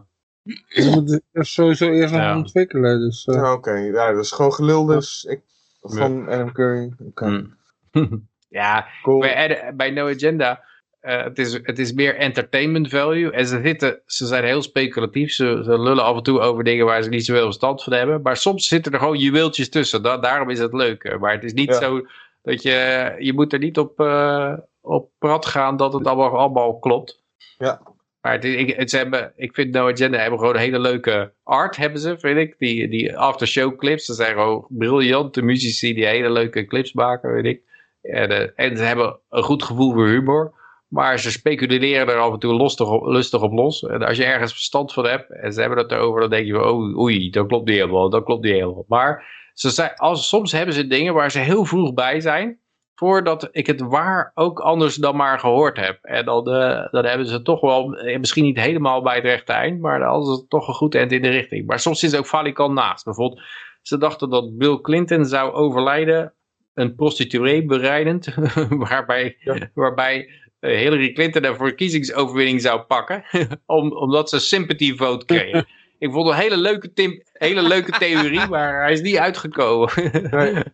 Je moet het sowieso eerst nog Ja. ontwikkelen, dus... eh, Ja, Oké, ja, dat is gewoon gelul dus. Ik, van Adam Curry. Oké, Hmm. *laughs* ja, cool. bij, bij No Agenda, eh, het, is, het is meer entertainment value. En ze, zitten, ze zijn heel speculatief. Ze, ze lullen af en toe over dingen waar ze niet zoveel verstand van hebben. Maar soms zitten er gewoon juweeltjes tussen. Da- daarom is het leuk. eh. Maar het is niet Ja. zo dat je... Je moet er niet op, eh, op prat gaan dat het allemaal, allemaal klopt. Ja. Maar het, ik, het, ze hebben, ik vind No Agenda hebben gewoon een hele leuke art, hebben ze, vind ik. Die, die aftershow clips, ze zijn gewoon briljante muzici die hele leuke clips maken, weet ik. En, en ze hebben een goed gevoel voor humor. Maar ze speculeren er af en toe lustig op, los. En als je ergens verstand van hebt en ze hebben het erover, dan denk je oh, oei, dat klopt niet helemaal, dat klopt niet helemaal. Maar ze zijn, als, soms hebben ze dingen waar ze heel vroeg bij zijn, voordat ik het waar ook anders dan maar gehoord heb. En dan, eh, hebben ze toch wel, eh, misschien niet helemaal bij het rechte eind, maar dan hadden ze toch een goed eind in de richting. Maar soms is het ook falikant naast. Bijvoorbeeld, ze dachten dat Bill Clinton zou overlijden, een prostituee bereidend, *laughs* waarbij, Ja. waarbij eh, Hillary Clinton een verkiezingsoverwinning zou pakken, *laughs* om, omdat ze sympathy vote kregen. *laughs* Ik vond een hele leuke, tim, hele leuke theorie, maar hij is niet uitgekomen.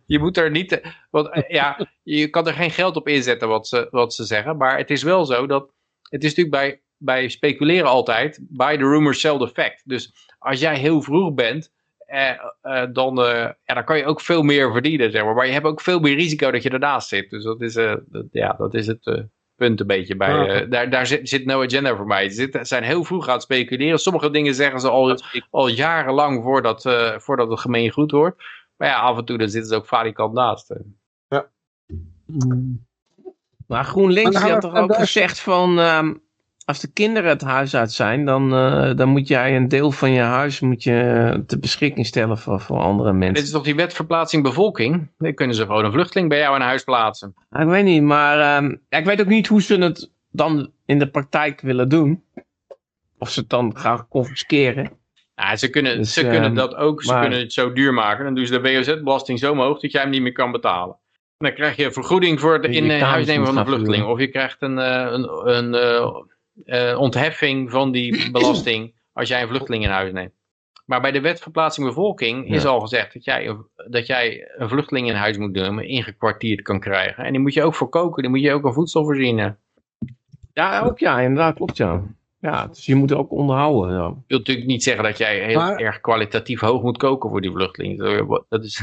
Je moet er niet, want eh, ja, je kan er geen geld op inzetten wat ze, wat ze zeggen. Maar het is wel zo dat, het is natuurlijk bij, bij speculeren altijd, by the rumor sell the fact. Dus als jij heel vroeg bent, eh, eh, dan, eh, ja, dan kan je ook veel meer verdienen, zeg maar. Maar je hebt ook veel meer risico dat je ernaast zit. Dus dat is, eh, dat, ja, dat is het eh, punt een beetje bij. Ja. eh, daar daar zit, zit no agenda voor mij. Ze zijn heel vroeg aan het speculeren. Sommige dingen zeggen ze al, al jarenlang voordat, eh, voordat het gemeen goed wordt. Maar ja, af en toe dan zitten ze ook valikant naast. eh. mm. Maar GroenLinks dan die had toch ook gezegd van... ehm, als de kinderen het huis uit zijn, dan, eh, dan moet jij een deel van je huis moet je ter beschikking stellen voor, voor andere Dit mensen. is toch die wet verplaatsing bevolking? Dan kunnen ze gewoon een vluchteling bij jou in huis plaatsen. Ah, ik weet niet, maar ehm, ik weet ook niet hoe ze het dan in de praktijk willen doen. Of ze het dan gaan confisceren. Ja, ze kunnen, Dus, ze kunnen ehm, dat ook. Ze maar- kunnen het zo duur maken. Dan doen ze de WOZ-belasting zo hoog dat jij hem niet meer kan betalen. En dan krijg je een vergoeding voor het in kamers huis nemen van een vluchteling. Of je krijgt een, eh, een, een eh, ontheffing van die *laughs* belasting als jij een vluchteling in huis neemt. Maar bij de wet verplaatsing bevolking is Ja. al gezegd dat jij, dat jij een vluchteling in huis moet nemen, ingekwartierd kan krijgen. En die moet je ook voor koken, die moet je ook aan voedsel voorzien. Ja, ook ja, inderdaad, klopt ja. Ja, dus je moet ook onderhouden. Ja. Dat wil natuurlijk niet zeggen dat jij heel Maar- erg kwalitatief hoog moet koken voor die vluchteling. Dat is... *laughs*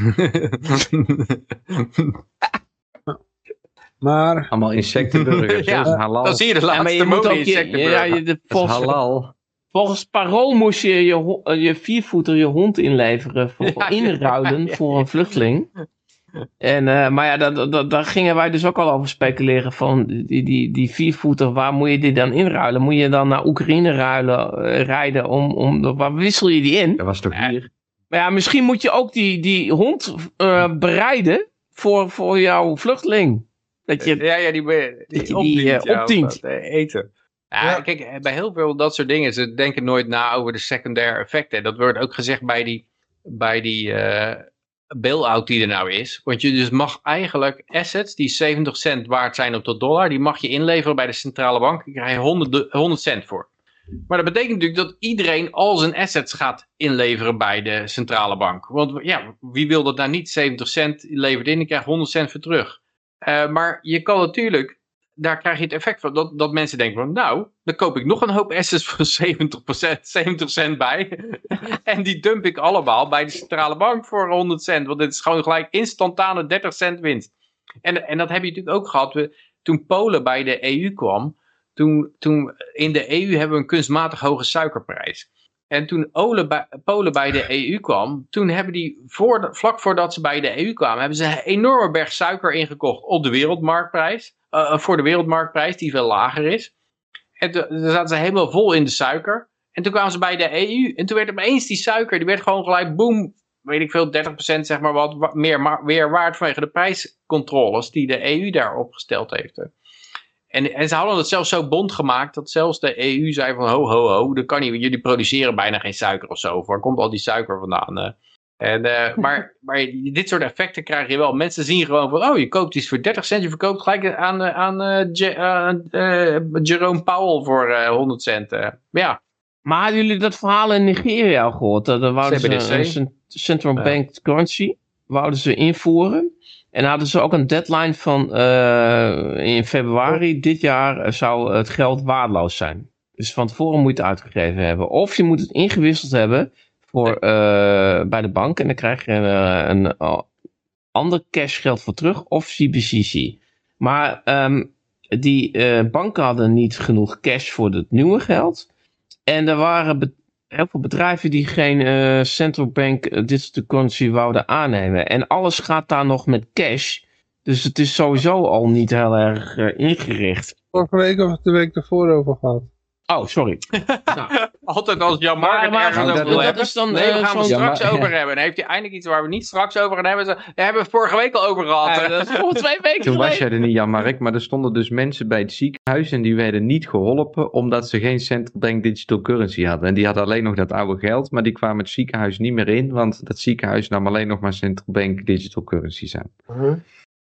Maar Allemaal insectenburgers, *laughs* Ja, dat is halal. Dan zie je de Ja, maar laatste je moet mode ook je, ja, insectenburger. je, de, volgens, halal. volgens parool moest je je, eh, je viervoeter je hond inleveren voor Ja, ja, inruilen *laughs* ja, voor een vluchteling. En, eh, maar ja, dat, dat, daar gingen wij dus ook al over speculeren van die, die, die viervoeter, waar moet je die dan inruilen? Moet je dan naar Oekraïne ruilen, eh, rijden, om, om, waar wissel je die in? Dat was toch Ja. hier? Maar ja, misschien moet je ook die, die hond eh, bereiden voor, voor jouw vluchteling. Dat je, Ja, ja, die, be- Dat je die, die, opdient, eh, opdient. eh, eten. Ja, Ja. kijk, eh, bij heel veel dat soort dingen, ze denken nooit na over de secundaire effecten. Dat wordt ook gezegd bij die, bij die eh bail-out die er nou is. Want je dus mag eigenlijk assets die 70 cent waard zijn op de dollar, die mag je inleveren bij de centrale bank. Daar krijg je 100, de- 100 cent voor. Maar dat betekent natuurlijk dat iedereen al zijn assets gaat inleveren bij de centrale bank. Want ja, wie wil dat nou niet? 70 cent levert in en krijgt 100 cent voor terug. Eh, maar je kan natuurlijk, daar krijg je het effect van, dat, dat mensen denken van, nou, dan koop ik nog een hoop assets voor *laughs* 70%, 70 cent bij. *laughs* en die dump ik allemaal bij de centrale bank voor 100 cent. Want dit is gewoon gelijk instantane 30 cent winst. En, en dat heb je natuurlijk ook gehad. We, toen Polen bij de EU kwam, toen, toen in de EU hebben we een kunstmatig hoge suikerprijs. En toen Ole bij- Polen bij de EU kwam, toen hebben die, voor, vlak voordat ze bij de EU kwamen, hebben ze een enorme berg suiker ingekocht op de wereldmarktprijs. eh, voor de wereldmarktprijs, die veel lager is. En toen toen zaten ze helemaal vol in de suiker. En toen kwamen ze bij de EU. En toen werd opeens die suiker, die werd gewoon gelijk boom, weet ik veel, 30% zeg maar wat, wa- meer weer waard vanwege de prijscontroles die de EU daar opgesteld heeft. En, en ze hadden het zelfs zo bond gemaakt dat zelfs de EU zei van ho ho ho, dat kan niet, jullie produceren bijna geen suiker of zo. Waar komt al die suiker vandaan? eh? En, eh, *laughs* maar, maar dit soort effecten krijg je wel. Mensen zien gewoon van, oh je koopt iets voor 30 cent, je verkoopt gelijk aan, eh, aan Je- aan, Jerome Powell voor eh, 100 cent. Maar ja, Maar hadden jullie dat verhaal in Nigeria al gehoord? Dat wouden ze CBDC. een cent- central bank currency wouden ze invoeren. En hadden ze ook een deadline van eh, in februari dit jaar eh, zou het geld waardeloos zijn. Dus van tevoren moet je het uitgegeven hebben. Of je moet het ingewisseld hebben voor, eh, bij de bank. En dan krijg je een eh, ander cashgeld voor terug. Of CBCC. Maar ehm, die banken hadden niet genoeg cash voor het nieuwe geld. En er waren heel veel bedrijven die geen eh, central bank eh, digital currency wouden aannemen. En alles gaat daar nog met cash. Dus het is sowieso al niet heel erg eh, ingericht. vorige week of de week ervoor over gehad. Oh, sorry. *laughs* Nou, altijd als Jan Mark maar- ergens Nou, over wil dat hebben. is dan, nee, eh, we gaan het straks Ja, over hebben. En heeft hij eindelijk iets waar we niet straks over gaan hebben. Daar hebben we vorige week al over gehad. ja, dat is voor *laughs* twee weken Toen was jij er niet, Jan Mark, maar er stonden dus mensen bij het ziekenhuis en die werden niet geholpen omdat ze geen central bank digital currency hadden. En die hadden alleen nog dat oude geld, maar die kwamen het ziekenhuis niet meer in, want dat ziekenhuis nam alleen nog maar central bank digital currencies aan. Huh?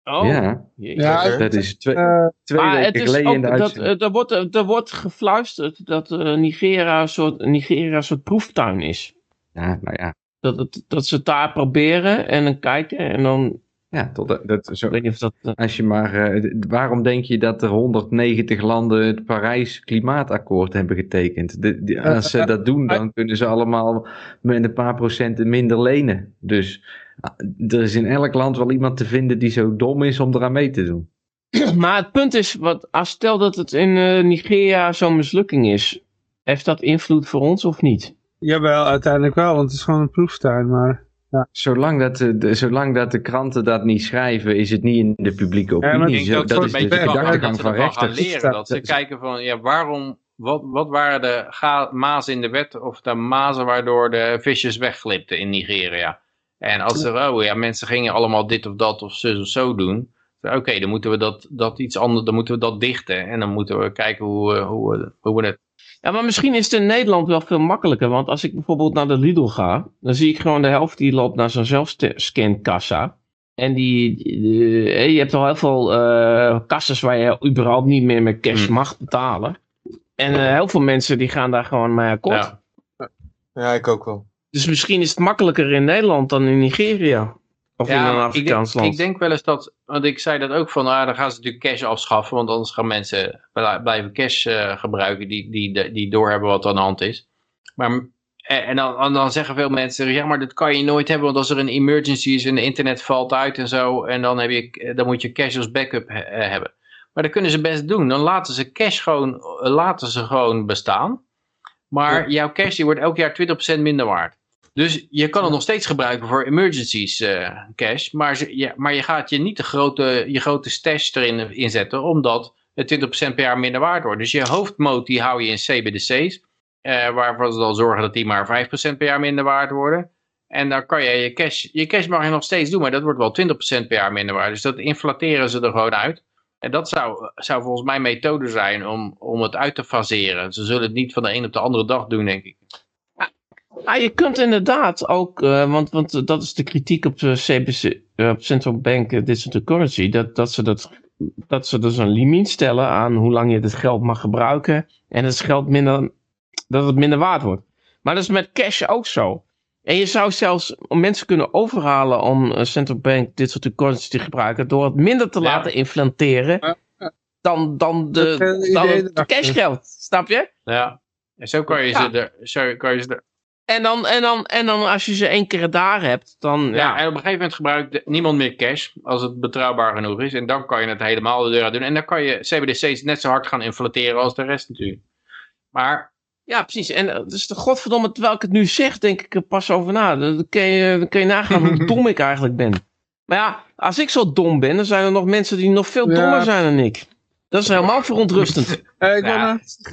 Oh, Ja. Ja, dat is twee, Eh, twee maar het weken is geleden in de ook dat, uitzending. eh, er, wordt, er wordt gefluisterd dat eh, Nigeria, een soort, Nigeria een soort proeftuin is. Ja, nou ja. Dat, het, dat ze het daar proberen en dan kijken en dan... Ja, tot, dat- dat, zo, Ik weet niet of dat... eh, als je maar, eh, waarom denk je dat er 190 landen het Parijs Klimaatakkoord hebben getekend? De, die- als ze dat doen, dan kunnen ze allemaal met een paar procenten minder lenen. Dus ah, er is in elk land wel iemand te vinden die zo dom is om eraan mee te doen. *clears throat* Maar het punt is, wat, als stel dat het in eh, Nigeria zo'n mislukking is, heeft dat invloed voor ons of niet? jawel, uiteindelijk wel, want het is gewoon een proeftuin. Maar Zolang dat, de, de- zolang dat de kranten dat niet schrijven, is het niet in de publieke opinie. Denk Zo- dat, dat ze is een de gedachtegang van rechters. leren. Dat ze Dat- kijken van, ja, waarom, wat, wat waren de mazen in de wet of de mazen waardoor de visjes wegglipten in Nigeria? En als er, oh ja, mensen gingen allemaal dit of dat of zus of zo doen. Oké, dan moeten we dat, dat iets anders, dan moeten we dat dichten. En dan moeten we kijken hoe, we- hoe, we- hoe we het... Ja, maar misschien is het in Nederland wel veel makkelijker. Want als ik bijvoorbeeld naar de Lidl ga, dan zie ik gewoon de helft die loopt naar zo'n zelfscankassa. En die, die- eh, je hebt al heel veel eh kassas waar je überhaupt niet meer met cash Hmm. mag betalen. En eh, heel veel mensen die gaan daar gewoon mee akkoord. Ja. Ja, ik ook wel. Dus misschien is het makkelijker in Nederland dan in Nigeria. Of in een maar ik, denk, Afrikaans land. ik denk wel eens dat, want ik zei dat ook van, ah, dan gaan ze natuurlijk cash afschaffen, want anders gaan mensen bl- blijven cash eh, gebruiken die, die, die doorhebben wat er aan de hand is. Maar, en en dan, dan zeggen veel mensen, ja, maar dat kan je nooit hebben, want als er een emergency is en het internet valt uit en zo, en dan, heb je, dan moet je cash als backup he- eh, hebben. Maar dat kunnen ze best doen. Dan laten ze cash gewoon, eh, laten ze gewoon bestaan. Maar jouw cash die wordt elk jaar 20% minder waard. Dus je kan het nog steeds gebruiken voor emergencies eh, cash. Maar, ze, ja, maar je gaat je niet de grote, je grote stash erin inzetten. Omdat het 20% per jaar minder waard wordt. Dus je hoofdmoot die hou je in CBDC's. eh waarvan ze dan zorgen dat die maar 5% per jaar minder waard worden. En dan kan je je cash, je cash mag je nog steeds doen. Maar dat wordt wel 20% per jaar minder waard. Dus dat inflateren ze er gewoon uit. En dat zou, zou volgens mij methode zijn om, om het uit te faseren. Ze zullen het niet van de een op de andere dag doen, denk ik. Ah, je kunt inderdaad ook, eh, want, want dat is de kritiek op de CBC, eh, op Central Bank eh, Digital Currency, dat, dat, ze dat, dat ze dus een limiet stellen aan hoe lang je dit geld mag gebruiken en dat, het geld minder, dat het minder waard wordt. Maar dat is met cash ook zo. En je zou zelfs mensen kunnen overhalen om eh, Central Bank Digital Currency te gebruiken door het minder te Ja. laten inflanteren dan, dan, de, eh, dan het cashgeld. Snap je? Ja. En zo kan je Ja. ze er, zo kan je ze er, En dan, en, dan, en dan als je ze één keer daar hebt, dan... ja. Ja, en op een gegeven moment gebruikt niemand meer cash als het betrouwbaar genoeg is. En dan kan je het helemaal de deur uit doen. En dan kan je CBDC's net zo hard gaan inflateren als de rest natuurlijk. Maar ja, precies. En eh, dus de godverdomme, terwijl ik het nu zeg, denk ik er pas over na. Dan kun je, dan kun je nagaan hoe *laughs* dom ik eigenlijk ben. Maar ja, als ik zo dom ben, dan zijn er nog mensen die nog veel Ja. dommer zijn dan ik. Dat is helemaal verontrustend. *laughs* Eh, ik Ja. eh,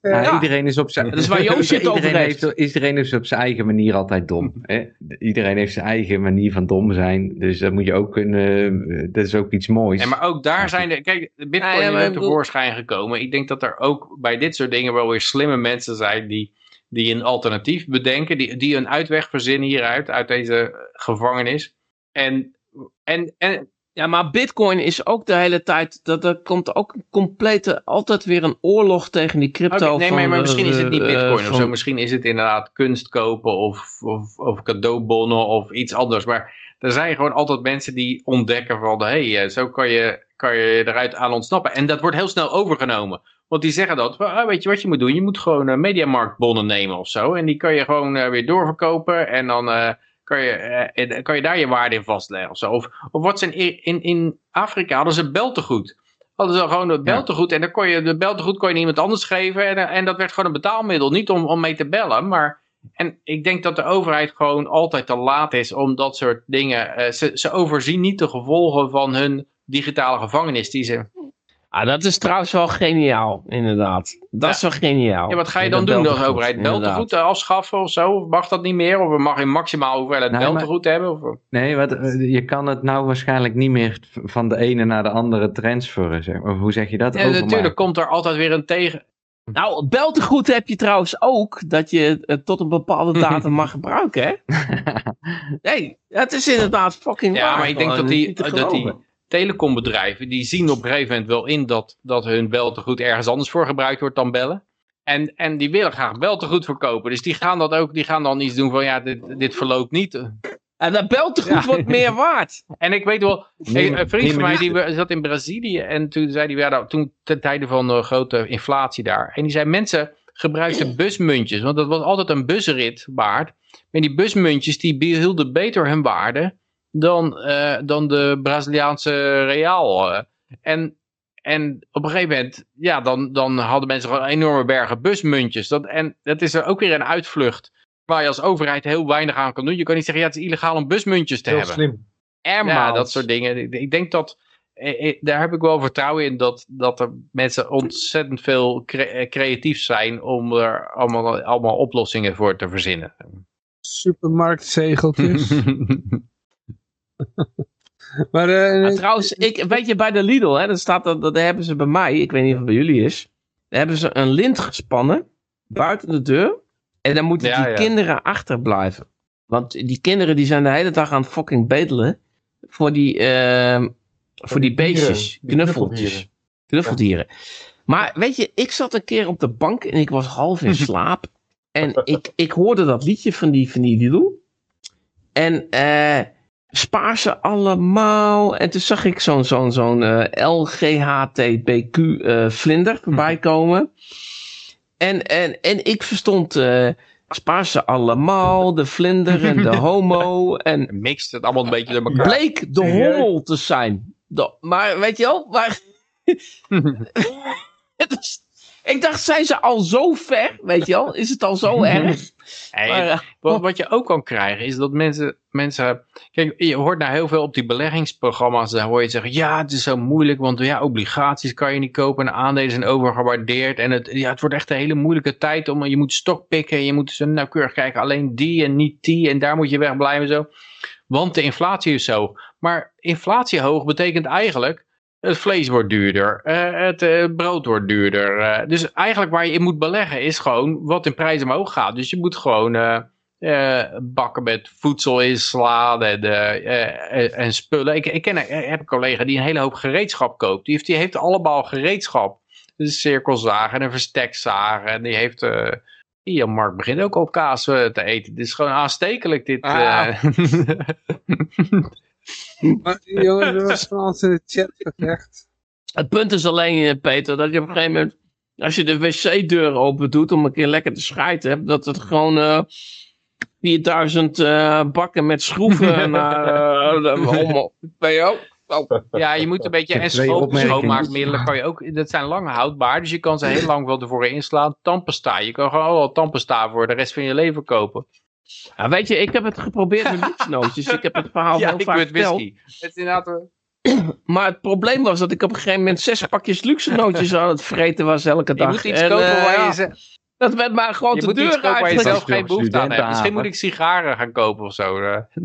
Ja, Ja. Iedereen is op zijn... Dat is waar *laughs* Joost het over iedereen, heeft. heeft, iedereen is op zijn eigen manier altijd dom. *laughs* Hè? Iedereen heeft zijn eigen manier van dom zijn. Dus dat moet je ook kunnen... eh, Dat is ook iets moois. Ja, maar ook daar zijn de. Kijk, de Bitcoin Ja, ja, is bedoel- tevoorschijn gekomen. Ik denk dat er ook bij dit soort dingen wel weer slimme mensen zijn die, die een alternatief bedenken, die, die een uitweg verzinnen hieruit, uit deze gevangenis. En, en, en Ja, maar bitcoin is ook de hele tijd, dat, er komt ook een complete, altijd weer een oorlog tegen die crypto. Oké, nee, maar, van, maar eh, misschien is het niet eh, bitcoin of zo. Misschien is het inderdaad kunst kopen of, of, of cadeaubonnen of iets anders. Maar er zijn gewoon altijd mensen die ontdekken van... hé, hey, zo kan je, kan je eruit aan ontsnappen. En dat wordt heel snel overgenomen. Want die zeggen dat, ah, weet je wat je moet doen? Je moet gewoon eh, mediamarktbonnen nemen of zo. En die kan je gewoon eh, weer doorverkopen. En dan eh, kan, je, eh, en- kan je daar je waarde in vastleggen of zo. Of, of wat zijn in, in, in Afrika hadden ze beltegoed hadden ze gewoon het beltegoed. En dan kon je de beltegoed kon je iemand anders geven. En, en dat werd gewoon een betaalmiddel. Niet om, om mee te bellen. Maar en ik denk dat de overheid gewoon altijd te laat is om dat soort dingen. eh, ze, ze overzien niet de gevolgen van hun digitale gevangenis. Die ze, Ah, dat is trouwens wel geniaal, inderdaad. Dat Ja. is wel geniaal. ja, wat ga je dan doen als beltegoed, overheid? Beltegoed eh, afschaffen of zo? Of mag dat niet meer? Of mag je maximaal hoeveelheid Nee, maar- beltegoed hebben? Of, Nee, wat, eh, je kan het nou waarschijnlijk niet meer van de ene naar de andere transferen. Zeg. Of hoe zeg je dat? ja, Overmaken. natuurlijk komt er altijd weer een tegen. Nou, beltegoed heb je trouwens ook dat je het tot een bepaalde *laughs* datum mag gebruiken, hè? *laughs* Nee, het is inderdaad fucking Ja, waar. maar ik denk dat die, dat die. Telecombedrijven, die zien op een gegeven moment wel in dat, dat hun beltegoed ergens anders voor gebruikt wordt dan bellen. En, en die willen graag beltegoed verkopen. Dus die gaan dat ook, die gaan dan iets doen van ja, dit, dit verloopt niet. En dat beltegoed Ja. wordt meer waard. En ik weet wel, Nee, een vriend nee, van mij die zat in Brazilië en toen zei hij, ja, nou, toen ten tijde van de grote inflatie daar. En die zei, mensen gebruikten busmuntjes, want dat was altijd een busrit waard. Maar die busmuntjes die behielden beter hun waarde dan, eh, dan de Braziliaanse real. eh. En, en op een gegeven moment, ja, dan, dan hadden mensen gewoon enorme bergen busmuntjes. Dat, en dat is er ook weer een uitvlucht waar je als overheid heel weinig aan kan doen. Je kan niet zeggen, ja, het is illegaal om busmuntjes te Heel hebben. slim. Ja, dat soort dingen. Ik- Ik denk dat, eh, daar heb ik wel vertrouwen in dat, dat er mensen ontzettend veel cre- creatief zijn om er allemaal, allemaal oplossingen voor te verzinnen. Supermarktzegeltjes. *laughs* *laughs* maar eh, Maar trouwens, ik, weet je, bij de Lidl, hè, dat staat, dat, dat hebben ze bij mij, ik weet niet of het bij jullie is, daar hebben ze een lint gespannen buiten de deur. En dan moeten Ja, die ja. kinderen achterblijven. Want die kinderen die zijn de hele dag aan het fucking bedelen voor die, ehm, voor die, beestjes, die knuffeltjes, knuffeldieren. knuffeldieren. Maar weet je, ik zat een keer op de bank en ik was half in *laughs* slaap. En ik, ik hoorde dat liedje van die, van die Lilou. En eh spaar ze allemaal. En toen zag ik zo'n zo'n zo'n eh, LGHTBQ eh, vlinder voorbij komen. En, en, en ik verstond eh spaar ze allemaal, de vlinder en de *laughs* homo. En Mixt het allemaal een beetje door elkaar. bleek de hommel te zijn. De- maar weet je wel, maar... *laughs* *laughs* Het is- ik dacht, zijn ze al zo ver? Weet je wel, is het al zo erg? Maar, eh, *laughs* wat, wat je ook kan krijgen is dat mensen, mensen... Kijk, je hoort nou heel veel op die beleggingsprogramma's. Daar hoor je zeggen, ja, het is zo moeilijk. Want ja, obligaties kan je niet kopen. En aandelen zijn overgewaardeerd. En het, ja, het wordt echt een hele moeilijke tijd. Om, je moet stokpikken. En je moet zo nauwkeurig kijken. Alleen die en niet die. En daar moet je wegblijven zo. Want de inflatie is zo. Maar inflatie hoog betekent eigenlijk... Het vlees wordt duurder, eh, het eh, brood wordt duurder. eh. dus eigenlijk waar je in moet beleggen is gewoon wat in prijs omhoog gaat. Dus je moet gewoon bakken met voedsel inslaan en, en spullen. Ik, ik ken, ik heb een collega die een hele hoop gereedschap koopt. Die heeft, die heeft allemaal gereedschap. Dus een cirkelzaag en een verstekzaag. En die heeft... Ian Mark begint ook al kaas te eten. Dit is gewoon aanstekelijk dit. Ah. *laughs* Maar, jongens, er was van ons in de chat gezegd. Het punt is alleen, eh, Peter, dat je op een gegeven moment... Als je de wc-deur open doet om een keer lekker te schijten... hebt, dat het gewoon... eh 4000 eh, bakken met schroeven *laughs* naar... eh, je wel? Oh. Ja, je moet een beetje en schoonmaakmiddelen kan je ook, dat zijn lang houdbaar, dus je kan ze heel lang wel ervoor inslaan. Tandpasta, je kan gewoon al tandpasta voor de rest van je leven kopen. Ja, weet je, ik heb het geprobeerd met luxnootjes. Ik heb het verhaal *laughs* ja, heel ik vaak weet verteld. whisky. Het is inderdaad, eh, *clears throat* Maar het probleem was dat ik op een gegeven moment zes pakjes luxe nootjes aan het vreten was elke je dag. moet iets En, kopen eh, waar ja, je, ze- Dat werd maar gewoon je de moet iets deur kopen waar je uit. zelf geen behoefte aan hebt. Misschien moet ik sigaren gaan kopen of zo. eh. *laughs*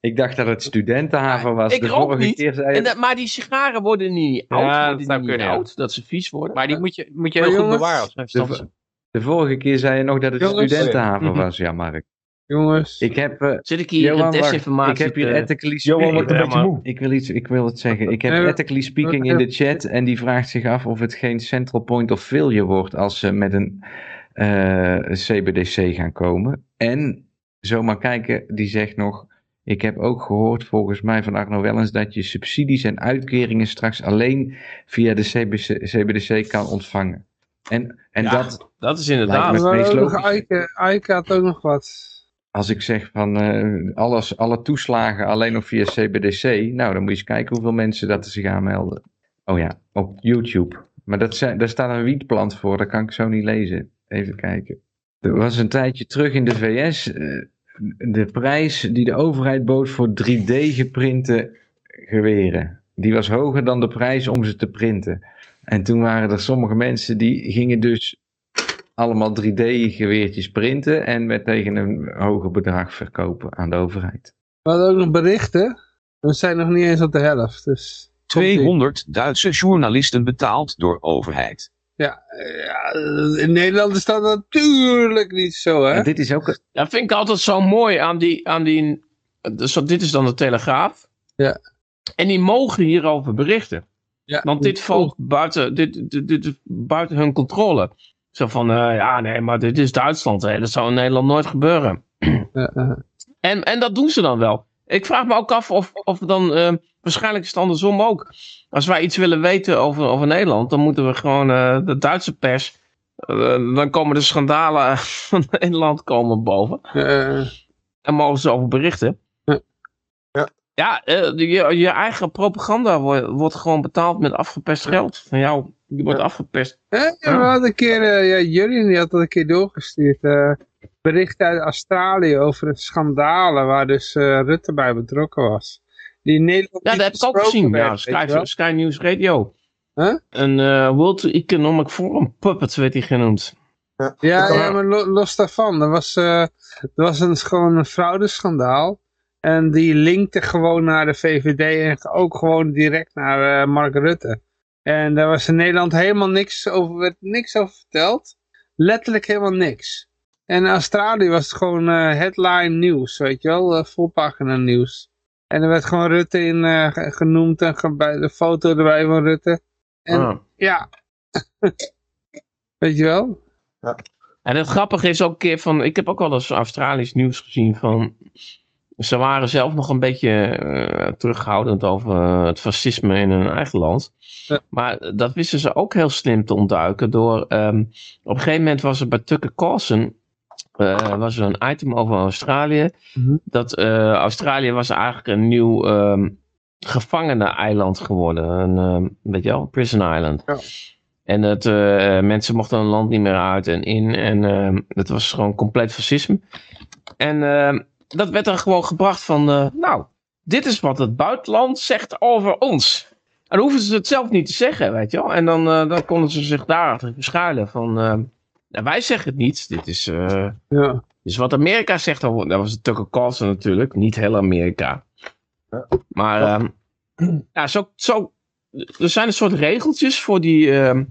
Ik dacht dat het studentenhaven was. ik de vorige niet. keer zei En het- dat- maar die sigaren worden niet oud. Ja, dat zou niet kunnen, oud, dat ze vies worden. Maar die moet je, moet je heel goed bewaren. de, de vorige keer zei je nog dat het Jongens. studentenhaven was, ja Mark. Jongens, Ik heb, eh, Zit ik hier Johan, een desinformatie ik heb hier ethically Johan wordt speaking. een beetje moe. Ik wil, iets, ik wil het zeggen. Ik heb Eh, ethically speaking in de chat en die vraagt zich af of het geen central point of failure wordt als ze met een eh, CBDC gaan komen. En zomaar kijken, die zegt nog, ik heb ook gehoord volgens mij van Arno Wellens dat je subsidies en uitkeringen straks alleen via de CBC, CBDC kan ontvangen. En, en Ja. dat, Dat is Lijkt inderdaad. Eike, Eike had ook nog wat. Als ik zeg van eh, alles, alle toeslagen alleen nog via CBDC, nou dan moet je eens kijken hoeveel mensen dat er zich aanmelden. Oh ja, op YouTube. Maar dat zijn, daar staat een wietplant voor, dat kan ik zo niet lezen. Even kijken. Er was een tijdje terug in de VS eh, de prijs die de overheid bood voor 3D geprinte geweren. Die was hoger dan de prijs om ze te printen. En toen waren er sommige mensen die gingen dus allemaal 3D-geweertjes printen en met tegen een hoger bedrag verkopen aan de overheid. We hadden ook nog berichten. We zijn nog niet eens op de helft. Dus 200 Duitse journalisten betaald door overheid. ja, ja, in Nederland is dat natuurlijk niet zo, hè? En dit is ook, Dat vind ik altijd zo mooi aan die... Aan die dus dit is dan de Telegraaf. Ja. En die mogen hierover berichten. Ja. Want dit valt buiten, dit, dit, dit buiten hun controle. Zo van, eh, ja nee, maar dit is Duitsland. Hè. Dat zou in Nederland nooit gebeuren. En, en dat doen ze dan wel. Ik vraag me ook af of, of dan, eh, waarschijnlijk is het andersom ook. Als wij iets willen weten over, over Nederland, dan moeten we gewoon eh, de Duitse pers, dan komen de schandalen *laughs* van Nederland komen boven. Eh, En mogen ze over berichten. Ja. Ja. Ja, je, je eigen propaganda wordt, wordt gewoon betaald met afgepest geld. Van jou, je wordt Ja. afgepest. hè, ja, we hadden een keer, eh, ja, Jurien die had dat een keer doorgestuurd. eh bericht uit Australië over het schandalen waar dus eh, Rutte bij betrokken was. Die in Nederland Ja, dat heb ik ook gezien. werd, Ja, Sky, News Radio. Huh? Een eh, World Economic Forum puppet werd hij genoemd. Ja, Ja. ja, maar lo- los daarvan. Er was, er was een, gewoon een fraudeschandaal. En die linkte gewoon naar de VVD en ook gewoon direct naar eh, Mark Rutte. En daar was in Nederland helemaal niks over, werd niks over verteld. Letterlijk helemaal niks. En in Australië was het gewoon eh, headline nieuws, weet je wel, uh, volpagina nieuws. En er werd gewoon Rutte in eh, ge- genoemd en ge- bij de foto erbij van Rutte. En Ah. ja, *laughs* weet je wel? En het grappige is ook een keer van, ik heb ook wel eens Australisch nieuws gezien van, ze waren zelf nog een beetje eh, terughoudend over eh, het fascisme in hun eigen land. Ja. Maar dat wisten ze ook heel slim te ontduiken door, ehm, op een gegeven moment was er bij Tucker Carlson, eh, was er een item over Australië, Mhm. dat Australië was eigenlijk een nieuw ehm gevangenen-eiland geworden, een, ehm, weet je wel, prison island. Ja. En eh, mensen mochten een land niet meer uit en in. En het was gewoon compleet fascisme. En dat werd dan gewoon gebracht van... eh, nou, dit is wat het buitenland zegt over ons. En dan hoeven ze het zelf niet te zeggen, weet je wel. En dan, eh, dan konden ze zich daarachter verschuilen van... ehm, nou, wij zeggen het niet. Dit is, eh, Ja. is wat Amerika zegt over... Dat was het Tucker Carlson natuurlijk. Niet heel Amerika. Maar ehm, ja, zo, zo, er zijn een soort regeltjes voor die, ehm,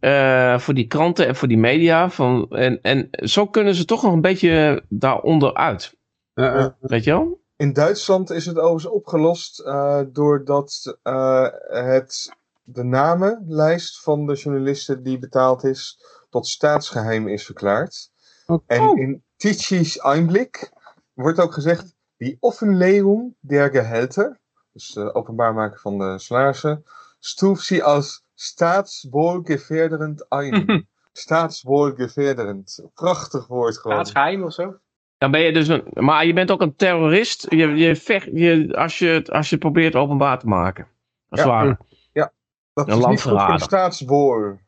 eh, voor die kranten en voor die media. Van, en, en zo kunnen ze toch nog een beetje daaronder uit. Ja, ja. Weet je wel? In Duitsland is het overigens opgelost eh, doordat eh, het de namenlijst van de journalisten die betaald is tot staatsgeheim is verklaard. Oh. En in Tichy's Einblick wordt ook gezegd die Offenlegung der Gehälter, dus de openbaar maken van de salarissen, stuft sie als staatswohlgefährderend *laughs* ein. staatswohlgefährderend. Prachtig woord gewoon. Staatsgeheim of zo? Dan ben je dus een, maar je bent ook een terrorist. Je, je vecht, je, als, je, het- als je probeert openbaar te maken. Als het Ja. ware. Dat Een is niet goed voor de staatswoor.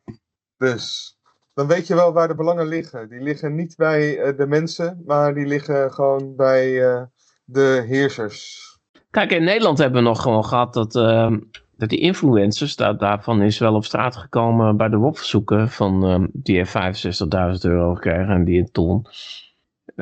Dus dan weet je wel waar de belangen liggen. Die liggen niet bij eh, de mensen, maar die liggen gewoon bij eh, de heersers. Kijk, in Nederland hebben we nog gewoon gehad dat, ehm, dat die influencers, daar, daarvan is wel op straat gekomen bij de WOP-verzoeken van ehm, die er 65.000 euro gekregen en die een ton.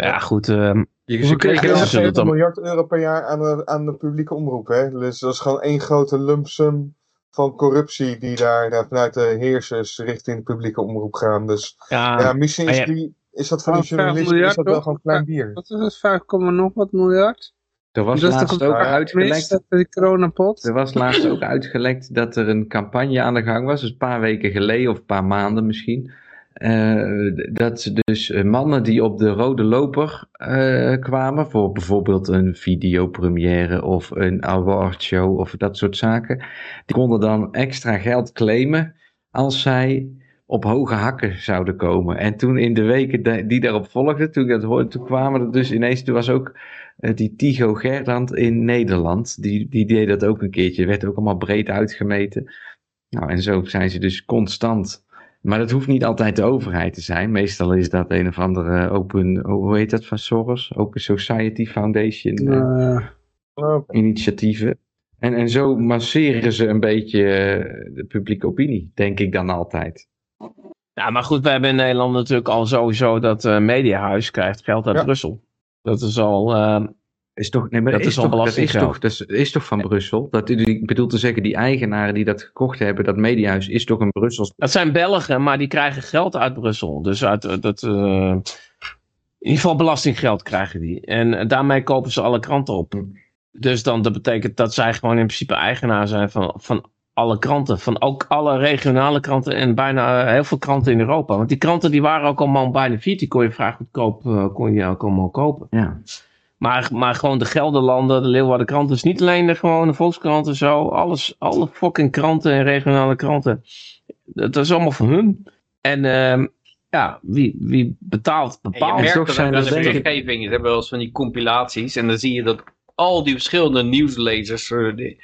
Ja, goed. ehm, Je, je kregen dan? dus- 70 dan- miljard euro per jaar aan de, aan de publieke omroep. Hè? Dus dat is gewoon één grote lump sum van corruptie die daar vanuit de heersers richting de publieke omroep gaan. Dus ja, ja, misschien is, ja. die, is dat van die Ah, journalisten miljard, is dat wel gewoon klein bier. Wat is het? 5, nog wat miljard? Er was dat laatst ook uitgelekt. Dat die coronapot? Er was laatst ook uitgelekt dat er een campagne aan de gang was, dus een paar weken geleden of een paar maanden misschien. Eh, dat ze dus eh, mannen die op de rode loper eh, kwamen, voor bijvoorbeeld een videopremière of een awardshow of dat soort zaken, konden dan extra geld claimen als zij op hoge hakken zouden komen. En toen in de weken die daarop volgden, toen ik dat hoorde, toen kwamen er dus ineens, toen was ook die Tigo Gerland in Nederland, die, die deed dat ook een keertje. werd ook allemaal breed uitgemeten. Nou, en zo zijn ze dus constant. Maar dat hoeft niet altijd de overheid te zijn. Meestal is dat een of andere open, hoe heet dat van Soros? Open Society Foundation eh, Eh, Oh, initiatieven. En, en zo masseren ze een beetje eh, de publieke opinie, denk ik dan altijd. ja, maar goed, we hebben in Nederland natuurlijk al sowieso dat eh Mediahuis krijgt geld uit Ja. Brussel. Dat is al, ehm, Is toch, nee, maar Dat dat, is toch, dat, is, toch, dat is, is toch van Brussel? Dat, ik bedoel te zeggen, die eigenaren die dat gekocht hebben, dat mediahuis, is toch een Brussels dat zijn Belgen, maar die krijgen geld uit Brussel. Dus uit eh, dat, eh, in ieder geval belastinggeld krijgen die. En eh, daarmee kopen ze alle kranten op. Dus dan dat betekent dat zij gewoon in principe eigenaar zijn van, van alle kranten. Van ook alle regionale kranten en bijna heel veel kranten in Europa. Want die kranten die waren ook allemaal bijna failliet. Die kon je vrij goedkoop kon je ook allemaal kopen. Ja. Maar, maar gewoon de Gelderlanden, de Leeuwarden kranten. Dus niet alleen de gewone Volkskranten zo. Alles, alle fucking kranten en regionale kranten. Dat is allemaal van hun. En ehm, ja, wie, wie betaalt, En je bepaalt. merkt dat zijn er dat, dus wetgeving. Ze hebben wel eens van die compilaties. En dan zie je dat al die verschillende nieuwslezers... eh,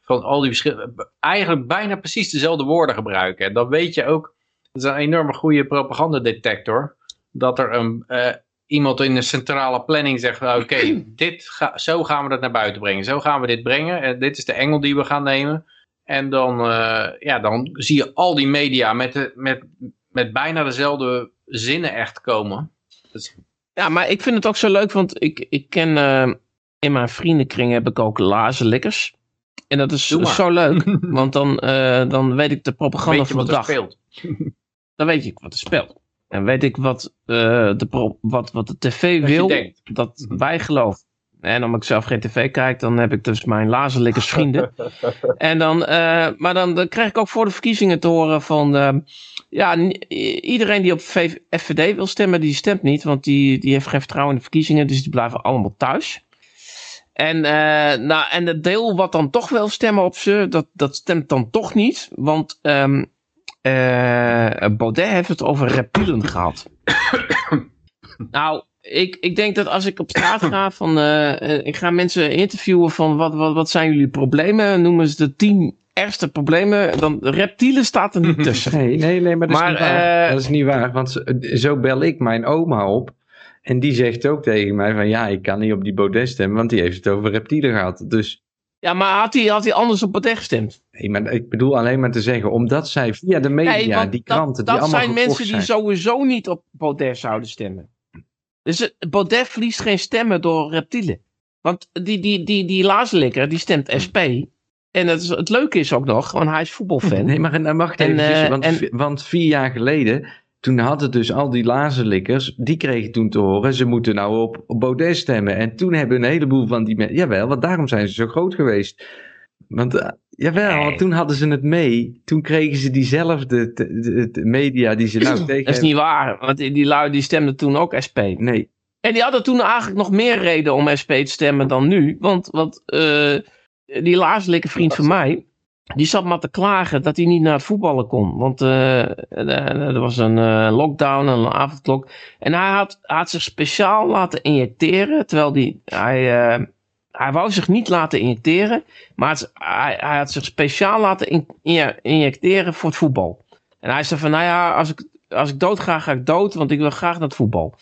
van al die verschillende... eigenlijk bijna precies dezelfde woorden gebruiken. En dan weet je ook... Dat is een enorme goede propagandadetector. Dat er een, eh, iemand in de centrale planning zegt... van, Oké, *clears throat* dit ga, zo gaan we dat naar buiten brengen. Zo gaan we dit brengen. En dit is de engel die we gaan nemen. En dan, eh, ja, dan zie je al die media met, de, met, met bijna dezelfde zinnen echt komen. Dus Ja, maar ik vind het ook zo leuk, want ik, ik ken eh, in mijn vriendenkring heb ik ook lazenlikkers. En dat is zo leuk, *laughs* want dan, eh, dan weet ik de propaganda van de wat er dag. speelt. Dan weet ik wat er speelt. En weet ik wat, eh, de, wat, wat de tv wil, dat Mhm. wij geloven. En omdat ik zelf geen tv kijk, dan heb ik dus mijn lazerlikkers vrienden. *laughs* en dan, eh, maar dan, dan krijg ik ook voor de verkiezingen te horen van... eh, ja, iedereen die op V- FVD wil stemmen, die stemt niet. Want die, die heeft geen vertrouwen in de verkiezingen. Dus die blijven allemaal thuis. En, eh, nou, en het deel wat dan toch wil stemmen op ze, dat, dat stemt dan toch niet. Want ehm eh, Baudet heeft het over reptielen gehad. *coughs* nou, ik, ik denk dat als ik op straat ga, van, eh, eh, ik ga mensen interviewen van wat, wat, wat zijn jullie problemen? Noemen ze de tien ergste problemen. Dan reptielen staat er niet *laughs* tussen. Nee, nee, nee, maar dat is niet waar. dat is niet waar, want zo- zo bel ik mijn oma op. En die zegt ook tegen mij van ja, ik kan niet op die Baudet stemmen, want die heeft het over reptielen gehad. Dus Ja, maar had hij, had hij anders op Baudet gestemd? nee, maar ik bedoel alleen maar te zeggen, omdat zij via de media, Nee, die kranten, dat, die allemaal zijn mensen die zijn. sowieso niet op Baudet zouden stemmen. Dus Baudet verliest geen stemmen door reptielen. Want die, die, die, die Lazelikker, die stemt SP. En het, is, het leuke is ook nog, want hij is voetbalfan. Nee, maar nou, wacht En, even, eh, want, en- want vier jaar geleden, toen hadden dus al die lazerlikkers, die kregen toen te horen, ze moeten nou op, op Baudet stemmen. En toen hebben een heleboel van die mensen, jawel, want daarom zijn ze zo groot geweest. Want, eh, jawel, Nee. want toen hadden ze het mee, toen kregen ze diezelfde te- de- de media die ze nou *clears throat* tegen Dat is niet waar, want die, lui die stemden toen ook SP. Nee, En die hadden toen eigenlijk nog meer reden om SP te stemmen dan nu. Want, want eh, die Lazelikker vriend van mij, die zat maar te klagen dat hij niet naar het voetballen kon. Want eh, er er was een eh, lockdown, een avondklok. En hij had, had zich speciaal laten injecteren, terwijl die, hij, eh, hij wou zich niet laten injecteren, maar hij, hij had zich speciaal laten in- in- injecteren voor het voetbal. En hij zei van, nou ja, als ik, als ik dood ga, ga ik dood, want ik wil graag naar het voetbal.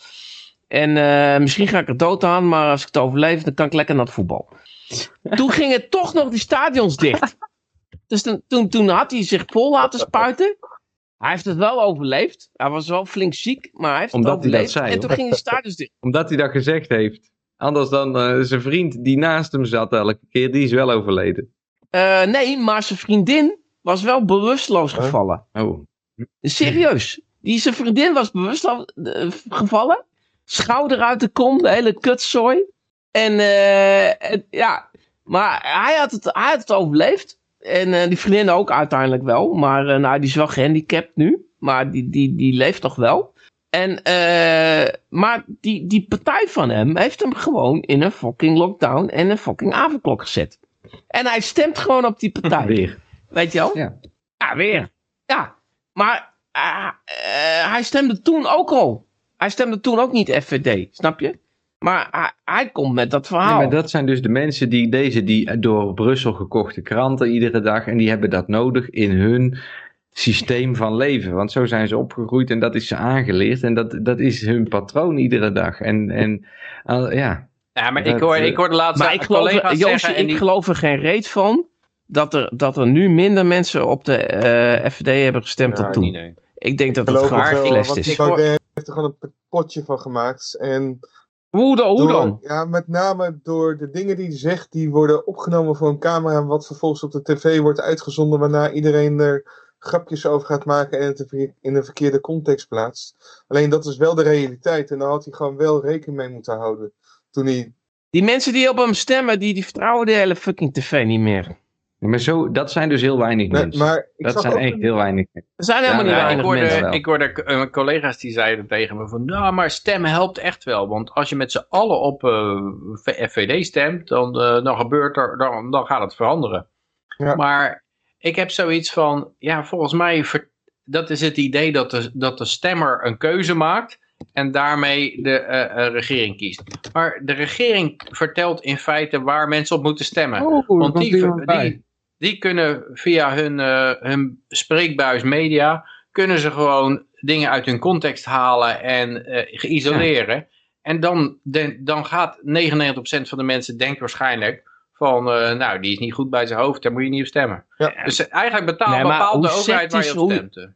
En eh, misschien ga ik er dood aan, maar als ik het overleef, dan kan ik lekker naar het voetbal. Toen gingen toch nog die stadions dicht. Dus toen, toen, toen had hij zich vol laten spuiten. Hij heeft het wel overleefd. Hij was wel flink ziek, maar hij heeft Omdat het hij dat overleefd. zei, en toen gingen de stadions dicht. omdat hij dat gezegd heeft. Anders dan eh, zijn vriend die naast hem zat elke keer, die is wel overleden. Eh, nee, maar zijn vriendin was wel bewusteloos gevallen. Oh, Serieus. Die zijn vriendin was bewusteloos eh, gevallen. Schouder uit de kom, de hele kutzooi. En en, ja, maar hij had het, hij had het overleefd. En eh, die vriendin ook uiteindelijk wel. Maar eh, nou, die is wel gehandicapt nu. Maar die, die, die leeft nog wel. En, eh, maar die, die partij van hem heeft hem gewoon in een fucking lockdown en een fucking avondklok gezet. En hij stemt gewoon op die partij. *laughs* weer. Weet je wel? Ja. Ja, weer. Ja. Maar eh, hij stemde toen ook al. Hij stemde toen ook niet FVD, snap je? Maar hij, hij komt met dat verhaal. maar dat zijn dus de mensen die deze die door Brussel gekochte kranten iedere dag en die hebben dat nodig in hun systeem van leven. Want zo zijn ze opgegroeid en dat is ze aangeleerd en dat, dat is hun patroon iedere dag. En, en ja, Ja, maar ik hoor, eh, ik hoor de laatste Maar ik geloof, collega's zeggen... en ik die- geloof er geen reet van dat er, dat er nu minder mensen op de eh, FVD hebben gestemd Ja, dan toen. nee. Ik denk dat Ik het gewoon is. die Baudet heeft er gewoon een potje van gemaakt. En Hoe dan? Hoe door- dan? Ja, met name door de dingen die hij zegt, die worden opgenomen voor een camera, wat vervolgens op de tv wordt uitgezonden, waarna iedereen er grapjes over gaat maken en het in een verkeerde context plaatst. Alleen dat is wel de realiteit en daar had hij gewoon wel rekening mee moeten houden. Toen hij Die mensen die op hem stemmen, die, die vertrouwen de hele fucking tv niet meer. Maar zo, dat zijn dus heel weinig Nee, mensen. maar dat zijn echt een- heel weinig mensen. Er zijn helemaal Ja, niet ik mensen. hoorde, wel. ik hoorde eh, collega's die zeiden tegen me van, nou, maar stemmen helpt echt wel. Want als je met z'n allen op eh, V- FVD stemt, dan, eh, dan gebeurt er, dan, dan gaat het veranderen. Ja. Maar ik heb zoiets van, ja, volgens mij, dat is het idee dat de, dat de stemmer een keuze maakt en daarmee de eh, eh, regering kiest. Maar de regering vertelt in feite waar mensen op moeten stemmen. Oh, Want die, die, die kunnen via hun, eh, hun spreekbuis media, kunnen ze gewoon dingen uit hun context halen en eh geïsoleren. En dan, dan gaat 99% van de mensen denkt waarschijnlijk van, eh, nou, die is niet goed bij zijn hoofd, daar moet je niet op stemmen. Ja. Dus eigenlijk betaalt, Nee, bepaalt de overheid waar je op stemt.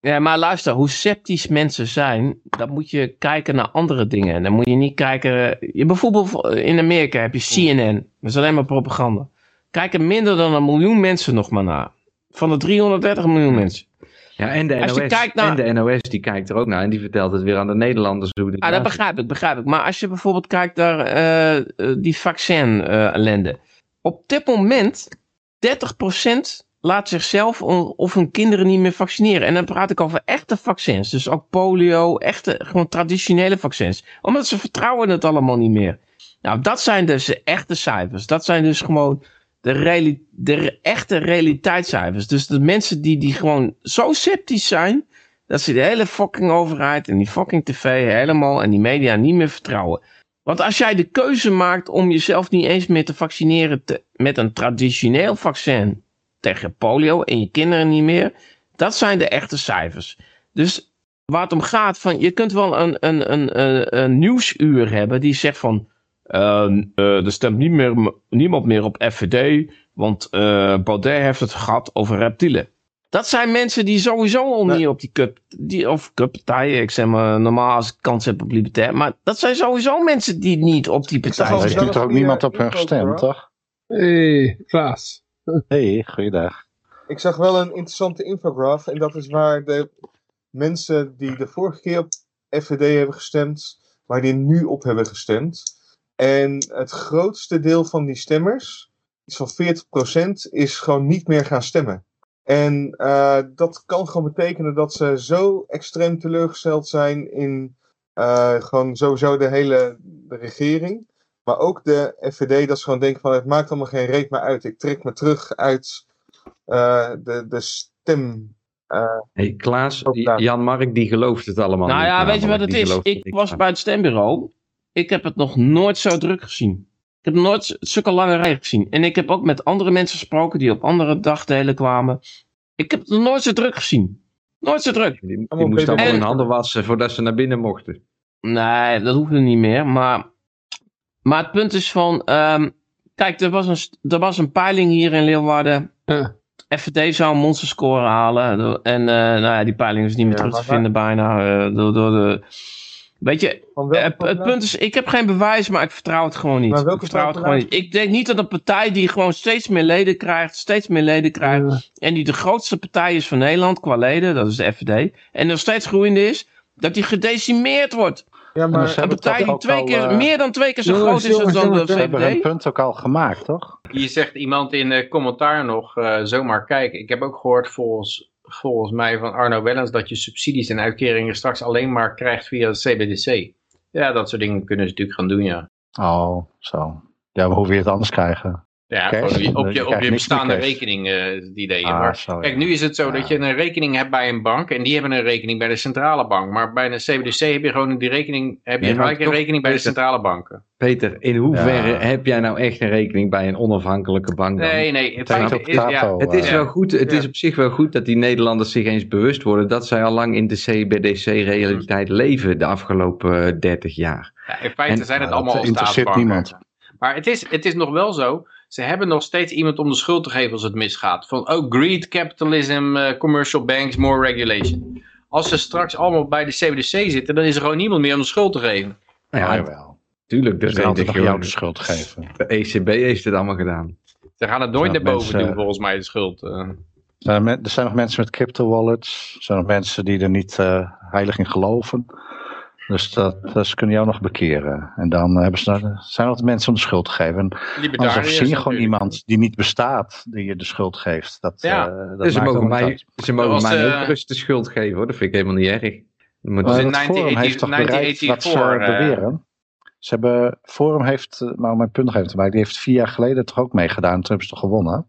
Ja, maar luister, hoe sceptisch mensen zijn, dan moet je kijken naar andere dingen. En dan moet je niet kijken... Je, bijvoorbeeld in Amerika heb je CNN. Dat is alleen maar propaganda. Kijken minder dan een miljoen mensen nog maar naar. Van de 330 miljoen mensen. Ja, en de, Als je NOS, kijkt naar- en de NOS die kijkt er ook naar en die vertelt het weer aan de Nederlanders hoe Ah, dat begrijp ik, begrijp ik. Maar als je bijvoorbeeld kijkt naar eh, eh, die vaccin-ellende. Op dit moment, 30% laat zichzelf of hun kinderen niet meer vaccineren. En dan praat ik over echte vaccins. Dus ook polio, echte, gewoon traditionele vaccins. Omdat ze vertrouwen het allemaal niet meer. Nou, dat zijn dus de echte cijfers. Dat zijn dus gewoon de, de echte realiteitscijfers. Dus de mensen die, die gewoon zo sceptisch zijn dat ze de hele fucking overheid en die fucking tv helemaal en die media niet meer vertrouwen. Want als jij de keuze maakt om jezelf niet eens meer te vaccineren met een traditioneel vaccin tegen polio en je kinderen niet meer, dat zijn de echte cijfers. Dus waar het om gaat, van, je kunt wel een, een, een, een, een nieuwsuur hebben die zegt van, ehm, eh, er stemt niet meer, niemand meer op FVD, want eh Baudet heeft het gehad over reptielen. Dat zijn mensen die sowieso al Nee. niet op die cup, die, of cuppartijen, ik zeg maar normaal als ik kans heb op libertair, maar dat zijn sowieso mensen die niet op die partij al Er zijn. heeft toch ook niemand op hun gestemd, toch? Hey, Klaas. hey, goeiedag. Ik zag wel een interessante infograph. En dat is waar de mensen die de vorige keer op FVD hebben gestemd, waar die nu op hebben gestemd. En het grootste deel van die stemmers, iets van 40%, is gewoon niet meer gaan stemmen. En eh, dat kan gewoon betekenen dat ze zo extreem teleurgesteld zijn in eh, gewoon sowieso de hele de regering. Maar ook de FVD, dat ze gewoon denken van het maakt allemaal geen reet meer uit. Ik trek me terug uit eh, de, de stem. eh, Hey, Klaas, Ook daar. Jan Mark die gelooft het allemaal Nou niet. ja, weet je wat het is? Ik was bij het stembureau. Ik heb het nog nooit zo druk gezien. Ik heb nooit zulke lange rijen gezien. En ik heb ook met andere mensen gesproken die op andere dagdelen kwamen. Ik heb het nog nooit zo druk gezien. Nooit zo druk. Die, die Allemaal moesten allemaal hun handen wassen voordat ze naar binnen mochten. Nee, dat hoefde niet meer. Maar, maar het punt is van... ehm, kijk, er was, een, er was een peiling hier in Leeuwarden. Ja. FVD zou een monsterscore halen. En eh, nou ja, die peiling is niet meer Ja, terug te vinden bijna. eh, door, door de... Weet je, het, punt is, ik heb geen bewijs, maar ik vertrouw het gewoon niet. Maar welke ik vertrouw het gewoon partij? niet. Ik denk niet dat een partij die gewoon steeds meer leden krijgt, steeds meer leden krijgt, en die de grootste partij is van Nederland qua leden, dat is de FVD, en nog steeds groeiende is, dat die gedecimeerd wordt. Ja, maar Een partij die twee al, keer, eh, meer dan twee keer zo groot is als dan de Ze hebben hun VVD. punt ook al gemaakt, toch? Hier zegt iemand in de commentaar nog eh, zomaar kijken. Ik heb ook gehoord volgens, volgens mij van Arno Wellens dat je subsidies en uitkeringen straks alleen maar krijgt via het CBDC. Ja, dat soort dingen kunnen ze natuurlijk gaan doen, ja. Oh, zo. Ja, maar hoe wil je het anders krijgen? Ja, gewoon op je, op Je je, bestaande rekening eh, is het idee. Ah, maar zo, ja. kijk, nu is het zo Ja. dat je een rekening hebt bij een bank en die hebben een rekening bij de centrale bank. Maar bij een CBDC heb je gewoon die rekening, heb je gelijk een rekening bij de centrale banken. Peter, in hoeverre Ja. heb jij nou echt een rekening bij een onafhankelijke bank dan? Nee, nee, het is, ja, Het is eh, wel goed, het Ja. is op zich wel goed dat die Nederlanders zich eens bewust worden dat zij al lang in de CBDC-realiteit leven de afgelopen eh, 30 jaar. Ja, in feite En- zijn het Nou, allemaal dat interesseert staatsbanken. niemand. Maar het is, het is nog wel zo. Ze hebben nog steeds iemand om de schuld te geven als het misgaat. Van oh, greed, capitalism, eh, commercial banks, more regulation. Als ze straks allemaal bij de CBDC zitten, dan is er gewoon niemand meer om de schuld te geven. Nou Ja, ja, jawel. tuurlijk, Dus dat nog jou de schuld geven. De ECB heeft het allemaal gedaan. Ze gaan het nooit naar boven mensen- doen, volgens mij, de schuld. eh. Er men- er zijn nog mensen met crypto wallets. Er zijn nog mensen die er niet eh, heilig in geloven. Dus dat, dat ze kunnen jou nog bekeren. En dan hebben ze, er zijn nog mensen om de schuld te geven. En anders je gewoon natuurlijk. iemand die niet bestaat, die je de schuld geeft. Dat, Ja. eh, dat Dus ze mogen, mij, uit. ze mogen was, mij eh, ook rust de schuld geven hoor, dat vind ik helemaal niet erg. Maar in het Forum 1980 heeft toch bereikt wat ze 1984, eh, beweren. Ze hebben, Forum heeft, maar om mijn punt nog even te maken, die heeft vier jaar geleden toch ook meegedaan. Toen hebben ze toch gewonnen.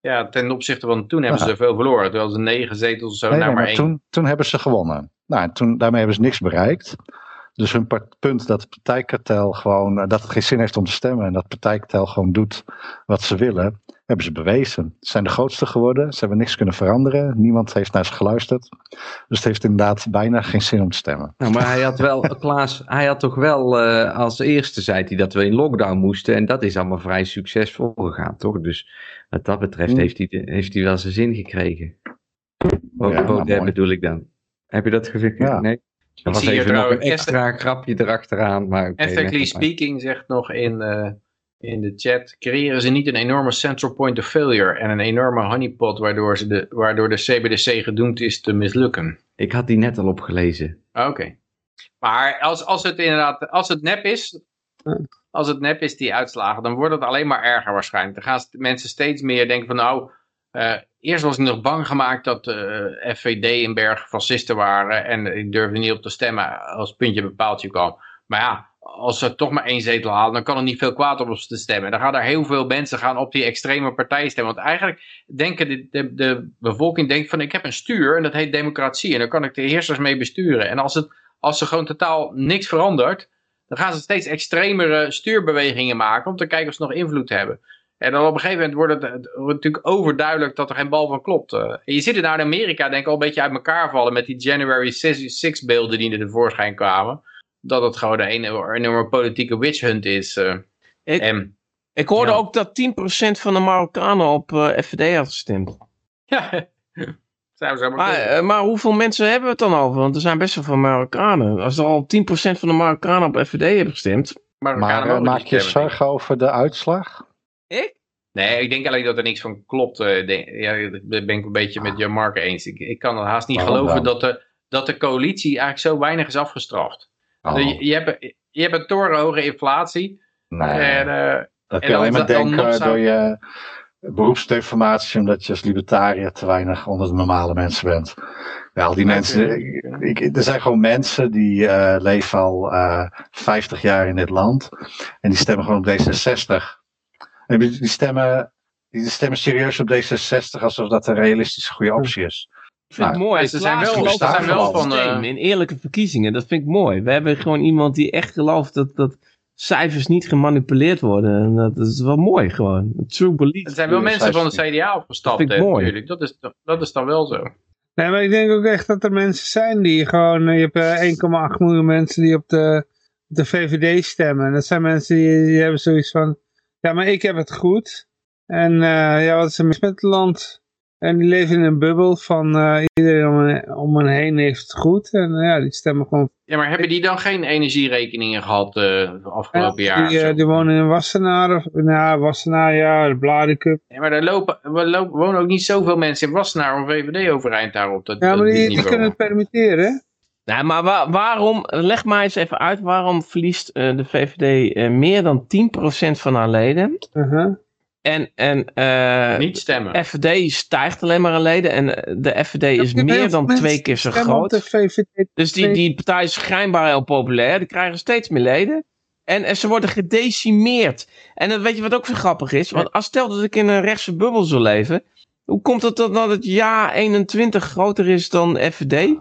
Ja, ten opzichte van toen hebben Ja. ze veel verloren. Terwijl ze negen zetels of zo, Nee, nou nee, maar maar één. toen, toen hebben ze gewonnen. Nou, en toen, daarmee hebben ze niks bereikt. Dus hun punt dat het partijkartel gewoon, eh, dat het geen zin heeft om te stemmen en dat het partijkartel gewoon doet wat ze willen, hebben ze bewezen. Ze zijn de grootste geworden, ze hebben niks kunnen veranderen, niemand heeft naar ze geluisterd. Dus het heeft inderdaad bijna geen zin om te stemmen. Nou, maar hij had wel, *laughs* Klaas, hij had toch wel eh, als eerste zei hij dat we in lockdown moesten. En dat is allemaal vrij succesvol gegaan, toch? Dus wat dat betreft Hmm. heeft, hij, heeft hij wel zijn zin gekregen. Ja, Baudet nou, mooi. bedoel ik dan. Heb je dat gezien? Ja. Nee? Er was even nog een extra grapje erachteraan. Maar leg maar. speaking zegt nog in, eh, in de chat. Creëren ze niet een enorme central point of failure en een enorme honeypot waardoor, ze de, waardoor de CBDC gedoemd is te mislukken? Ik had die net al opgelezen. Ah, Oké. Maar als, als het inderdaad, als het nep is, als het nep is die uitslagen, dan wordt het alleen maar erger waarschijnlijk. Dan gaan mensen steeds meer denken van nou, eh, eerst was ik nog bang gemaakt dat eh FVD en Berg fascisten waren en ik durfde niet op te stemmen als puntje bij paaltje kwam. Maar ja, als ze toch maar één zetel halen, dan kan er niet veel kwaad op te stemmen. Dan gaan er heel veel mensen gaan op die extreme partij stemmen. Want eigenlijk denken de, de, de bevolking denkt van ik heb een stuur en dat heet democratie en daar kan ik de heersers mee besturen. En als, het, als er gewoon totaal niks verandert, dan gaan ze steeds extremere stuurbewegingen maken om te kijken of ze nog invloed hebben. En dan op een gegeven moment wordt het, het wordt natuurlijk overduidelijk dat er geen bal van klopt. Eh, en je ziet het nou in Amerika denk ik al een beetje uit elkaar vallen met die January 6, 6 beelden die er tevoorschijn kwamen. Dat het gewoon een enorme, politieke witch hunt is. eh. Ik- en Ik hoorde Ja. ook dat 10% van de Marokkanen op eh, FVD had gestemd. *laughs* ja, zou zo maar Maar, maar hoeveel mensen hebben we het dan over? Want er zijn best wel veel Marokkanen. Als er al 10% van de Marokkanen op FVD hebben gestemd. Marokkanen Maar maak je zorgen over de uitslag? Ik? Nee, ik denk alleen dat er niks van klopt. eh, ja, dat ben ik een beetje met Jan Mark eens. Ik, ik kan haast niet Waarom geloven dan? dat de, dat de coalitie eigenlijk zo weinig is afgestraft. Oh, Je, je, hebt, je hebt een torenhoge inflatie. nee. En, eh, dat en kun je alleen dan- maar dan denken zou- door je beroepsdeformatie, omdat je als libertariër te weinig onder de normale mensen bent. Ja, al die mensen, ik, ik- er zijn gewoon mensen die eh, leven al eh 50 jaar in dit land en die stemmen gewoon op D66. Die, stemmen, die stemmen serieus op D66 alsof dat een realistische goede optie is. Ik vind het Nou, mooi. ja, ze zijn wel- ze zijn wel het van, eh, systeem, in eerlijke verkiezingen. Dat vind ik mooi. We hebben gewoon iemand die echt gelooft dat, dat cijfers niet gemanipuleerd worden. En dat is wel mooi gewoon. True belief. er zijn wel mensen van de CDA opgestapt. Dat vind ik hè, mooi. natuurlijk. Dat, is, dat is dan wel zo. Nee, maar ik denk ook echt dat er mensen zijn die gewoon... eh, Je hebt eh, 1,8 miljoen mensen die op de, de VVD stemmen. En dat zijn mensen die, die hebben zoiets van... Ja, maar ik heb het goed. En eh, ja, wat is er mis met het land? En die leven in een bubbel van eh, iedereen om hen, om hen heen heeft het goed. En eh, ja, die stemmen gewoon... Ja, maar hebben die dan geen energierekeningen gehad eh, de afgelopen Ja, jaar? die, die wonen in Wassenaar. Of, nou, Wassenaar, ja, de Bladencup. Ja, maar er lopen, er lopen, wonen ook niet zoveel mensen in Wassenaar of VVD overeind daarop. Dat, Ja, maar die, die kunnen het permitteren, hè? Nou, maar wa- waarom, leg maar eens even uit, waarom verliest eh, de VVD eh, meer dan 10% van haar leden? Uh-huh. En, en eh, Niet stemmen. FVD stijgt alleen maar aan leden en de FVD is meer dan twee keer zo groot. de VVD. Dus die, die partij is schijnbaar heel populair. Die krijgen steeds meer leden. En, en ze worden gedecimeerd. En dan weet je wat ook zo grappig is? Want als stel dat ik in een rechtse bubbel zou leven. Hoe komt het dan dat het ja 21 groter is dan FVD?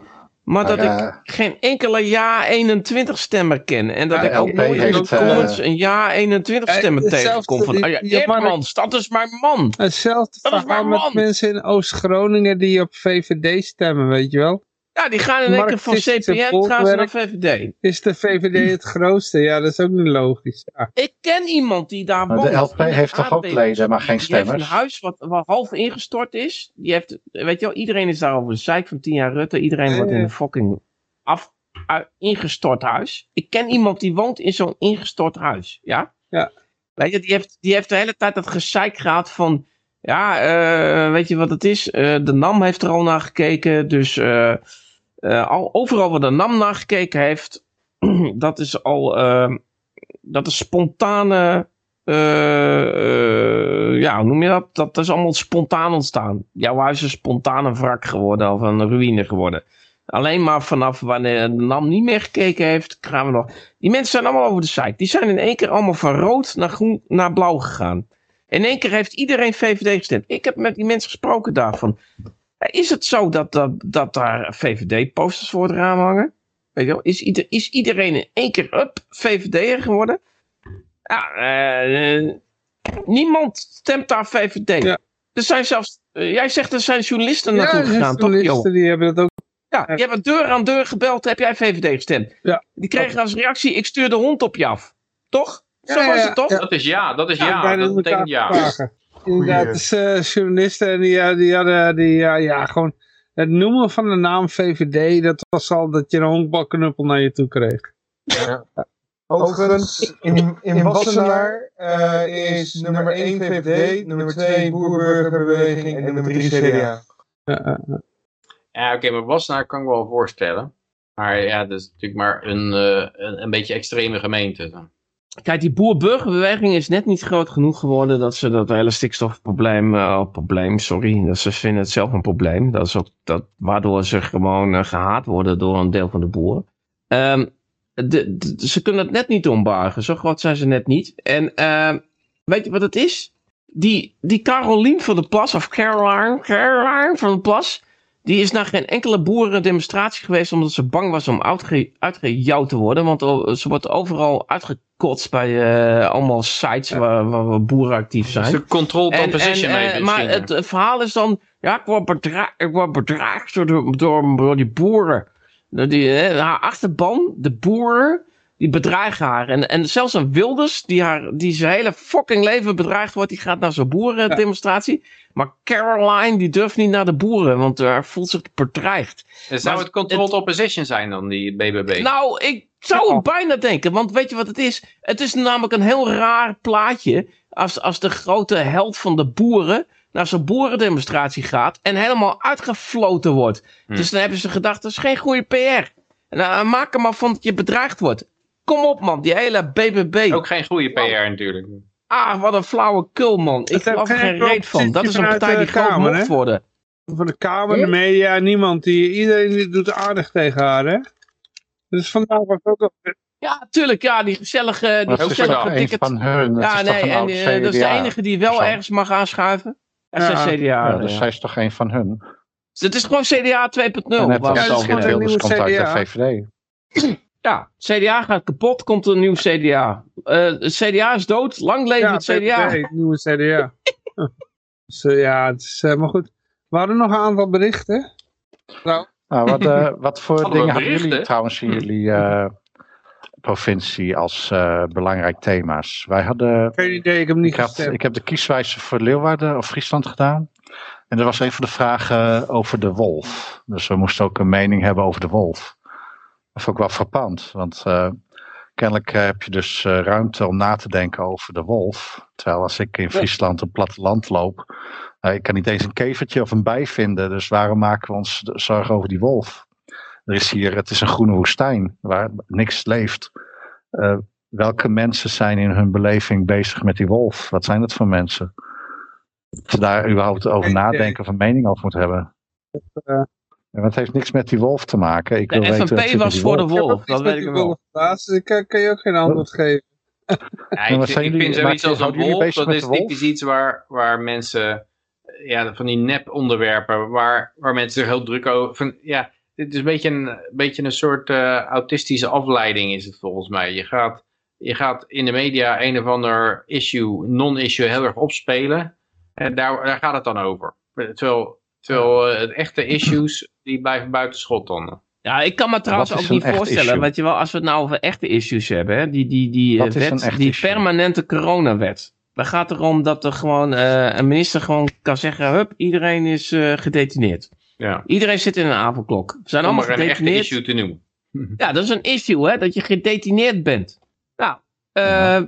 Maar dat ik geen enkele ja 21 stemmer ken. En dat ik ook LP nooit in de eh, comments een ja 21 Ja, stemmer tegenkom. Van, oh ja, Eerdmans, dat is mijn man. Hetzelfde Dat is verhaal mijn met man. mensen in Oost-Groningen die op VVD stemmen, weet je wel. Ja, die gaan in één keer van CPN gaan ze naar. VVD. Is de VVD het grootste? Ja, dat is ook niet logisch. Ja. Ik ken iemand die daar woont. de LP heeft toch ook leden, maar geen Die heeft stemmers? een huis wat, wat half ingestort is. Die heeft, weet je wel, iedereen is daar over de zeik van 10 jaar Rutte. Iedereen wordt in een fucking af, uit- ingestort huis. Ik ken iemand die woont in zo'n ingestort huis. Ja? Ja. Weet je, die heeft, die heeft de hele tijd dat gezeik gehad van... Ja, eh, weet je wat het is? Eh, de NAM heeft er al naar gekeken. Dus eh, eh, al, overal waar de NAM naar gekeken heeft... *clears throat* dat is al... eh, dat is spontane... eh, eh, ja, hoe noem je dat? Dat is allemaal spontaan ontstaan. Jouw huis is spontaan een wrak geworden of een ruïne geworden. Alleen maar vanaf wanneer de NAM niet meer gekeken heeft, gaan we nog. Die mensen zijn allemaal over de site. Die zijn in één keer allemaal van rood naar groen naar blauw gegaan. In één keer heeft iedereen VVD gestemd. Ik heb met die mensen gesproken daarvan. Is het zo dat, dat, dat daar VVD-posters voor het raam hangen? Weet je wel? Is, ieder, is iedereen in één keer up VVD'er geworden? Ja, eh, niemand stemt daar VVD. Ja. Er zijn zelfs, eh, jij zegt er zijn journalisten naartoe ja, gegaan, toch? journalisten die hebben dat ook. Ja, die hebben deur aan deur gebeld, heb jij VVD gestemd? Ja. Die kregen als reactie, ik stuur de hond op je af. Toch? Zo was ja, het toch? ja. Dat is ja, dat is Ja, dat betekent ja. vragen. Inderdaad, dus eh, journalisten en die, eh, die hadden die, ja, ja, gewoon het noemen van de naam VVD, dat was al dat je een honkbalknuppel naar je toe kreeg. Ja. Overigens, in, in Wassenaar eh, is nummer 1 VVD, nummer 2 Boerburgerbeweging en nummer 3 CDA. Ja, oké, maar Wassenaar kan ik wel voorstellen. Maar ja, dat is natuurlijk maar een, eh, een, een beetje extreme gemeente. Kijk, die boer-burgerbeweging is net niet groot genoeg geworden dat ze dat hele stikstofprobleem, eh, probleem, sorry, dat ze vinden het zelf een probleem. Dat is ook dat, waardoor ze gewoon eh, gehaat worden door een deel van de boeren. Ehm, ze kunnen het net niet ombuigen, zo groot zijn ze net niet. En ehm, weet je wat het is? Die, die Carolien van de Plas, of Caroline, Caroline van de Plas, die is naar geen enkele boerendemonstratie geweest omdat ze bang was om uitge, uitgejouwd te worden. Want o- ze wordt overal uitgekotst bij eh, allemaal sites waar, waar, waar boeren actief zijn. Ze controlled En- opposition en, eh, maar het, het verhaal is dan, ja, ik word, bedra ik word bedreigd door, de- door, door die boeren. Die, hè, haar achterban, de boeren, die bedreigen haar. En, en zelfs een Wilders, die, haar, die zijn hele fucking leven bedreigd wordt, die gaat naar zo'n boerendemonstratie. Maar Caroline, die durft niet naar de boeren, want hij voelt zich bedreigd. En zou maar het controlled opposition zijn dan, die BBB? Nou, ik zou het bijna denken. Want weet je wat het is? Het is namelijk een heel raar plaatje. Als, als de grote held van de boeren naar zo'n boerendemonstratie gaat. En helemaal uitgefloten wordt. Hm. Dus dan hebben ze gedacht, dat is geen goede PR. Nou, maak er maar van dat je bedreigd wordt. Kom op man, die hele BBB. Ook geen goede PR natuurlijk. Ah, wat een flauwe kul man. Ik geloof er geen reet van. Dat is een partij die groot hè? worden. Van de Kamer, de media, niemand. Die, iedereen die doet aardig tegen haar, hè? Dus vandaag was ook... al- Ja, tuurlijk. Ja, die gezellige, die gezellige toch een dikke van hun. Ja, is toch nee, een en eh, dat is de CDA. enige die wel persoon. ergens mag aanschuiven. Dat is Ja. CDA. Ja, dus ja. zij is toch een van hun. Dus het is gewoon CDA 2.0. en net waar we als het over CDA. VVD. Ja, CDA gaat kapot, komt er een nieuw CDA. Eh, het CDA is dood, lang leven Ja, het CDA. VVD, nieuwe CDA. dus *laughs* eh, ja, het is helemaal goed. We hadden nog een aantal berichten. Nou, Nou, wat, eh, *laughs* wat voor Hadden dingen hadden jullie trouwens in jullie eh, provincie als eh, belangrijk thema's? Wij hadden, geen idee, ik heb niet ik, had, ik heb de kieswijze voor Leeuwarden of Friesland gedaan. En er was een van de vragen over de wolf. Dus we moesten ook een mening hebben over de wolf. Dat vond ik wel frappant, want eh, kennelijk eh, heb je dus eh, ruimte om na te denken over de wolf. Terwijl als ik in Friesland een platteland loop, ik kan niet eens een kevertje of een bij vinden. Dus waarom maken we ons zorgen over die wolf? Er is hier, het is een groene woestijn waar niks leeft. Welke mensen zijn in hun beleving bezig met die wolf? Wat zijn het voor mensen? Dat ze daar überhaupt over nadenken of een mening over moeten hebben. En het heeft niks met die wolf te maken. Ik De wil weten, wat FNP was voor de wolf, dat weet ik wel. ik kan, kan je ook geen antwoord geven. *laughs* Ja, Ja, ik, jullie- zoiets als een wolf, dat is typisch iets waar, waar mensen, eh, ja, van die nep-onderwerpen, waar, waar mensen zich heel druk over, van, ja, dit is een beetje een, beetje een soort eh, autistische afleiding is het volgens mij. Je gaat, je gaat in de media een of ander issue, non-issue heel erg opspelen, en daar, daar gaat het dan over. Terwijl, terwijl eh, het echte issues, die blijven buiten schot dan. Ja, ik kan me trouwens ook niet voorstellen, weet je wel, als we het nou over echte issues hebben, hè, die, die, die, Wat wet, die issue? permanente coronawet. Dan gaat het erom dat er gewoon eh, een minister gewoon kan zeggen, hup, iedereen is eh, gedetineerd. Ja. Iedereen zit in een avondklok. We zijn Om allemaal maar een echte gedetineerd. issue te noemen. *laughs* Ja, dat is een issue, hè, dat je gedetineerd bent. Nou, eh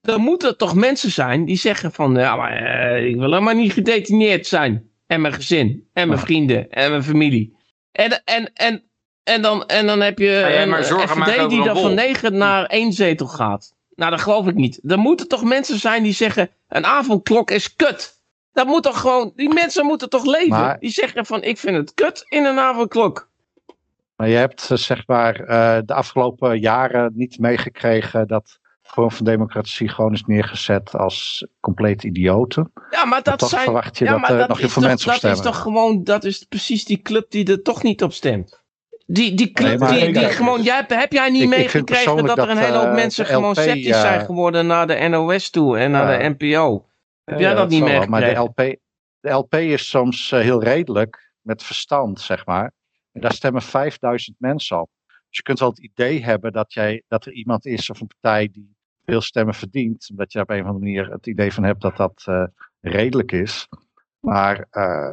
er moeten toch mensen zijn die zeggen van, ja, maar ik wil helemaal niet gedetineerd zijn. En mijn gezin, en mijn vrienden, en mijn familie. En, en, en, en, dan, en dan heb je jij een maar die dan van wolf? negen naar één zetel gaat. Nou, dat geloof ik niet. Er moeten toch mensen zijn die zeggen, een avondklok is kut. Dat moet toch gewoon, die mensen moeten toch leven. Maar- Die zeggen van, ik vind het kut in een avondklok. Maar je hebt eh, zeg maar eh, de afgelopen jaren niet meegekregen dat Vorm van Democratie gewoon is neergezet als compleet idioten. Ja, maar dat toch zijn... verwacht je ja, dat er dat nog heel veel mensen op Dat is stemmen. toch gewoon, dat is precies die club die er toch niet op stemt. Die, die club Nee, die, die gewoon, jij, heb jij niet meegekregen dat er een dat, hele hoop eh, mensen gewoon sceptisch zijn geworden naar de NOS toe en naar Ja. de NPO? Heb jij Ja, dat niet wel, Maar de meegekregen? LP, de LP is soms eh, heel redelijk met verstand, zeg maar. En daar stemmen 5000 mensen op. Dus je kunt wel het idee hebben dat, jij, dat er iemand is of een partij die veel stemmen verdient. Omdat je op een of andere manier het idee van hebt dat dat eh, redelijk is. Maar eh,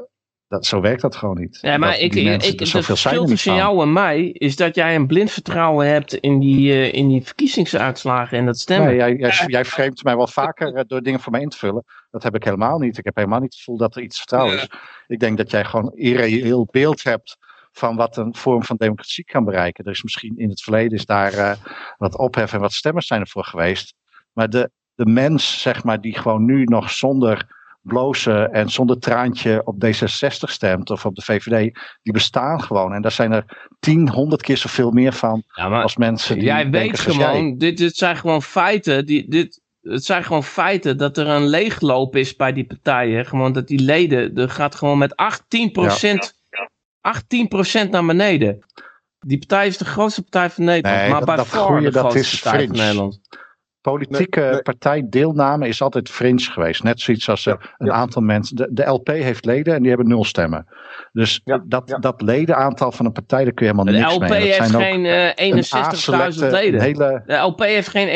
Dat, zo werkt dat gewoon niet. Ja, maar Dat ik, ik, het verschil er tussen jou en mij is dat jij een blind vertrouwen hebt in die, eh, in die verkiezingsuitslagen en dat stemmen. Nee, jij, jij, jij framet mij wel vaker door dingen voor mij in te vullen. Dat heb ik helemaal niet. Ik heb helemaal niet het gevoel dat er iets vertrouwen is. Ik denk dat jij gewoon een irreëel beeld hebt van wat een vorm van democratie kan bereiken. Er is misschien in het verleden is daar eh, wat ophef en wat stemmers zijn ervoor geweest. Maar de, de mens, zeg maar, die gewoon nu nog zonder blozen en zonder traantje op D66 stemt of op de VVD, die bestaan gewoon. En daar zijn er tien, honderd keer zoveel meer van Ja, maar als mensen die jij weet zoals jij. gewoon, dit, dit zijn gewoon feiten. Die, dit, het zijn gewoon feiten dat er een leegloop is bij die partijen. Gewoon dat die leden, er gaat gewoon met 18%, 18% naar beneden. Die partij is de grootste partij van Nederland. Nee, maar dat- bij dat far groeien, de dat is partij van fringe. Nederland. Politieke Nee, nee. partijdeelname is altijd fringe geweest. Net zoiets als eh, een ja. aantal mensen. De, de LP heeft leden en die hebben nul stemmen. Dus Ja, dat, ja. dat ledenaantal van een partij, daar kun je helemaal De niks LP mee. Dat heeft zijn ook geen eh, een 61.000 A-selecte, leden. Hele, De LP heeft geen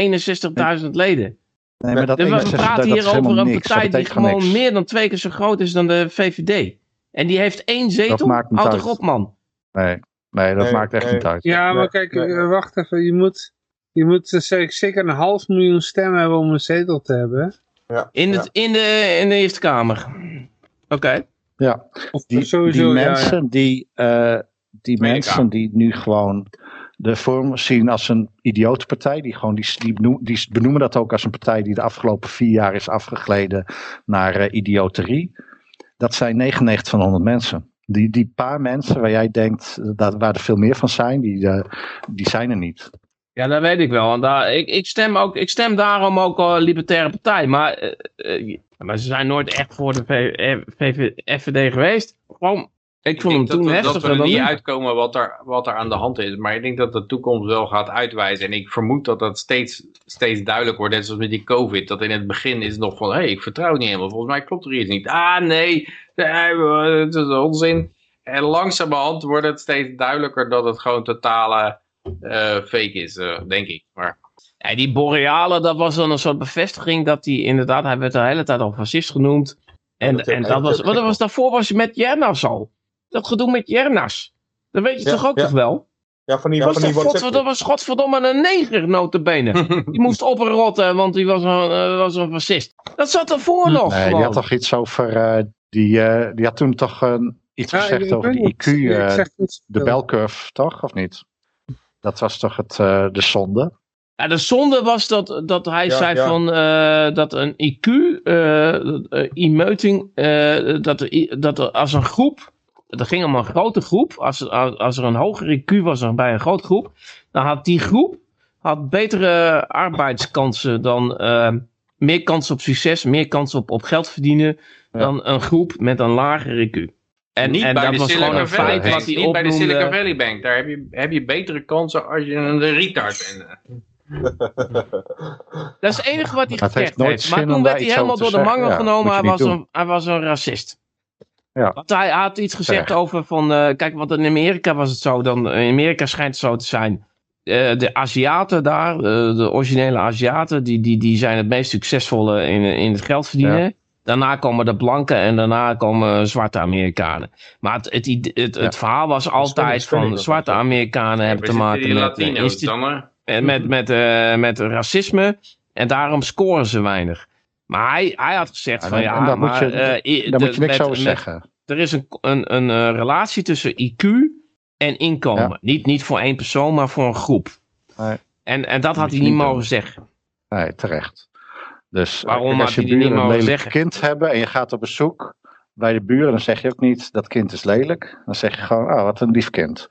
61.000 leden. nee, maar dat Dus we 61, praten dat hier over een partij die gewoon gewoon niks. meer dan twee keer zo groot is dan de VVD. En die heeft één zetel. maakt niet Houd toch op, man. Nee, nee, dat Nee, maakt echt nee. niet uit. Ja, maar kijk, nee. eh, wacht even. Je moet, je moet eh, zeker een half miljoen stemmen hebben om een zetel te hebben. Ja, In, ja. het, in, de, in de Eerste Kamer. Oké. Ja, Of die, sowieso, die ja, ja. mensen die, eh, die Amerika. mensen die nu gewoon de vorm zien als een idiotenpartij, die, gewoon, die, die, benoemen, die benoemen dat ook als een partij die de afgelopen vier jaar is afgegleden naar eh, idioterie. Dat zijn 99 van 100 mensen. Die, die paar mensen waar jij denkt dat, waar er veel meer van zijn, die, eh, die zijn er niet. Ja, dat weet ik wel. En daar, ik, ik, stem ook, ik stem daarom ook uh, Libertaire Partij. Maar, eh, eh, maar ze zijn nooit echt voor de V- eh, VV FVD geweest. Gewoon, ik vond hem toen dat, we- dat heftiger we er dan niet uitkomen wat er, wat er aan de hand is. Maar ik denk dat de toekomst wel gaat uitwijzen. En ik vermoed dat dat steeds, steeds duidelijk wordt. Net zoals met die COVID. Dat in het begin is het nog van... Hé, hey, ik vertrouw het niet helemaal. Volgens mij klopt er iets niet. Ah, nee. het is onzin. En langzamerhand wordt het steeds duidelijker... dat het gewoon totale eh, fake is, eh, denk ik. Maar Ja, die Boreale, dat was dan een soort bevestiging dat hij inderdaad... Hij werd de hele tijd al fascist genoemd. En, en dat was, wat was daarvoor was met Jernas al. Dat gedoe met Jernas. Dat weet je Ja, toch ook ja. toch wel? Ja, van die, Dat van was, die toch WhatsApp. godver- dat was godverdomme een neger, notabene. *laughs* Die moest oprotten, want die was een, eh, was een fascist. Dat zat ervoor nog. Nee, die had toch iets over. eh, die, eh, die had toen toch iets Ja, gezegd over die niet. IQ, eh, de belcurve, toch? Of niet? Dat was toch het, eh, de zonde? Ja, de zonde was dat, dat hij Ja, zei ja. van eh, dat een IQ, e-meting, eh, dat, dat als een groep, dat ging om een grote groep, als, als, als er een hoger IQ was er bij een grote groep, dan had die groep had betere arbeidskansen dan eh, meer kans op succes, meer kans op, op geld verdienen Ja. dan een groep met een lager IQ. En, niet en bij dat de was gewoon Silicon een Valley feit Bank. wat hij Niet bij de. Silicon Valley Bank. Daar heb je, heb je betere kansen als je een retard bent. Dat is het enige wat hij gezegd heeft. Maar toen werd hij helemaal door de mangel Ja, genomen. Hij was, doen. een, hij was een racist. Ja. Want hij, had iets gezegd Terecht. over van... eh, kijk, want in Amerika was het zo. Dan, in Amerika schijnt het zo te zijn. eh, de Aziaten daar, eh, de originele Aziaten... Die, die, die zijn het meest succesvolle in, in het geld verdienen. Ja. Daarna komen de blanken en daarna komen zwarte Amerikanen. Maar het, het, het, het Ja. verhaal was altijd spinning van was zwarte ja. Amerikanen hebben te maken met, Latino's dan, met, met, eh, met racisme. En daarom scoren ze weinig. Maar hij, hij had gezegd Ja, van ja, daar moet je- eh, Daar de- moet je niks met- over met- zeggen. Er is een, een, een eh, relatie tussen IQ en inkomen. Ja. Niet, niet voor één persoon, maar voor een groep. Nee. En, en dat had moet hij je niet mogen zeggen. Nee, terecht. Dus eh, Waarom als je hij die niet buren een lelijk zeggen? kind hebben en je gaat op bezoek bij de buren, dan zeg je ook niet dat kind is lelijk. Dan zeg je gewoon, oh wat een lief kind.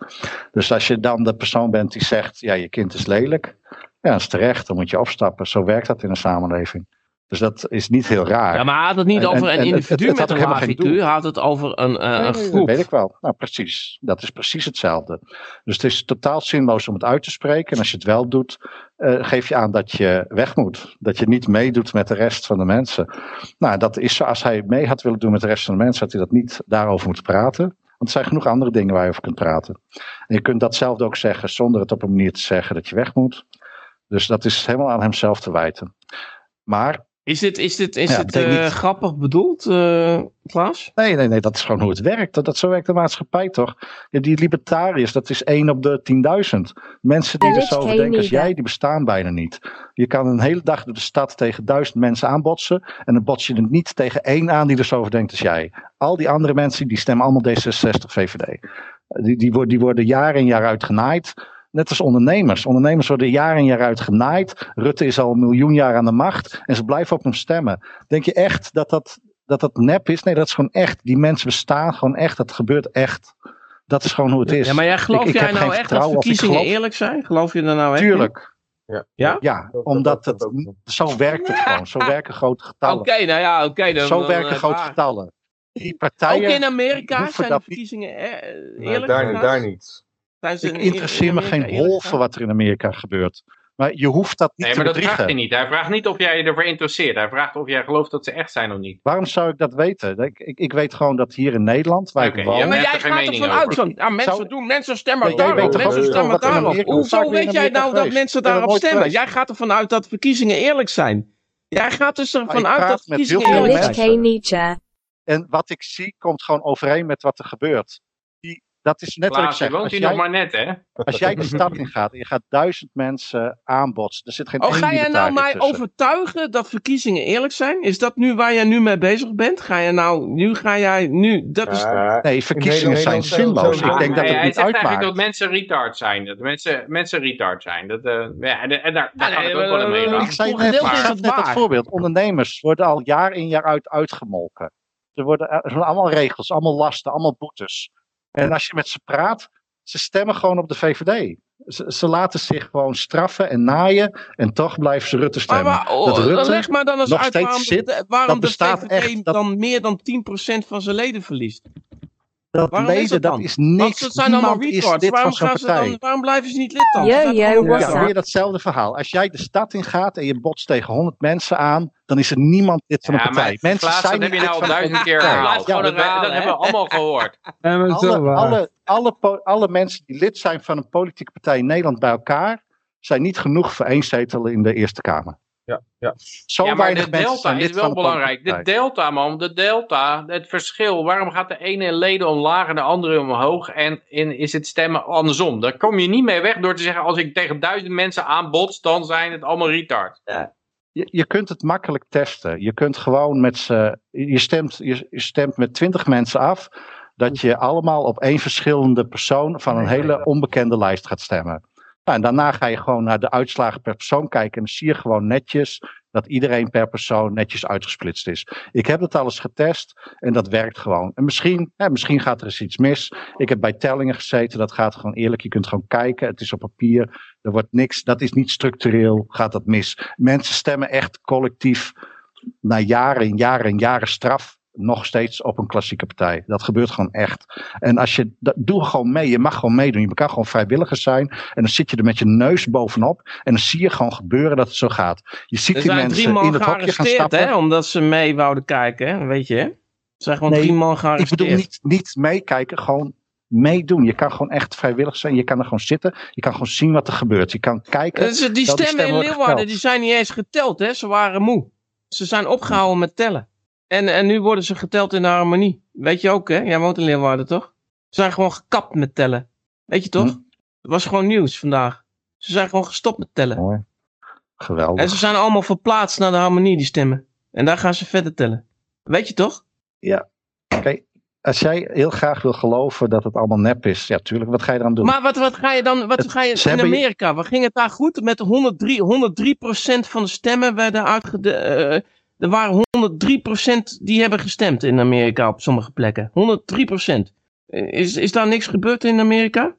Dus als je dan de persoon bent die zegt, ja je kind is lelijk, ja dat is terecht, dan moet je opstappen. Zo werkt dat in een samenleving. Dus dat is niet heel raar. Ja, maar hij had het niet En- over en- een en het- individu het had met een doel. Hij had het over een, eh, Nee, een nee, dat groep. weet ik wel. Nou, precies. Dat is precies hetzelfde. Dus het is totaal zinloos om het uit te spreken. En als je het wel doet, eh, geef je aan dat je weg moet. Dat je niet meedoet met de rest van de mensen. Nou, dat is zo. Als hij mee had willen doen met de rest van de mensen, had hij dat niet daarover moeten praten. Want er zijn genoeg andere dingen waar je over kunt praten. En je kunt datzelfde ook zeggen zonder het op een manier te zeggen dat je weg moet. Dus dat is helemaal aan hemzelf te wijten. Maar Is dit, is dit, is Ja, dit eh, niet- grappig bedoeld, eh Klaas? Nee, nee, nee, dat is gewoon hoe het werkt. Dat, dat, zo werkt de maatschappij toch? Ja, die libertariërs, dat is één op de 10.000. Mensen die er zo over denken als jij, die bestaan bijna niet. Je kan een hele dag door de stad tegen duizend mensen aanbotsen. En dan bots je er niet tegen één aan die er zo over denkt als jij. Al die andere mensen, die stemmen allemaal D66, VVD. Die, die, worden, die worden jaar in jaar uit genaaid. Net als ondernemers. Ondernemers worden jaar in jaar uit genaaid. Rutte is al een miljoen jaar aan de macht. En ze blijven op hem stemmen. Denk je echt dat dat, dat dat nep is? Nee, dat is gewoon echt. Die mensen bestaan gewoon echt. Dat gebeurt echt. Dat is gewoon hoe het is. Ja, maar jij geloof Ik- ik jij nou echt dat verkiezingen geloof- eerlijk zijn? Geloof je er nou echt? Tuurlijk. Ja. Ja? Ja, dat- omdat dat- het, ook. zo werkt het gewoon. Zo *laughs* werken grote Oké, getallen. nou ja, oké. dan, zo dan, werken eh, grote waar. getallen. Die Ook partijen, in Amerika zijn de verkiezingen eh, Nee, eerlijk? daar, daar niet. Zijn ze ik in- interesseer in me geen hol voor wat er in Amerika gebeurt. Maar je hoeft dat niet Nee, te maar dat vraagt hij niet. Hij vraagt niet of jij je ervoor interesseert. Hij vraagt of jij gelooft dat ze echt zijn of niet. Waarom zou ik dat weten? Ik, ik, ik weet gewoon dat hier in Nederland, waar ik woon... Ja, maar jij er gaat ervan uit ja, mensen Zou- doen, mensen stemmen daarop, mensen ook stemmen daarop. Hoezo weet jij nou dat mensen daarop stemmen? Jij gaat ervan uit dat verkiezingen eerlijk zijn. Jij gaat dus ervan uit dat verkiezingen eerlijk zijn. En wat ik zie komt gewoon overeen met wat er gebeurt. Dat is net wat ik Klaas, zeg. woont Als hier jij, nog maar net, hè? als jij de stad in gaat en je gaat duizend mensen aanbotsen. Er zit geen Oh, ga jij nou mij tussen. overtuigen dat verkiezingen eerlijk zijn? Is dat nu waar jij nu mee bezig bent? Ga je nou, nu ga jij, nu, dat is... Ja, Nee, verkiezingen zijn zinloos. Ik denk dat hij, het niet zegt eigenlijk uitmaakt. dat mensen retard zijn. Dat mensen, mensen retard zijn. Dat, eh, ja, en, en daar, daar Ja, gaat nee, het ook wel eh, mee. Ik zei net, net dat voorbeeld. Ondernemers worden al jaar in jaar uit uitgemolken. Er worden er zijn allemaal regels, allemaal lasten, allemaal boetes. En als je met ze praat, ze stemmen gewoon op de VVD. Ze, ze laten zich gewoon straffen en naaien en toch blijven ze Rutte stemmen. maar, oh, dat Rutte leg maar dan eens nog uit steeds waarom, zit, de, waarom dat de bestaat VVD echt, dat- dan meer dan 10% van zijn leden verliest. dat waarom is leden, dat dat dan? is Want niks. ze zijn allemaal is retards. lid van Waarom, zo'n gaan ze partij. dan, waarom blijven ze niet lid dan? Ja, weer datzelfde verhaal. Als jij de stad ingaat en je botst tegen 100 mensen aan, dan is er niemand lid van de Ja, partij. mensen Klaas, zijn dat heb je niet nou lid al duizend keer partij. herhaald. Ja, dat, hebben we allemaal gehoord. *laughs* Ja, alle, alle, alle, alle mensen die lid zijn van een politieke partij in Nederland bij elkaar zijn niet genoeg voor één zetel in de Eerste Kamer. Ja, ja. Zo ja, maar weinig de mensen delta zijn is lid van wel een belangrijk. De delta, man. De delta, het verschil. Waarom gaat de ene leden omlaag en de andere omhoog? En in, is het stemmen andersom? Daar kom je niet mee weg door te zeggen... als ik tegen duizend mensen aanbots, dan zijn het allemaal retard. Je, je kunt het makkelijk testen. Je kunt gewoon met z'n. Je stemt, je, je stemt met twintig mensen af. Dat je allemaal op één verschillende persoon van een hele onbekende lijst gaat stemmen. Nou, en daarna ga je gewoon naar de uitslagen per persoon kijken. En dan zie je gewoon netjes dat iedereen per persoon netjes uitgesplitst is. Ik heb het alles getest en dat werkt gewoon. En misschien, hè, misschien gaat er eens iets mis. Ik heb bij tellingen gezeten, dat gaat gewoon eerlijk. Je kunt gewoon kijken, het is op papier. Er wordt niks, dat is niet structureel, gaat dat mis. Mensen stemmen echt collectief na jaren en jaren en jaren straf nog steeds op een klassieke partij. Dat gebeurt gewoon echt. En als je, dat, doe gewoon mee. Je mag gewoon meedoen. Je kan gewoon vrijwilliger zijn. En dan zit je er met je neus bovenop. En dan zie je gewoon gebeuren dat het zo gaat. Je ziet Er die mensen man in het hokje gaan gearresteerd, stappen. hè, omdat ze mee wouden kijken, weet je. Er zijn gewoon Nee, drie man Ik gearresteerd. bedoel niet, niet meekijken, gewoon meedoen. Je kan gewoon echt vrijwillig zijn. Je kan er gewoon zitten. Je kan gewoon zien wat er gebeurt. Je kan kijken. Eh, ze- die dat stemmen in Leeuwarden die zijn niet eens geteld, hè? Ze waren moe. Ze zijn opgehouden met tellen. En, en nu worden ze geteld in de harmonie. Weet je ook, hè? Jij woont in Leeuwarden, toch? Ze zijn gewoon gekapt met tellen. Weet je toch? Hm. Het was gewoon nieuws vandaag. Ze zijn gewoon gestopt met tellen. Mooi. Geweldig. En ze zijn allemaal verplaatst naar de harmonie, die stemmen. En daar gaan ze verder tellen. Weet je toch? Kijk, als jij heel graag wil geloven dat het allemaal nep is, ja, tuurlijk, wat ga je eraan doen? Maar wat, wat ga je dan, wat Het- ga je in Amerika? Wat ging het daar goed? Met 103, 103% van de stemmen werden uitgede... eh, er waren 103% die hebben gestemd in Amerika op sommige plekken. 103%. Eh, Is, is daar niks gebeurd in Amerika?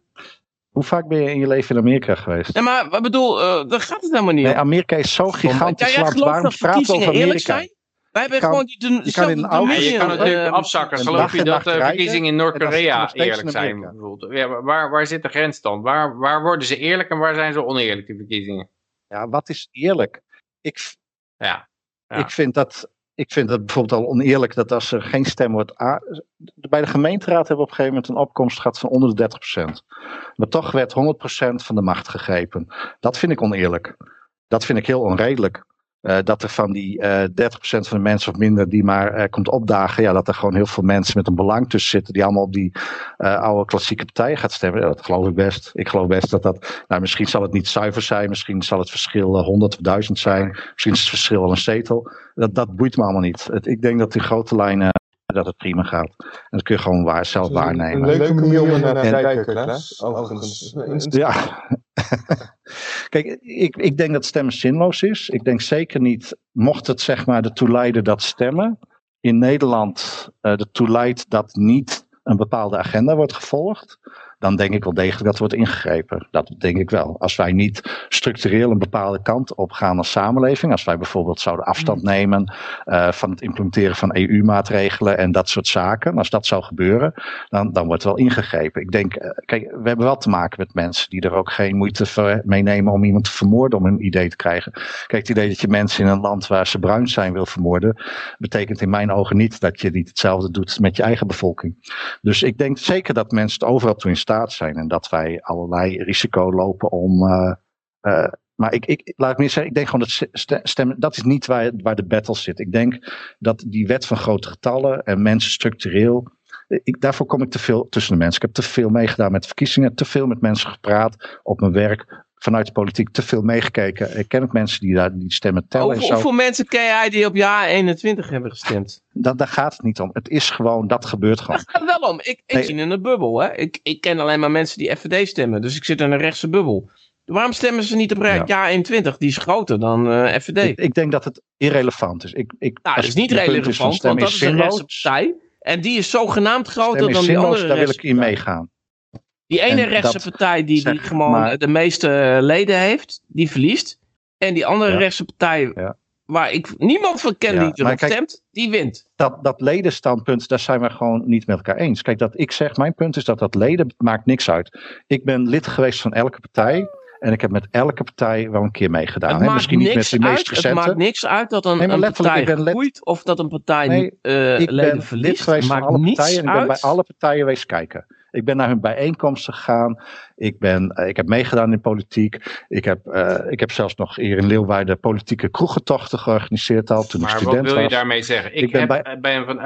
Hoe vaak ben je in je leven in Amerika geweest? Nee, maar wat bedoel, eh daar gaat het helemaal niet Nee, om. Amerika is Ja, gigantisch jij land. Waarom dat praten we verkiezingen over Amerika? zijn? Wij hebben kan- gewoon die de, je kan in auto- Ja, je kan natuurlijk eh, afzakken. een Geloof je dat de verkiezingen in Noord-Korea eerlijk zijn? Bijvoorbeeld. Ja, waar, waar zit de grens dan? Waar, waar worden ze eerlijk en waar zijn ze oneerlijk, die verkiezingen? Ja, wat is eerlijk? Ik, Ja. Ik, vind dat, ik vind dat bijvoorbeeld al oneerlijk dat als er geen stem wordt. Bij de gemeenteraad hebben we op een gegeven moment een opkomst gehad van onder de 30%. Maar toch werd 100% van de macht gegrepen. Dat vind ik oneerlijk. Dat vind ik heel onredelijk. Eh, dat er van die eh 30% van de mensen of minder die maar eh, komt opdagen, ja, dat er gewoon heel veel mensen met een belang tussen zitten die allemaal op die eh, oude klassieke partijen gaat stemmen. Ja, dat geloof ik best. Ik geloof best dat dat, nou misschien zal het niet zuiver zijn, misschien zal het verschil eh, 100 of 1000 zijn, misschien is het verschil wel een zetel. Dat, dat boeit me allemaal niet. Het, ik denk dat in grote lijnen dat het prima gaat. En dat kun je gewoon waar, zelf Een waarnemen. leuke manier om naar te En- kijken. Overigens. Ja. *laughs* Kijk, ik, ik denk dat stemmen zinloos is. Ik denk zeker niet, mocht het zeg maar ertoe leiden dat stemmen in Nederland eh ertoe leidt dat niet een bepaalde agenda wordt gevolgd, dan denk ik wel degelijk dat er wordt ingegrepen. Dat denk ik wel. Als wij niet structureel een bepaalde kant op gaan als samenleving, als wij bijvoorbeeld zouden afstand nemen eh, van het implementeren van EU-maatregelen en dat soort zaken, als dat zou gebeuren, dan, dan wordt wel ingegrepen. Ik denk, eh, kijk, we hebben wel te maken met mensen die er ook geen moeite voor meenemen om iemand te vermoorden om een idee te krijgen. Kijk, het idee dat je mensen in een land waar ze bruin zijn wil vermoorden, betekent in mijn ogen niet dat je niet hetzelfde doet met je eigen bevolking. Dus ik denk zeker dat mensen het overal toe in staat zijn en dat wij allerlei risico lopen om. eh, eh, maar ik, ik, laat ik meer zeggen, ik denk gewoon dat st- stemmen, dat is niet waar, waar de battle zit. Ik denk dat die wet van grote getallen en mensen structureel, ik, daarvoor kom ik te veel tussen de mensen. Ik heb te veel meegedaan met verkiezingen, te veel met mensen gepraat op mijn werk, vanuit de politiek, te veel meegekeken. Ik ken ook mensen die daar die stemmen tellen en zo. hoeveel mensen ken jij die op jaar 21 hebben gestemd? Dat, daar gaat het niet om. Het is gewoon, dat gebeurt gewoon. *laughs* Het gaat wel om. Ik, ik Nee. zit in een bubbel. Hè? Ik, ik ken alleen maar mensen die FVD stemmen. Dus ik zit in een rechtse bubbel. Waarom stemmen ze niet op Ja. jaar 21? Die is groter dan eh, FVD. Ik, ik denk dat het irrelevant is. Ik, ik, nou, als is niet relevant, van want dat is een rechtse partij. En die is zogenaamd groter dan die andere daar wil ik in meegaan. Die ene En rechtse dat partij die, die gewoon maar- de meeste eh, leden heeft, die verliest. En die andere Ja. rechtse partij, Ja. waar ik niemand van ken Ja, die erop kijk- stemt, die wint. dat, dat ledenstandpunt, daar zijn we gewoon niet met elkaar eens. Kijk, dat ik zeg, mijn punt is dat dat leden maakt niks uit. Ik ben lid geweest van elke partij. En ik heb met elke partij wel een keer meegedaan. hè. Misschien niet met de meest uit. Het maakt niks uit dat een, Nee, een partij groeit of dat een partij Nee, eh, ik leden ben verliest. lid geweest van maakt alle niets partijen. En ik ben bij alle partijen geweest kijken. Ik ben naar hun bijeenkomsten gegaan. Ik, ben, eh, ik heb meegedaan in politiek. Ik heb, eh, ik heb zelfs nog hier in Leeuwarden politieke kroegentochten georganiseerd al toen ik Maar wat student wil je was. daarmee zeggen? Ik, Ik ben heb, bij- ben van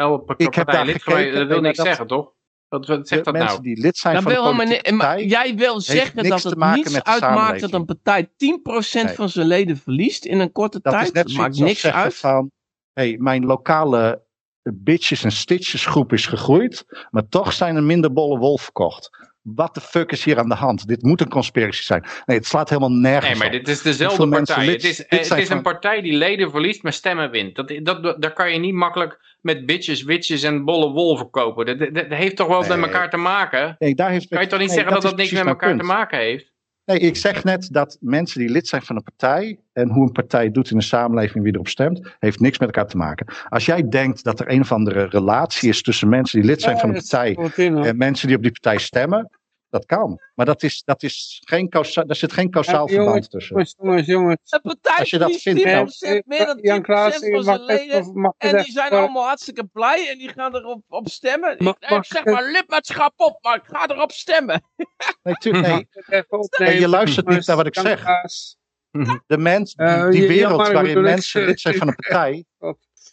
heb partij daar lid geweest. gekeken, Dat wil niks maar dat- zeggen, toch? Wat, zegt dat mensen nou? die lid zijn Dat van wil een politieke maar partij. jij wil zeggen dat te het maken niets uitmaakt dat een partij 10% Nee. van zijn leden verliest in een korte Dat tijd. is net maakt niks uit. van... Hey, mijn lokale bitches en stitches groep is gegroeid. Maar toch zijn er minder bolle wolf verkocht. What the fuck is hier aan de hand? Dit moet een conspiracy zijn. Nee, het slaat helemaal nergens Nee, maar op. dit is dezelfde partij. lid- het is, het is een partij die leden verliest, maar stemmen wint. Dat, dat, daar kan je niet makkelijk met bitches, witches en bolle wol verkopen. Dat, dat, dat heeft toch wel wat Nee. met elkaar te maken? Nee, daar heeft Kan je toch niet nee, zeggen dat dat, niks met elkaar te maken heeft? Nee, ik zeg net dat mensen die lid zijn van een partij en hoe een partij doet in de samenleving, wie erop stemt, heeft niks met elkaar te maken. Als jij denkt dat er een of andere relatie is tussen mensen die lid zijn van een partij en mensen die op die partij stemmen, dat kan. Maar dat is, dat is geen causa, daar zit geen kausaal Ja, jongens, verband tussen. Jongens, jongens, jongens. Een partij Als je dat vindt, 10%, nou. meer dan 10% Jan Klaas, van zijn leden. En die zijn allemaal hartstikke blij en die gaan erop op stemmen. Mag- ik, mag ik zeg maar lidmaatschap op, maar ik ga erop stemmen. *laughs* Nee, tuurlijk, nee. Opnemen? je luistert niet naar wat ik zeg. De mens, die, Eh, die wereld waarin mensen *laughs* lid zijn van een partij,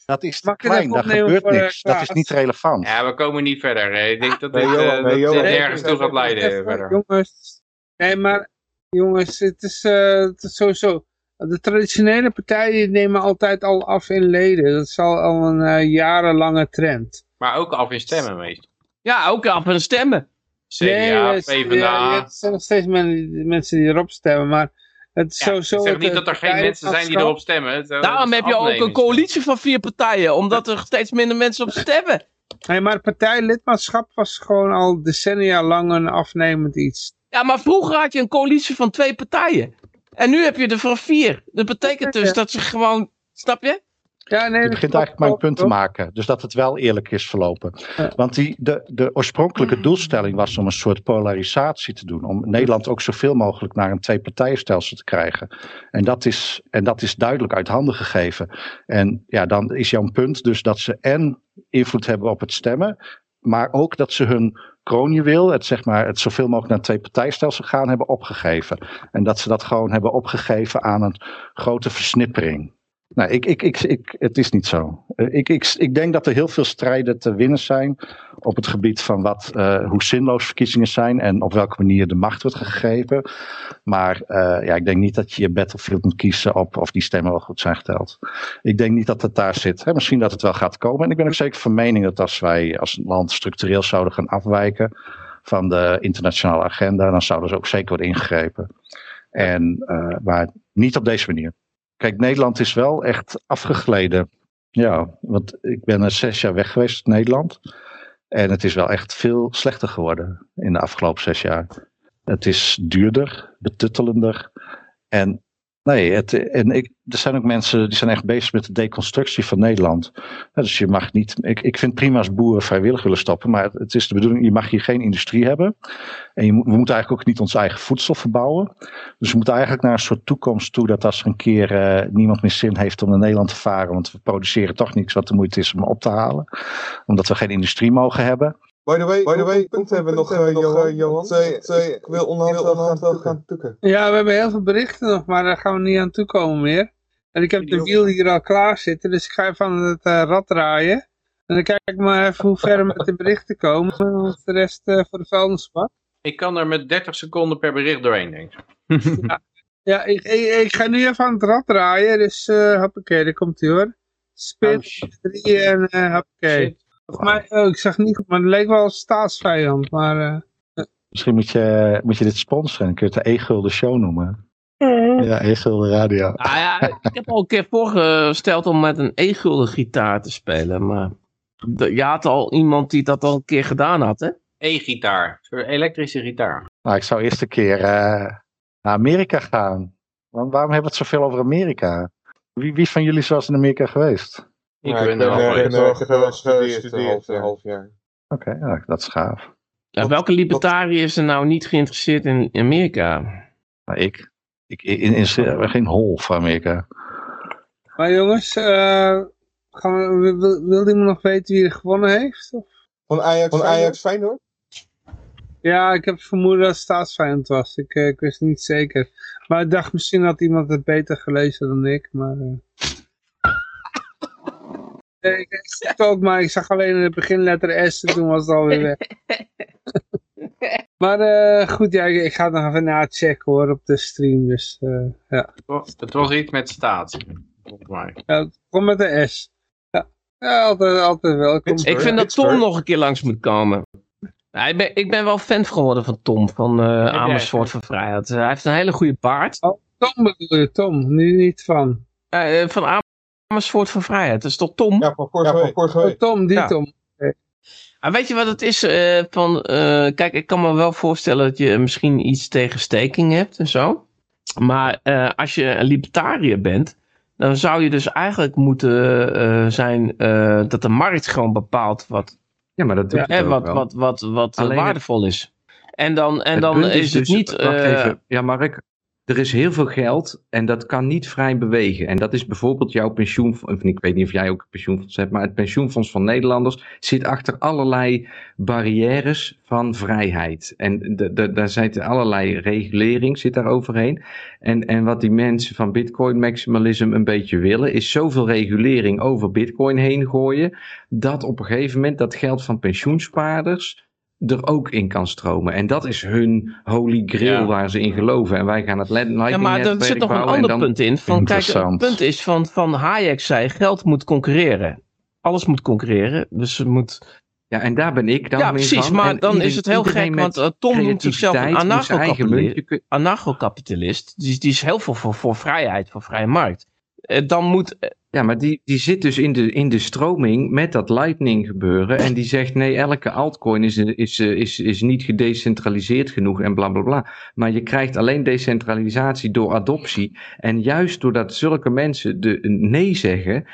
dat is te klein, daar gebeurt eh, niks. Dat is niet relevant. Ja, we komen niet verder. hè. Ik denk dat Nee, dit, Johan, eh, nee, dat dit nergens toe gaat leiden Even, verder. Jongens, nee, maar jongens, het is, eh, het is sowieso. De traditionele partijen nemen altijd al af in leden. Dat is al, al een eh, jarenlange trend. Maar ook af in stemmen meestal. Ja, ook af en stemmen. CDA, het- PvdA. ja, er zijn nog steeds men- mensen die erop stemmen, maar het Ja, sowieso... ik zeg het, niet dat er geen mensen zijn die erop stemmen. Daarom heb je ook een coalitie van vier partijen, omdat er steeds minder mensen op stemmen. Nee, maar partijlidmaatschap was gewoon al decennia lang een afnemend iets. Ja, maar vroeger had je een coalitie van twee partijen. En nu heb je er van vier. Dat betekent dus dat ze gewoon, snap je? Ja, nee, Je begint eigenlijk mijn punt te maken. Dus dat het wel eerlijk is verlopen. Ja. Want die, de, de oorspronkelijke doelstelling was om een soort polarisatie te doen. Om Nederland ook zoveel mogelijk naar een twee-partijenstelsel te krijgen. En dat, is, en dat is duidelijk uit handen gegeven. En ja, dan is jouw punt dus dat ze en invloed hebben op het stemmen. Maar ook dat ze hun kroonjuweel, het, zeg maar, het zoveel mogelijk naar een twee-partijstelsel gaan, hebben opgegeven. En dat ze dat gewoon hebben opgegeven aan een grote versnippering. Nee, ik, ik, ik, ik, het is niet zo. Eh, Ik, ik, ik denk dat er heel veel strijden te winnen zijn op het gebied van wat, eh, hoe zinloos verkiezingen zijn en op welke manier de macht wordt gegeven. Maar eh, ja, ik denk niet dat je je battlefield moet kiezen op of die stemmen wel goed zijn geteld. Ik denk niet dat het daar zit. Hè, misschien dat het wel gaat komen. En ik ben ook zeker van mening dat als wij als land structureel zouden gaan afwijken van de internationale agenda, dan zouden ze ook zeker worden ingegrepen. En, eh, maar niet op deze manier. Kijk, Nederland is wel echt afgegleden. Ja, want ik ben er zes jaar weg geweest Nederland. En het is wel echt veel slechter geworden in de afgelopen zes jaar. Het is duurder, betuttelender. En nee, het, en ik, er zijn ook mensen die zijn echt bezig met de deconstructie van Nederland. Dus je mag niet. Ik, ik vind prima als boeren vrijwillig willen stoppen. Maar het is de bedoeling, je mag hier geen industrie hebben. En je, we moeten eigenlijk ook niet ons eigen voedsel verbouwen. Dus we moeten eigenlijk naar een soort toekomst toe dat als er een keer eh, niemand meer zin heeft om naar Nederland te varen, want we produceren toch niks wat de moeite is om op te halen, omdat we geen industrie mogen hebben. By the way, by the way punten hebben we nog, eh, Johan. Johan. Twee, twee, ik wil onderhand wel gaan, tukken. Ja, we hebben heel veel berichten nog, maar daar gaan we niet aan toekomen meer. En ik heb de wiel hier al klaar zitten, dus ik ga even aan het eh, rad draaien. En dan kijk ik maar even hoe ver we met de berichten komen, want de rest eh, voor de vuilnisbak. Ik kan er met 30 seconden per bericht doorheen, denk ik. Ja, ik, ik, ik ga nu even aan het rad draaien, dus eh hoppakee, daar komt hij hoor. Spin, Oh, shit. drie en eh hoppakee. Volgens mij, oh, ik zag niet goed, maar het leek wel een staatsvijand, maar... eh, Misschien moet je, moet je dit sponsoren, dan kun je het de E-gulden show noemen. Ja, E-gulden radio. Nou ja, ik heb al een keer voorgesteld om met een e-gulden gitaar te spelen, maar de- je had al iemand die dat al een keer gedaan had, hè? E-gitaar. Een elektrische gitaar. Nou, ik zou eerst een keer eh, naar Amerika gaan. Want waarom hebben we het zoveel over Amerika? Wie, wie van jullie eens in Amerika geweest? Ik Ja, ben er al eh, geweest. ik ben er gestudeerd, een half, jaar. Oké, ja, dat is gaaf. Ja, welke libertariër is er nou niet geïnteresseerd in Amerika? Nou, ik. ik in, in, in- geen hol voor Amerika. Maar jongens, eh, gaan we, wil, wil- iemand nog weten wie er gewonnen heeft? Of? Van Ajax, van Ajax Feyenoord? Ja, ik heb vermoeden dat het staatsvijand was. Ik, eh, ik wist niet zeker. Maar ik dacht misschien had iemand het beter gelezen dan ik. Maar, eh. Ik zag het ook, maar ik zag alleen de beginletter S en toen was het alweer weg. *laughs* maar eh, goed, ja, ik, ik ga het nog even nachecken hoor op de stream. Dus eh, ja. Het was- Het was iets met statie. Volgens mij. ja, kom met de S. Ja, ja altijd, altijd welkom. Ik vind dat Tom nog een keer langs moet komen. Ik, ben, ik ben wel fan geworden van Tom, van eh, Amersfoort van Vrijheid. Hij heeft een hele goede paard. Tom bedoel je, Tom, nu niet van. Eh, van Amersfoort van Vrijheid, dat is toch Tom? Ja, van vorige Oh, week. Tom, die Ja. Tom. Ah, weet je wat het is? eh, van, eh, kijk, ik kan me wel voorstellen dat je misschien iets tegen staking hebt en zo. Maar eh, als je een libertariër bent, dan zou je dus eigenlijk moeten eh, zijn eh, dat de markt gewoon bepaalt wat, Ja, maar dat doet hè, wat, wel. wat, wat, wat Alleen waardevol is. En dan, en Het dan is, het dus- niet. wacht eh, even. Ja, Mark. Er is heel veel geld en dat kan niet vrij bewegen. En dat is bijvoorbeeld jouw pensioenfonds. Ik weet niet of jij ook een pensioenfonds hebt, maar het pensioenfonds van Nederlanders zit achter allerlei barrières van vrijheid. En daar zit allerlei regulering zit daar overheen. En, en wat die mensen van Bitcoin maximalism een beetje willen, is zoveel regulering over Bitcoin heen gooien. Dat op een gegeven moment dat geld van pensioenspaarders er ook in kan stromen. En dat is hun holy grail Ja. waar ze in geloven. En wij gaan het lightning Ja, maar er zit nog een ander dan- punt in. Van, kijk, het punt is van, van Hayek zei, geld moet concurreren. Alles moet concurreren. Dus het moet... Ja, en daar ben ik dan Ja, precies. van. Maar En dan iedereen- is het heel gek, want eh, Tom noemt zichzelf een anarcho-kapitalist. kun- anarcho-kapitalist. Die, die is heel veel voor, voor vrijheid, voor vrije markt. Eh, Dan moet... Ja, maar die, die zit dus in de, in de stroming met dat lightning gebeuren. En die zegt nee, elke altcoin is, is, is, is niet gedecentraliseerd genoeg en bla bla bla. Maar je krijgt alleen decentralisatie door adoptie. En juist doordat zulke mensen de nee zeggen,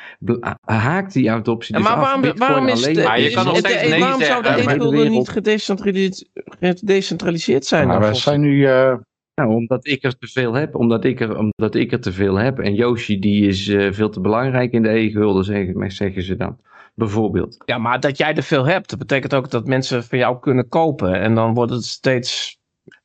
haakt die adoptie Ja, dus maar af. waarom, waarom is alleen de, Maar je kan nog de- steeds de- nee waarom zou de zeggen, maar- e-gulden wereld- niet gedecentraliseerd, gedecentraliseerd zijn? Maar dan, wij zijn nu. eh, Nou, omdat ik er te veel heb. Omdat ik er, omdat ik er te veel heb. En Yoshi die is eh, veel te belangrijk in de e-gulden, zeggen, zeggen ze dan. Bijvoorbeeld. Ja, maar dat jij er veel hebt, dat betekent ook dat mensen van jou kunnen kopen. En dan wordt het steeds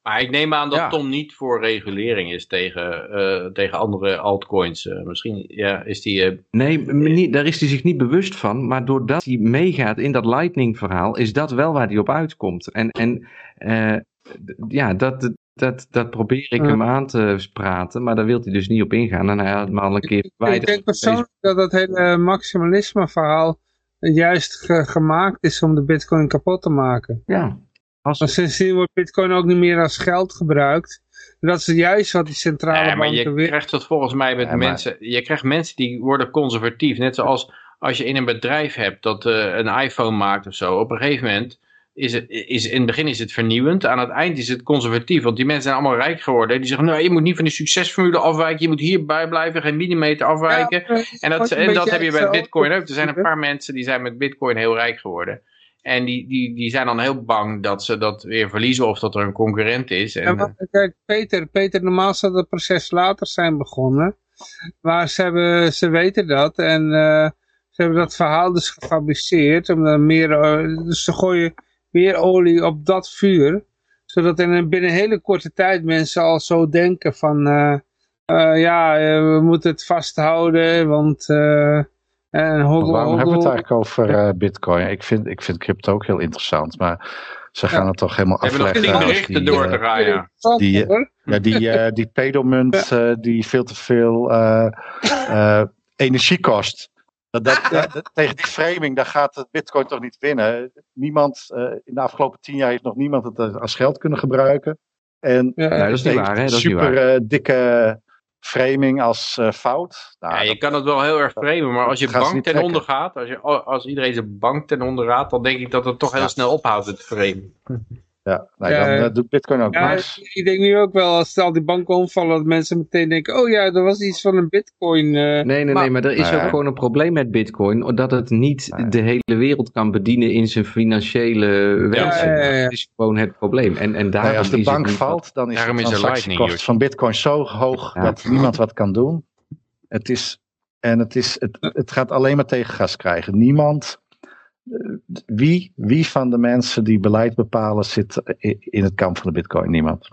Maar ik neem aan dat Ja. Tom niet voor regulering is tegen, eh, tegen andere altcoins. Eh, misschien ja, is die... eh, Nee, niet, daar is hij zich niet bewust van. Maar doordat hij meegaat in dat Lightning verhaal, is dat wel waar hij op uitkomt. En, en eh, ja, dat, dat, dat probeer ik Ja. hem aan te praten. Maar daar wil hij dus niet op ingaan. En hij had me al een keer Ik denk persoonlijk dat dat hele maximalisme verhaal juist ge- gemaakt is om de bitcoin kapot te maken. Ja. Als, Want sindsdien wordt bitcoin ook niet meer als geld gebruikt. Dat is juist wat die centrale Nee, maar je weer... krijgt dat volgens mij met Ja, maar- mensen. Je krijgt mensen die worden conservatief. Net zoals als je in een bedrijf hebt dat eh, een iPhone maakt of zo. Op een gegeven moment is is, in het begin is het vernieuwend. Aan het eind is het conservatief. Want die mensen zijn allemaal rijk geworden. Die zeggen, nou, je moet niet van de succesformule afwijken. Je moet hierbij blijven, geen millimeter afwijken. Ja, En dat, en dat heb je bij. Bitcoin ook. Er zijn een paar mensen die zijn met Bitcoin heel rijk geworden. En die, die, die zijn dan heel bang dat ze dat weer verliezen of dat er een concurrent is. En, Ja, maar kijk, Peter, Peter, normaal zou het proces later zijn begonnen. Maar ze, hebben, ze weten dat en eh, ze hebben dat verhaal dus gefabriceerd. Om dan meer, eh, dus ze gooien meer olie op dat vuur. Zodat in een, binnen een hele korte tijd mensen al zo denken van... eh, eh, ja, eh, we moeten het vasthouden, want... eh en Waarom hebben we het eigenlijk over bitcoin? Ik vind, ik vind crypto ook heel interessant, maar ze gaan het toch helemaal we hebben nog afleggen. berichten die, door te draaien. die. Ja, die, eh, die pedomunt eh, die veel te veel eh, eh, *laughs* energie kost. Dat, *laughs* dat, dat- tegen die framing, daar gaat het bitcoin toch niet winnen. Niemand, eh, in de afgelopen tien jaar heeft nog niemand het als geld kunnen gebruiken. En Ja, dat is niet waar, hè? Dat is niet super waar. eh, dikke framing als eh, fout. Nou, Ja, je dat- kan het wel heel erg framen, maar als je bank ten trekken. onder gaat, als, je, als iedereen zijn bank ten onder gaat, dan denk ik dat het toch heel Ja. snel ophoudt, het framen. *laughs* ja, Ja, dan eh, doet bitcoin ook Ja, ik denk nu ook wel, als al die banken omvallen, dat mensen meteen denken, oh ja, er was iets van een bitcoin. eh. Nee, nee, Maar- nee, maar er is Nee. ook gewoon een probleem met Bitcoin. Dat het niet Nee. de hele wereld kan bedienen in zijn financiële wensen. Ja, ja, ja. Dat is gewoon het probleem. En, en daarom Nee, als de bank valt, dan is Daarom de is transactiekost van bitcoin zo hoog Ja. dat niemand wat kan doen. Het is, en het, is, het, het gaat alleen maar tegengas krijgen. Niemand, wie, wie van de mensen die beleid bepalen zit in het kamp van de bitcoin? Niemand.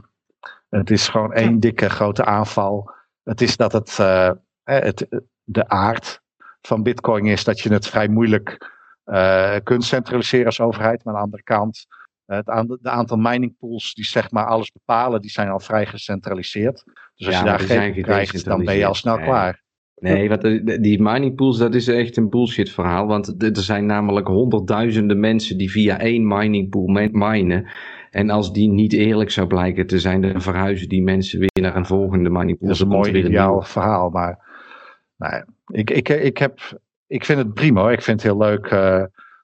Het is gewoon één dikke grote aanval. Het is dat het, eh, eh, het de aard van bitcoin is dat je het vrij moeilijk eh, kunt centraliseren als overheid. Maar aan de andere kant, het de aantal mining pools die zeg maar alles bepalen, die zijn al vrij gecentraliseerd. Dus als Ja, je daar geen krijgt, dan ben je al snel klaar. Nee, want de- die mining pools, dat is echt een bullshit verhaal. Want er zijn namelijk honderdduizenden mensen die via één mining pool mi- minen. En als die niet eerlijk zou blijken te zijn, dan verhuizen die mensen weer naar een volgende mining pool. Dat is een mooi ideaal verhaal, maar nou, ja, ik, ik, ik, heb, ik vind het prima. Ik vind het heel leuk eh,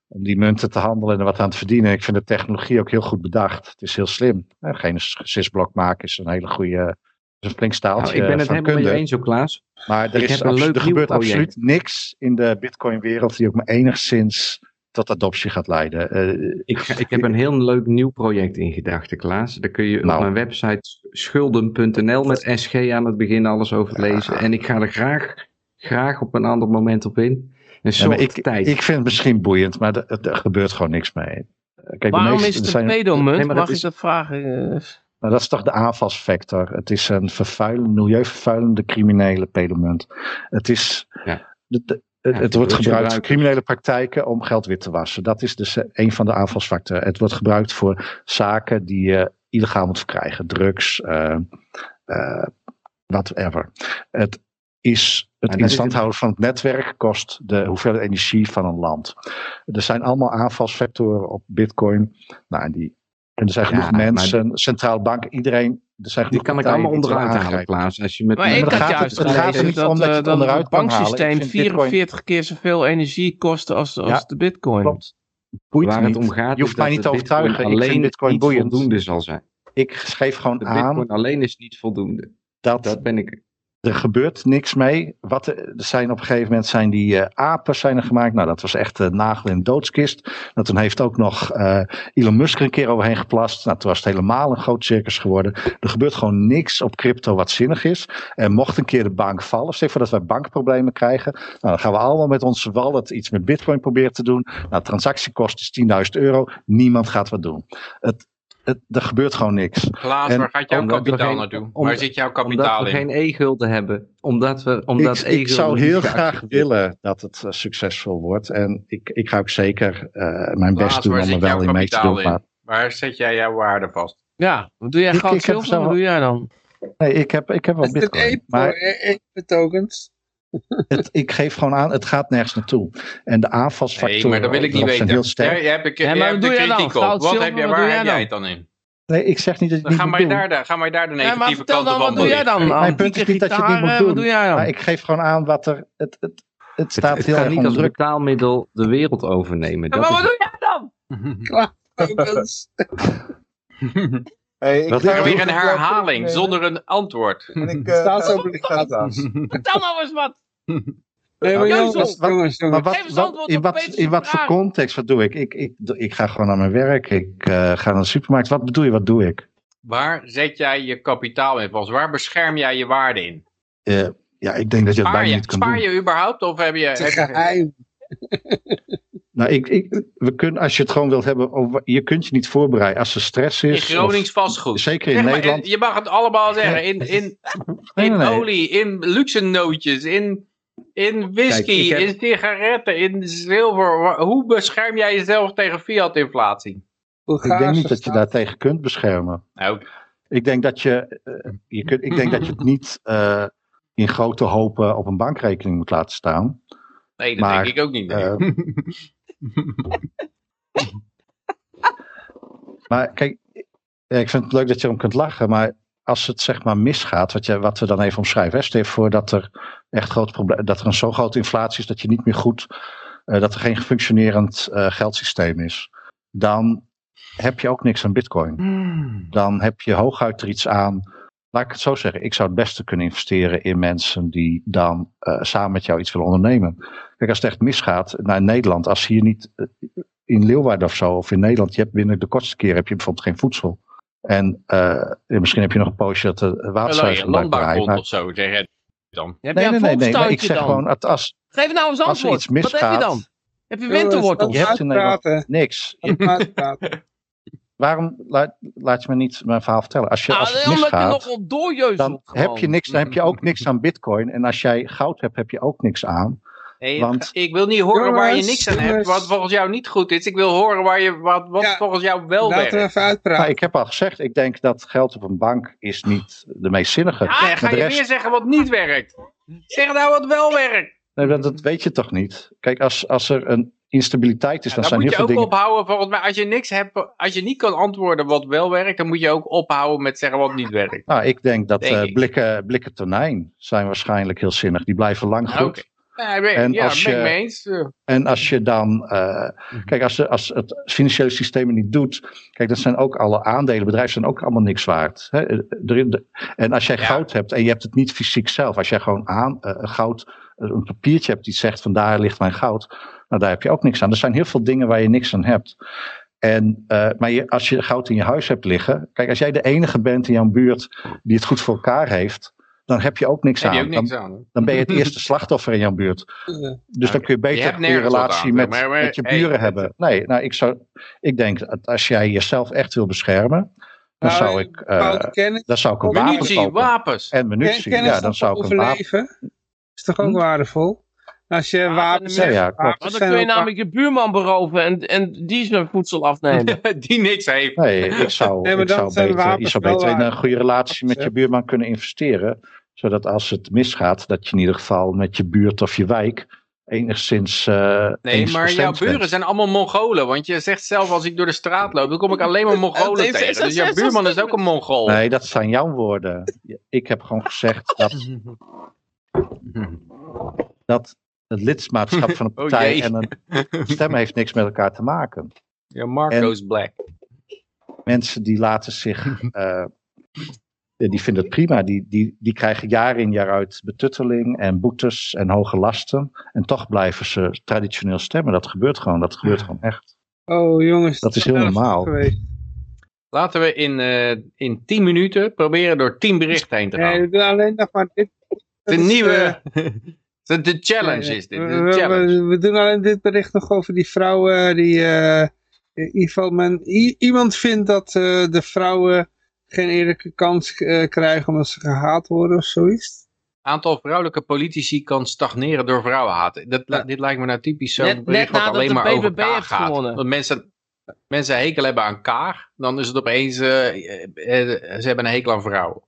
om die munten te handelen en wat aan te verdienen. Ik vind de technologie ook heel goed bedacht. Het is heel slim. Eh, geen sysblok maken is een hele goede, is een flink staaltje Nou, ik ben het van helemaal kunde. eens, ook Klaas. Maar er, Ik is een leuk er nieuw gebeurt project. absoluut niks in de Bitcoin-wereld die ook maar enigszins tot adoptie gaat leiden. Eh, Ik, ik heb een heel leuk nieuw project in gedachten, Klaas. Daar kun je op Nou. mijn website schulden.nl met SG aan het begin alles over lezen. En ik ga er graag, graag op een ander moment op in. Een soort ik, tijd. ik vind het misschien boeiend, maar er, er gebeurt gewoon niks mee. Eh, Kijk, de Waarom meeste- is het een zijn- pedomunt? Nee, maar dat Mag ik is- dat vragen? Nou, dat is toch de aanvalsvector. Het is een vervuilende, milieuvervuilende criminele pedomunt. Het is. Ja. de- de- het, het wordt gebruikt voor criminele praktijken om geld wit te wassen. Dat is dus eh, een van de aanvalsfactoren. Het wordt gebruikt voor zaken die je illegaal moet verkrijgen. Drugs, eh eh, whatever. Het is het dat in is stand het- houden van het netwerk kost de hoeveelheid energie van een land. Er zijn allemaal aanvalsfactoren op bitcoin. Nou, en die, en er zijn Ja, genoeg maar- mensen, centraal bank, iedereen. Er zijn Die kan ik allemaal het onderuit halen. Klaas. Als je met Maar maar ik had gaat het- juist het gaat er niet dat, om dat je eh, het dat het. Ik banksysteem vind Bitcoin- 44 keer zoveel energie kost als, als Ja, de bitcoin. Klopt. Boeit waar me het niet. om gaat Je hoeft is mij dat niet te overtuigen. Bitcoin Ik vind alleen Bitcoin niet boeiend. voldoende zal zijn. Ik geef gewoon De aan Bitcoin alleen is niet voldoende. dat Dat ben ik. Er gebeurt niks mee. Wat er, zijn op een gegeven moment zijn die eh, apen zijn er gemaakt. Nou, dat was echt de nagel in doodskist. Nou, toen heeft ook nog eh, Elon Musk er een keer overheen geplast. Nou, toen was het helemaal een groot circus geworden. Er gebeurt gewoon niks op crypto wat zinnig is. En mocht een keer de bank vallen, zeg voor dat wij bankproblemen krijgen. Nou, dan gaan we allemaal met onze wallet iets met bitcoin proberen te doen. Nou, transactiekost is 10.000 euro. Niemand gaat wat doen. Het, het, er gebeurt gewoon niks. Klaas, En waar gaat jouw omdat we kapitaal geen- naartoe? om- waar zit jouw Omdat kapitaal we in? geen e-gulden hebben. Omdat we omdat ik, ik zou heel graag willen dat het eh, succesvol wordt. En ik, ik ga ook zeker eh, mijn Klaas, best doen om er wel in mee te doen. Maar Waar zet jij jouw waarde vast? Ja, wat doe jij? Ik- Goud, zilver? zelf- Wat doe jij dan? nee, ik heb, ik heb wel Is het bitcoin. Maar even tokens? Het, ik geef gewoon aan, het gaat nergens naartoe. En de aanvalsfactoren Nee, maar dat wil ik niet weten. heel sterk. Jij, jij hebt de, Ja, maar de doe jij dan? kritiek op. Wat heb jij, wat waar heb jij dan? het dan in? Nee, ik zeg niet dat je het Dan niet ga moet maar, doen. daar, de- ga maar daar de Ja, maar negatieve vertel kant dan, wat doe jij dan? Mijn punt is niet dat je het niet moet doen. Doe jij dan? Maar ik geef gewoon aan wat er... Het, het, het staat Het heel erg niet als betaalmiddel de wereld overnemen. Maar wat doe jij dan? *laughs* Tokens. *laughs* Hey, ik er Weer een herhaling zonder een antwoord. En ik, *laughs* eh, Staat ga- zo. Vertel nou eens wat. Nee, maar jongens, Wat- jongens, jongens. in, wat, in wat voor context, wat doe ik? Ik, ik? ik ga gewoon naar mijn werk, ik eh, ga naar de supermarkt. Wat bedoel je, wat doe ik? Waar zet jij je kapitaal in? Waar bescherm jij je waarde in? Eh, ja, ik denk dat je het Spaar bijna je, niet kan spaar doen. je überhaupt? Of heb je... Heb je- geheim. *laughs* Nou, ik, ik, we kunnen, als je het gewoon wilt hebben, over, je kunt je niet voorbereiden als er stress in is. Gronings of- vastgoed. zeker in Zeg maar, Nederland. Je mag het allemaal zeggen. In, in, *laughs* in nee, nee. olie, in luxe nootjes, in, in whisky, Kijk, ik heb- in sigaretten, in zilver. Hoe bescherm jij jezelf tegen fiat-inflatie? Ik denk niet dat je daar tegen kunt beschermen. Nou, Ik denk dat je, eh, je, kunt, ik denk dat je het niet eh, in grote hopen op een bankrekening moet laten staan. Nee, dat Maar, denk ik ook niet. nee. Eh, *laughs* *laughs* maar kijk, ja, ik vind het leuk dat je erom kunt lachen, maar als het zeg maar misgaat, wat, je, wat we dan even omschrijven, hè, stel je voor dat er echt grote problemen, dat er een zo grote inflatie is dat je niet meer goed, eh, dat er geen functionerend eh, geldsysteem is, dan heb je ook niks aan bitcoin. Dan heb je hooguit er iets aan. Laat ik het zo zeggen, ik zou het beste kunnen investeren in mensen die dan eh, samen met jou iets willen ondernemen. Kijk, als het echt misgaat naar Nederland, als hier niet eh, in Leeuwarden of zo, of in Nederland, je hebt binnen de kortste keer heb je bijvoorbeeld geen voedsel. En eh, misschien heb je nog een poosje dat de maar- of zo, zeg dan. Heb Nee, nee, nee, nee, maar ik zeg dan? gewoon, het- als, Geef nou eens als er antwoord. iets Wat heb je misgaat, dan? Heb je winterwortels? Je hebt in Nederland- niks. *laughs* Waarom laat, laat je me niet mijn verhaal vertellen? Als, je, Nou, als het omdat je misgaat, doorjeuzelt dan heb je, niks, dan heb je ook niks aan bitcoin. En als jij goud hebt, heb je ook niks aan. Nee, Want- ik wil niet horen waar je niks aan hebt, wat volgens jou niet goed is. Ik wil horen waar je, wat, wat Ja, volgens jou wel Laten we werkt. even uitpraten. Nou, ik heb al gezegd, ik denk dat geld op een bank is niet de meest zinnige. Ja, Maar ga de je rest- weer zeggen wat niet werkt. Zeg nou wat wel werkt. Nee, dat, dat weet je toch niet? Kijk, als, als er een instabiliteit is, Ja, dan dan zijn moet heel je veel ook dingen... ophouden, volgens mij, als je niks hebt, als je niet kan antwoorden wat wel werkt, dan moet je ook ophouden met zeggen wat niet werkt. Nou, ik denk dat Denk eh, ik. blikken, blikken tonijn zijn waarschijnlijk heel zinnig. Die blijven lang goed. oké. Ja, ik ben, En ja, als je-. Eh, En als je dan, eh, kijk, als, als het financiële systeem het niet doet, kijk, dat zijn ook alle aandelen, bedrijven zijn ook allemaal niks waard. Hè? En als jij Ja. goud hebt en je hebt het niet fysiek zelf, als jij gewoon aan eh, goud, een papiertje hebt die zegt van daar ligt mijn goud, nou daar heb je ook niks aan. Er zijn heel veel dingen waar je niks aan hebt. En, eh, maar je, als je goud in je huis hebt liggen, kijk, als jij de enige bent in jouw buurt die het goed voor elkaar heeft, dan heb je ook niks aan. ook Dan, aan. ben je het eerste slachtoffer in jouw buurt. Dus dan kun je beter Je een relatie aan, met, maar- maar- met je buren hebben. Nee, nou, ik, zou, ik denk dat als jij jezelf echt wil beschermen, dan Nou, zou ik, kennis. dan zou ik een wapen Munitie, kopen. wapens. En munitie, ja, dan zou ik een wapen... Is toch ook Hm? waardevol? Als je wapens Ja, hebt, ja, wapens Want dan kun je ook namelijk je buurman beroven en, en die zijn voedsel afnemen. *laughs* Die niks heeft. Nee, ik zou, Nee, maar ik dan zou zijn beter, je zou beter in een waard. goede relatie met je Ja. buurman kunnen investeren. Zodat als het misgaat, dat je in ieder geval met je buurt of je wijk enigszins. eh Nee, maar jouw bent. buren zijn allemaal Mongolen. Want je zegt zelf, als ik door de straat loop, dan kom ik alleen maar *laughs* Mongolen tegen. Dus jouw buurman is ook een Mongool. Nee, dat zijn jouw woorden. Ik heb gewoon gezegd dat, *laughs* dat het lidmaatschap *laughs* van een Oh partij en een stem heeft niks met elkaar te maken. Ja, Marco's Black. Mensen die laten zich, *laughs* eh, die vinden het prima. Die, die, die krijgen jaar in jaar uit betutteling en boetes en hoge lasten. En toch blijven ze traditioneel stemmen. Dat gebeurt gewoon. Dat gebeurt gewoon echt. Oh jongens. Dat is heel normaal. Laten we in, eh in 10 minuten proberen door 10 berichten heen te gaan. Nee, we doen alleen nog maar dit. de nieuwe... *laughs* de, de challenge is dit. we- De we, challenge. we, we doen alleen dit bericht nog over die vrouw eh, die, eh, in ieder geval, men, i- iemand vindt dat eh, de vrouwen geen eerlijke kans eh, krijgen omdat ze gehaat worden of zoiets. aantal vrouwelijke politici kan stagneren door vrouwenhaat. Dat, Dit lijkt me nou typisch zo'n Net- bericht net wat nadat alleen de maar over BBB Kaag heeft gaat. gewonnen. Want mensen, mensen een hekel hebben aan Kaag, dan is het opeens, ze hebben een hekel aan vrouwen.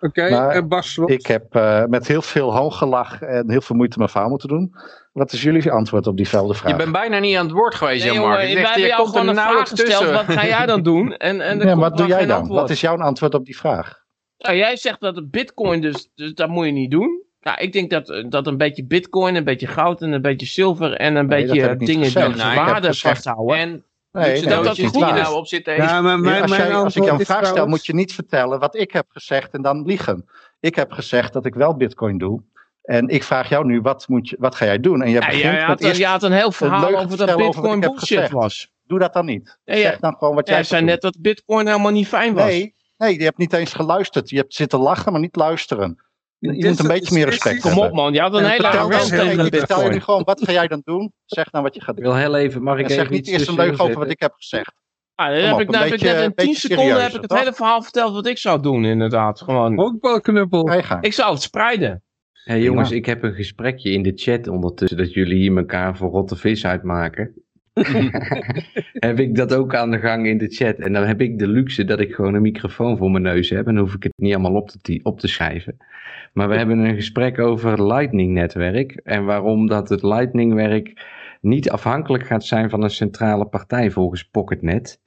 Oké, Maar eh, Bas, wat- Ik heb eh, met heel veel hooggelach en heel veel moeite mijn verhaal moeten doen. Wat is jullie antwoord op diezelfde vraag? Je bent bijna niet aan het woord geweest, Nee, Jan jongen, Mark. wij hebben jou komt er gewoon een vraag gesteld. tussen. Wat ga jij dan doen? En, en ja, wat doe jij dan? antwoord. Wat is jouw antwoord op die vraag? Nou, jij zegt dat het bitcoin, dus, dus dat moet je niet doen. Nou, ik denk dat, dat een beetje bitcoin, een beetje goud en een beetje zilver en een Nee, beetje dingen gezegd. die Nou, waarde vasthouden. En Nee, dat is die je goed. nou op ja, maar mijn, als, mijn jij, als ik jou een vraag stel, moet je niet vertellen wat ik heb gezegd en dan liegen. Ik heb gezegd dat ik wel bitcoin doe. En ik vraag jou nu, wat, moet je, wat ga jij doen? En je Ja, begint jij, met had, eerst, je had een heel verhaal over dat over bitcoin heb bullshit gezegd. was. doe dat dan niet. Ja, ja. Zeg dan gewoon wat jij Jij zei net dat bitcoin helemaal niet fijn was. Nee, nee, je hebt niet eens geluisterd. Je hebt zitten lachen, maar niet luisteren. Je moet een is- beetje meer respect Kom op man, je had een En hele vertel tegen ik stel je nu gewoon, wat ga jij dan doen? Zeg dan wat je gaat Ik doen. wil heel even, mag ik En even zeg niet eerst een leugen over wat ik heb gezegd. Ah, dan heb op, ik, een nou, ik beetje- net in 10 beetje seconden heb ik het toch? hele verhaal verteld wat ik zou doen inderdaad. Gewoon. Honkbalknuppel. Gang. Ik zou het spreiden. Hey jongens, ik heb een gesprekje in de chat ondertussen dat jullie hier elkaar voor rotte vis uitmaken. *laughs* heb ik dat ook aan de gang in de chat. En dan heb ik de luxe dat ik gewoon een microfoon voor mijn neus heb. En dan hoef ik het niet allemaal op te, op te schrijven. Maar we hebben een gesprek over het Lightning-netwerk. En waarom dat het Lightning-werk niet afhankelijk gaat zijn van een centrale partij volgens Pocketnet.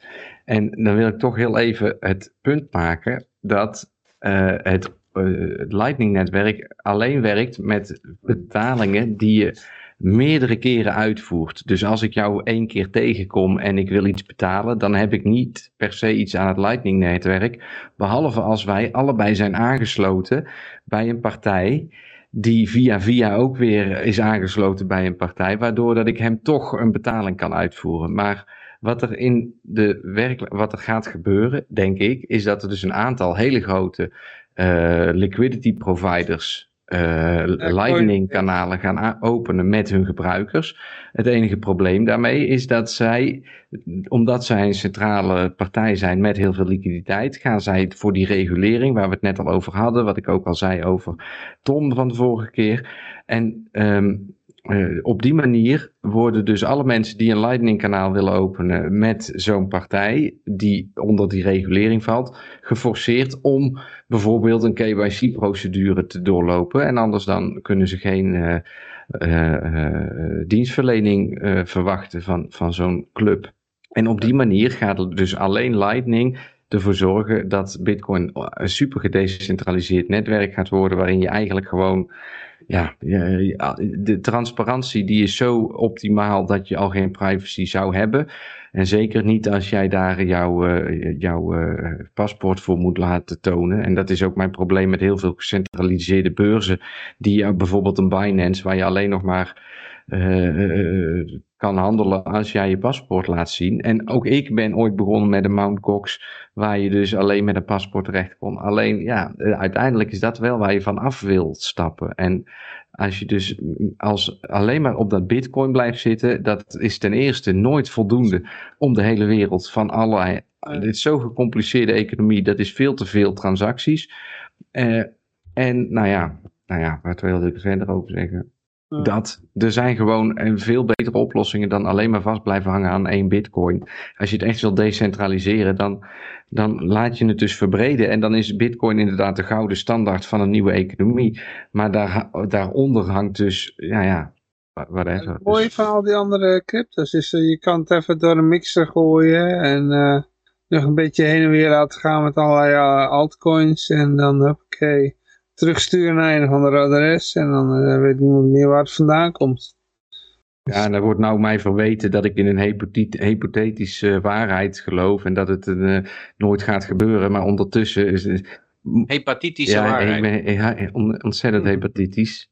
En dan wil ik toch heel even het punt maken dat eh, het, eh, het Lightning-netwerk alleen werkt met betalingen die je meerdere keren uitvoert. Dus als ik jou één keer tegenkom en ik wil iets betalen, dan heb ik niet per se iets aan het Lightning-netwerk. Behalve als wij allebei zijn aangesloten bij een partij die via via ook weer is aangesloten bij een partij, waardoor dat ik hem toch een betaling kan uitvoeren. Maar wat er in de werk, wat er gaat gebeuren, denk ik, is dat er dus een aantal hele grote eh, liquidity providers eh, Lightning kanalen gaan openen met hun gebruikers. Het enige probleem daarmee is dat zij, omdat zij een centrale partij zijn met heel veel liquiditeit, gaan zij voor die regulering, waar we het net al over hadden, wat ik ook al zei over Tom van de vorige keer. En ehm, eh, op die manier worden dus alle mensen die een Lightning kanaal willen openen met zo'n partij, die onder die regulering valt, geforceerd om bijvoorbeeld een KYC-procedure te doorlopen. En anders dan kunnen ze geen eh, eh, dienstverlening verwachten van, van zo'n club. En op die manier gaat dus alleen Lightning ervoor zorgen dat Bitcoin een super gedecentraliseerd netwerk gaat worden, waarin je eigenlijk gewoon ja, de transparantie die is zo optimaal dat je al geen privacy zou hebben. En zeker niet als jij daar jouw, eh, jouw eh, paspoort voor moet laten tonen. En dat is ook mijn probleem met heel veel gecentraliseerde beurzen. Die uh, bijvoorbeeld een Binance, waar je alleen nog maar kan handelen als jij je paspoort laat zien. En ook ik ben ooit begonnen met een Mount Gox, waar je dus alleen met een paspoort terecht kon. Alleen, ja, uiteindelijk is dat wel waar je van af wilt stappen. En als je dus als alleen maar op dat bitcoin blijft zitten, dat is ten eerste nooit voldoende om de hele wereld van allerlei. Dit is zo'n gecompliceerde economie, dat is veel te veel transacties. Uh, en nou ja, nou ja, wat wilde ik er verder over zeggen? Dat er zijn gewoon veel betere oplossingen dan alleen maar vast blijven hangen aan één bitcoin. Als je het echt wil decentraliseren, dan, dan laat je het dus verbreden. En dan is bitcoin inderdaad de gouden standaard van een nieuwe economie. Maar daar, daaronder hangt dus, ja ja, whatever. Het mooie van al die andere cryptos is, uh, je kan het even door een mixer gooien en uh, nog een beetje heen en weer laten gaan met allerlei uh, altcoins. En dan, oké, terugsturen naar een of andere adres en dan uh, weet niemand meer waar het vandaan komt. Ja, en er wordt nou mij verweten dat ik in een hypothetische waarheid geloof en dat het uh, nooit gaat gebeuren. Maar ondertussen is, Hepatitische ja, waarheid. Ik ben ja, ontzettend hepatitisch.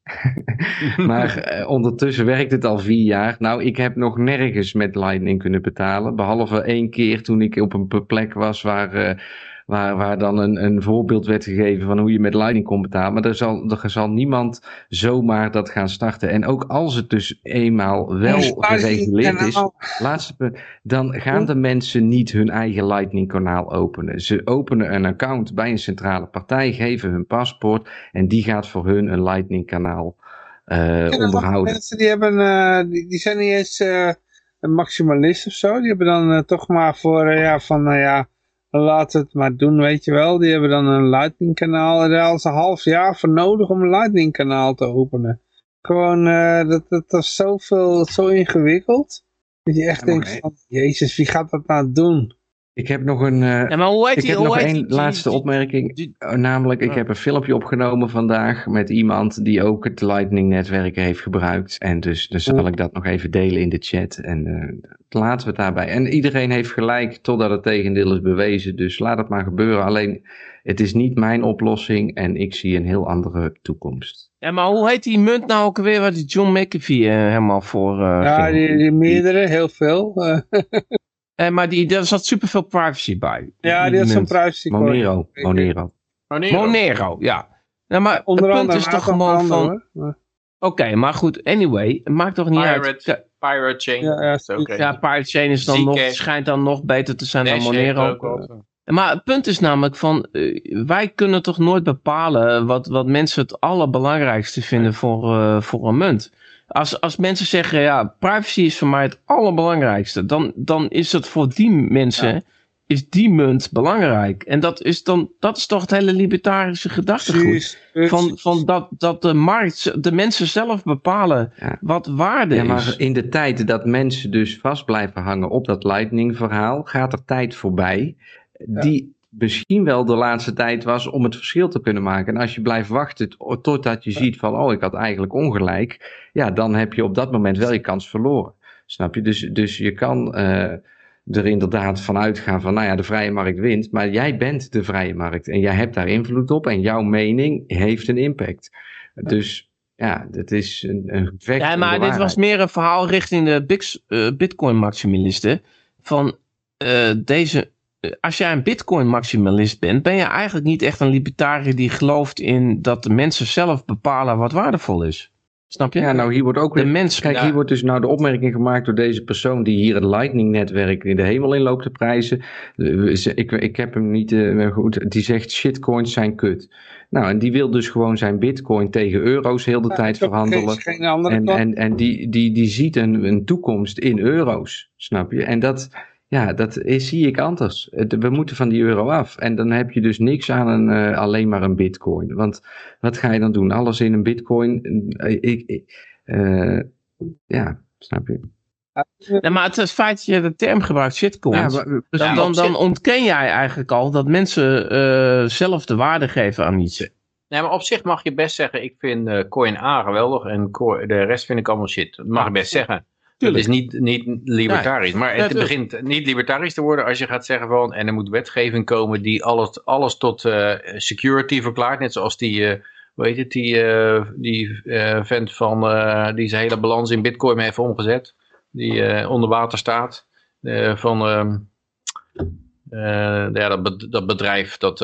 *laughs* maar uh, ondertussen werkt het al vier jaar. Nou, ik heb nog nergens met Lightning kunnen betalen. Behalve één keer toen ik op een plek was waar, uh, waar, waar dan een, een voorbeeld werd gegeven van hoe je met Lightning kon betalen. Maar er zal, er zal niemand zomaar dat gaan starten. En ook als het dus eenmaal wel gereguleerd is, laatste punt, dan gaan de mensen niet hun eigen Lightning kanaal openen. Ze openen een account bij een centrale partij, geven hun paspoort en die gaat voor hun een Lightning kanaal eh, onderhouden. Mensen die, hebben, eh, die, die zijn niet eens eh, een maximalist of zo. Die hebben dan toch maar voor, ja, van, ja, laat het maar doen, weet je wel. Die hebben dan een Lightning kanaal. En daar hadden ze een half jaar voor nodig om een Lightning kanaal te openen. Gewoon, eh, dat, is zoveel, zo ingewikkeld. Dat je echt Ja, denkt nee. van, jezus, wie gaat dat nou doen? Ik heb nog een, eh, Ja, maar hoe heet ik die? heb hoe nog heet één die- laatste die- opmerking. die- Uh, Namelijk, ik Ja. heb een filmpje opgenomen vandaag met iemand die ook het Lightning-netwerk heeft gebruikt. En dus, dus zal ik dat nog even delen in de chat. En eh, laten we het daarbij. En iedereen heeft gelijk totdat het tegendeel is bewezen. Dus laat het maar gebeuren. Alleen, het is niet mijn oplossing en ik zie een heel andere toekomst. Ja, maar hoe heet die munt nou ook alweer waar die John McAfee eh, helemaal voor eh, Ja, ging? die, die meerdere, heel veel. *laughs* Eh, maar die, daar zat superveel privacy bij. ja, die had zo'n privacy code. Monero, Monero. Monero. Monero, ja. Nou, maar Onder het punt andere, is toch gewoon van... Oké, maar goed, anyway, het maakt toch niet uit. Pirate, Chain. Ja, ja, is Pirate Chain is dan nog, schijnt dan nog beter te zijn dan Dash Monero. Maar het punt is namelijk van, eh, wij kunnen toch nooit bepalen wat, wat mensen het allerbelangrijkste vinden voor, eh, voor een munt. Als, als mensen zeggen, ja, privacy is voor mij het allerbelangrijkste, dan, dan is het voor die mensen, is die munt belangrijk. En dat is, dan, dat is toch het hele libertarische gedachtegoed. Van, van dat, dat de markt, de mensen zelf bepalen Ja. wat waarde Ja, is. maar in de tijd dat mensen dus vast blijven hangen op dat Lightning-verhaal, gaat er tijd voorbij. Die misschien wel de laatste tijd was om het verschil te kunnen maken. En als je blijft wachten to- totdat je ziet van, oh, ik had eigenlijk ongelijk. Ja, dan heb je op dat moment wel je kans verloren. Snap je? Dus, dus je kan eh, er inderdaad van uitgaan van, nou ja, de vrije markt wint. Maar jij bent de vrije markt en jij hebt daar invloed op. En jouw mening heeft een impact. Dus ja, dat is een, een gevecht. Ja, maar dit was meer een verhaal richting de eh, Bitcoin-maximalisten. Van eh, deze. Eh, Als jij een Bitcoin-maximalist bent, ben je eigenlijk niet echt een libertariër die gelooft in dat de mensen zelf bepalen wat waardevol is. Snap je? Ja, nou hier wordt ook de mens. Kijk, Ja. hier wordt dus nou de opmerking gemaakt door deze persoon die hier het Lightning-netwerk in de hemel in loopt te prijzen. Eh, Ik, ik heb hem niet eh, goed. Die zegt shitcoins zijn kut. Nou, en die wil dus gewoon zijn bitcoin tegen euro's heel de Ja, tijd verhandelen. Geen, geen andere En, en, en die, die, die ziet een, een toekomst in euro's, snap je? En dat, ja, dat is, zie ik anders. We moeten van die euro af. En dan heb je dus niks aan een, eh, alleen maar een bitcoin. Want wat ga je dan doen? Alles in een bitcoin? Eh, ik, ik, eh, ja, snap je? Nee, maar het, het feit dat je de term gebruikt, shitcoins. maar- dan, Ja, dan, op dan zich- ontken jij eigenlijk al dat mensen eh, zelf de waarde geven aan iets. Nee, maar op zich mag je best zeggen, ik vind eh, Coin A geweldig en de rest vind ik allemaal shit. Dat mag je best zeggen. Het is niet, niet libertarisch, maar het begint niet libertarisch te worden als je gaat zeggen van, en er moet wetgeving komen die alles, alles tot eh, security verklaart. Net zoals die, eh hoe heet het, die, eh, die vent van, die zijn hele balans in bitcoin heeft omgezet. Die onder water staat. Van, ehm, eh, ja, dat, dat bedrijf, dat,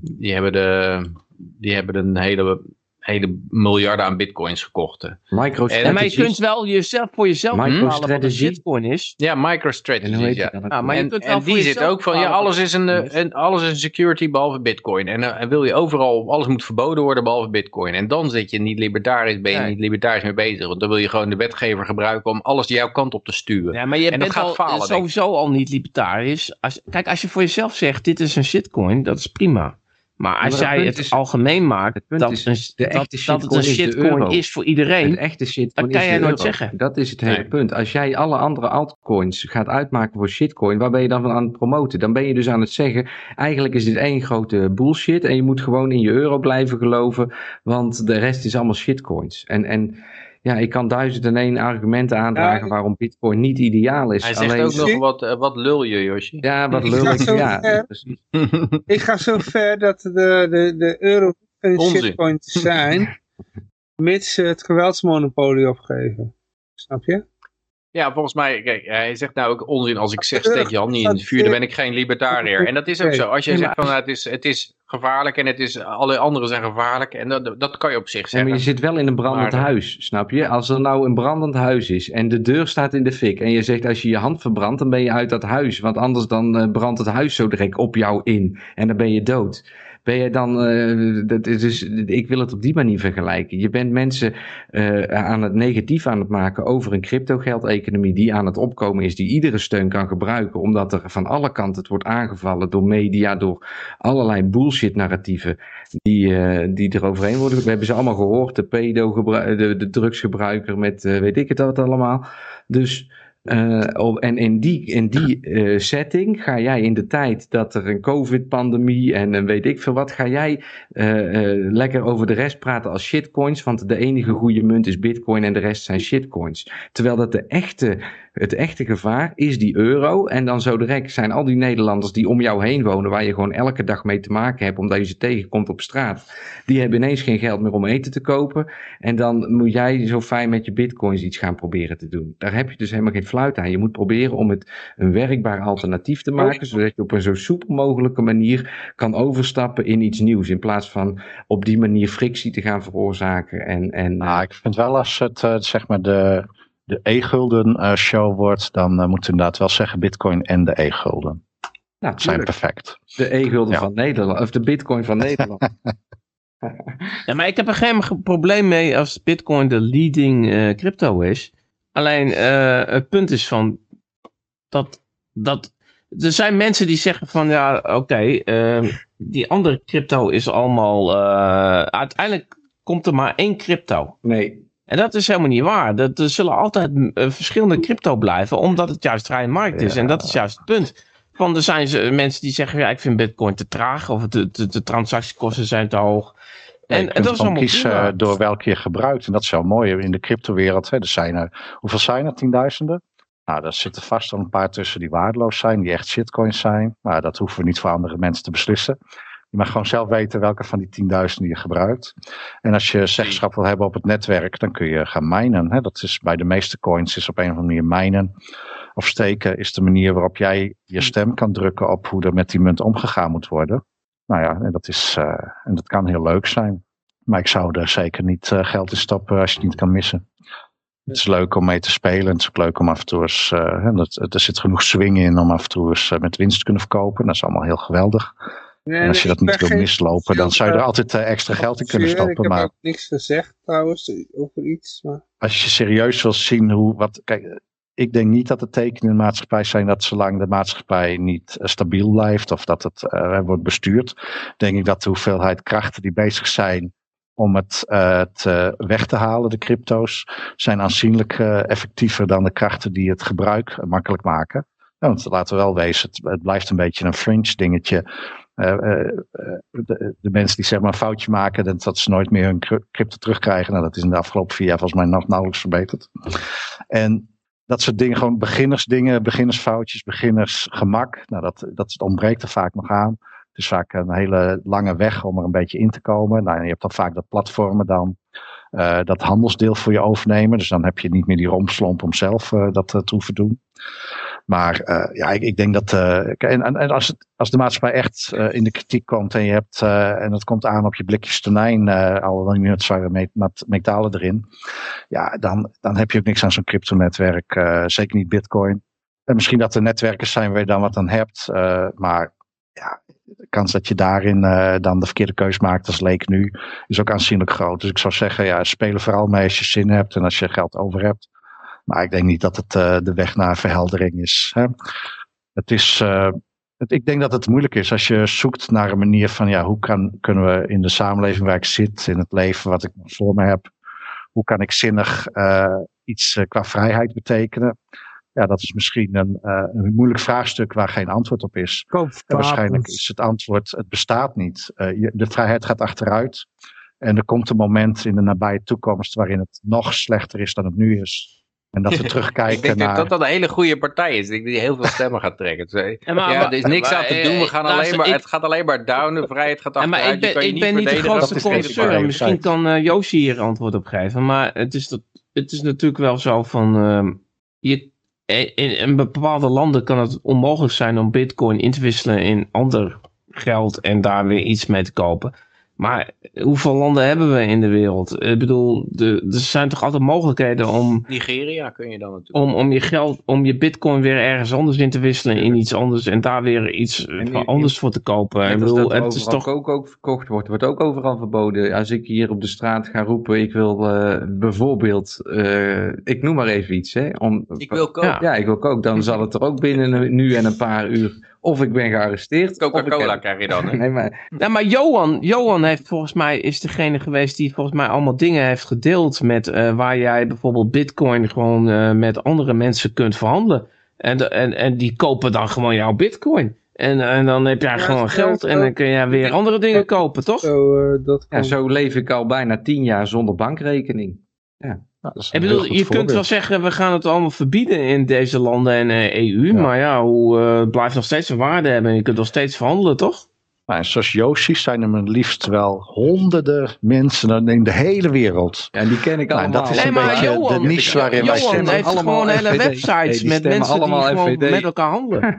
die hebben, de, die hebben een hele, hele miljarden aan bitcoins gekocht. MicroStrategy. Maar je kunt wel jezelf voor jezelf bepalen wat een MicroStrategy. shitcoin is. Ja, MicroStrategy. Ja. Ja, maar je en en voor die zit ook van, ja, alles is, een, eh, alles is een security behalve bitcoin. En, eh, en wil je overal, alles moet verboden worden behalve bitcoin. En dan zit je niet libertarisch, ben je Nee. niet libertarisch mee bezig. Want dan wil je gewoon de wetgever gebruiken om alles jouw kant op te sturen. Ja, maar je En dat bent gaat al, falen, denk ik. sowieso al niet libertarisch. Als, kijk, als je voor jezelf zegt, dit is een shitcoin, dat is prima. Maar als jij het is- algemeen maakt het punt dat, is, een, de dat, echte dat het een shitcoin is voor iedereen, Het echte shitcoin dat kan is jij nooit euro. zeggen. Dat is het hele Nee. punt. Als jij alle andere altcoins gaat uitmaken voor shitcoin, waar ben je dan van aan het promoten? Dan ben je dus aan het zeggen, eigenlijk is dit één grote bullshit en je moet gewoon in je euro blijven geloven, want de rest is allemaal shitcoins. En, en ja, ik kan duizend en één argumenten aandragen Ja, waarom bitcoin niet ideaal is. Hij zegt Alleen, ook nog, wat, eh, wat lul je, Yoshi? ja, wat Ik lul ik. zo Ja, ver. *laughs* Ik ga zo ver dat de, de, de euro een shitcoin te zijn, *laughs* mits ze het geweldsmonopolie opgeven. Snap je? Ja, volgens mij, kijk, hij zegt nou ook onzin als ik zeg steek je hand niet in het vuur, dan ben ik geen libertariër. En dat is ook zo. Als je zegt van nou, het, is, het is gevaarlijk en het is, alle anderen zijn gevaarlijk, en dat, dat kan je op zich Ja, zeggen. maar je zit wel in een brandend Maar- huis, snap je? Als er nou een brandend huis is en de deur staat in de fik en je zegt als je je hand verbrandt, dan ben je uit dat huis. Want anders dan eh, brandt het huis zo direct op jou in en dan ben je dood. Ben je dan, eh, dat is dus, ik wil het op die manier vergelijken. Je bent mensen eh, aan het negatief aan het maken over een crypto-geldeconomie die aan het opkomen is, die iedere steun kan gebruiken, omdat er van alle kanten het wordt aangevallen door media, door allerlei bullshit-narratieven die, eh, die er overheen worden. We hebben ze allemaal gehoord, de pedo, de, de drugsgebruiker met weet ik het wat allemaal. Dus, eh, en in die, in die eh, setting ga jij in de tijd dat er een covid-pandemie en een weet ik veel wat, ga jij eh, eh, lekker over de rest praten als shitcoins, want de enige goede munt is bitcoin en de rest zijn shitcoins. Terwijl dat de echte, het echte gevaar is die euro en dan zo direct zijn al die Nederlanders die om jou heen wonen, waar je gewoon elke dag mee te maken hebt, omdat je ze tegenkomt op straat, die hebben ineens geen geld meer om eten te kopen. En dan moet jij zo fijn met je bitcoins iets gaan proberen te doen. Daar heb je dus helemaal geen fluit aan. Je moet proberen om het een werkbaar alternatief te maken, zodat je op een zo soepel mogelijke manier kan overstappen in iets nieuws. In plaats van op die manier frictie te gaan veroorzaken. En, en, Nou, ik vind wel als het eh, zeg maar de, de e-gulden eh, show wordt, dan eh, moeten we inderdaad wel zeggen bitcoin en de e-gulden. nou, Dat zijn perfect. de e-gulden Ja. van Nederland, of de bitcoin van Nederland. *laughs* Ja, maar ik heb er geen ge- probleem mee als Bitcoin de leading eh, crypto is. Alleen eh, het punt is van dat, dat er zijn mensen die zeggen van ja, oké, die andere crypto is allemaal. eh, uiteindelijk komt er maar één crypto. nee, En dat is helemaal niet waar. Dat, er zullen altijd eh, verschillende crypto blijven, omdat het juist vrije markt is. Ja. En dat is juist het punt. Van er zijn ze, mensen die zeggen, ja, ik vind bitcoin te traag, of de, de, de transactiekosten zijn te hoog. En, dat is allemaal kiezen prima. door welke je gebruikt. En dat is wel mooi in de cryptowereld. Hè. Er zijn er, hoeveel zijn er? Tienduizenden? Nou, daar zitten vast wel een paar tussen die waardeloos zijn, die echt shitcoins zijn. Maar dat hoeven we niet voor andere mensen te beslissen. Je mag gewoon zelf weten welke van die tienduizenden je gebruikt. En als je zeggenschap wil hebben op het netwerk, dan kun je gaan minen. Hè. Dat is bij de meeste coins is op een of andere manier minen of steken is de manier waarop jij je stem kan drukken op hoe er met die munt omgegaan moet worden. Nou ja, en dat, is, eh, en dat kan heel leuk zijn. Maar ik zou er zeker niet eh, geld in stoppen als je het niet kan missen. Het is leuk om mee te spelen. Het is ook leuk om af en toe eens. eh, er zit genoeg swing in om af en toe eens met winst te kunnen verkopen. Dat is allemaal heel geweldig. En als je dat niet wil mislopen, dan zou je er altijd eh, extra geld in kunnen Ik stoppen. heb Maar ook niks gezegd trouwens over iets. Maar... als je serieus wil zien hoe. Wat, kijk, ik denk niet dat de tekenen in de maatschappij zijn dat zolang de maatschappij niet eh, stabiel blijft of dat het eh, wordt bestuurd, denk ik dat de hoeveelheid krachten die bezig zijn om het eh, te, weg te halen, de crypto's, zijn aanzienlijk eh, effectiever dan de krachten die het gebruik eh, makkelijk maken. Ja, want laten we wel wezen, het, het blijft een beetje een fringe dingetje. Eh, eh, eh, de, de mensen die zeg maar een foutje maken, dat, dat ze nooit meer hun cry- crypto terugkrijgen. Nou, dat is in de afgelopen vier jaar volgens mij nog nauwelijks verbeterd. En dat soort dingen, gewoon beginnersdingen, beginnersfoutjes, beginnersgemak. Nou, dat, dat ontbreekt er vaak nog aan. Het is vaak een hele lange weg om er een beetje in te komen. Nou, je hebt dan vaak dat platformen dan dat handelsdeel voor je overnemen. Dus dan heb je niet meer die romslomp om zelf dat te hoeven doen. Maar eh, ja, ik, ik denk dat. eh, en, en als, het, als de maatschappij echt eh, in de kritiek komt en je hebt. en het komt aan op je blikjes tonijn, al dan niet met, met metalen erin. Ja, dan, dan heb je ook niks aan zo'n cryptonetwerk. zeker niet Bitcoin. En misschien dat er netwerkers zijn waar je dan wat aan hebt. maar ja, de kans dat je daarin dan de verkeerde keus maakt als leek nu, is ook aanzienlijk groot. Dus ik zou zeggen, ja, speel er vooral mee als je zin hebt en als je geld over hebt. Maar ik denk niet dat het eh, de weg naar verheldering is. Hè. Het is eh, het, ik denk dat het moeilijk is als je zoekt naar een manier van, ja, hoe kan, kunnen we in de samenleving waar ik zit, in het leven wat ik voor me heb, hoe kan ik zinnig eh, iets qua vrijheid betekenen? Ja, dat is misschien een, een moeilijk vraagstuk waar geen antwoord op is. En waarschijnlijk is het antwoord, het bestaat niet. Je, de vrijheid gaat achteruit. En er komt een moment in de nabije toekomst waarin het nog slechter is dan het nu is. En dat we *laughs* Ik terugkijken denk naar... dat dat een hele goede partij is. Ik denk dat die heel veel stemmen gaat trekken. Dus, Ja, maar- ja, er is niks maar- aan te doen. We gaan eh, alleen maar, ik- het gaat alleen maar down. De vrijheid gaat Ja, maar achteruit. ik je kan ben, je ik ben niet de verdedigen. grootste deze Misschien kan eh Yoshi hier antwoord op geven. Maar het is, dat, het is natuurlijk wel zo van... ehm, je, in, in bepaalde landen kan het onmogelijk zijn om bitcoin in te wisselen in ander geld en daar weer iets mee te kopen. Maar hoeveel landen hebben we in de wereld? Ik bedoel, de, er zijn toch altijd mogelijkheden om, Nigeria kun je dan natuurlijk. om, om je geld, om je bitcoin weer ergens anders in te wisselen in iets anders en daar weer iets En anders voor te kopen. Ik bedoel, dat het is toch ook verkocht wordt, wordt ook overal verboden. Als ik hier op de straat ga roepen, ik wil eh, bijvoorbeeld, eh, ik noem maar even iets, hè. Om, Ik wil koken. Ja. Ja, ik wil ook. Dan zal het er ook binnen een- nu en een paar uur, of ik ben gearresteerd. Coca-Cola heb- krijg je dan. Hè? *laughs* Nee, maar Ja, maar Johan, Johan heeft volgens mij is degene geweest die volgens mij allemaal dingen heeft gedeeld met eh, waar jij bijvoorbeeld bitcoin gewoon eh, met andere mensen kunt verhandelen. En, de- en, en die kopen dan gewoon jouw bitcoin. En, en dan heb jij Ja, gewoon geld en dan kun je weer andere dingen kopen, toch? Zo, eh, dat ja, zo leef ik al bijna tien jaar zonder bankrekening. Nou, is Ik bedoel, je kunt wel zeggen, we gaan het allemaal verbieden in deze landen en eh, EU. Ja. Maar ja, hoe, eh, het blijft nog steeds een waarde hebben. En je kunt nog steeds verhandelen, toch? Nou, en zoals Yoshi zijn er maar liefst wel honderden mensen in de hele wereld. Ja, die ken ik Nou, allemaal. dat is Nee, een maar beetje Johan- de niche waarin wij Johan stemmen. heeft allemaal gewoon hele websites Hey, met mensen die allemaal gewoon FVD. met elkaar handelen.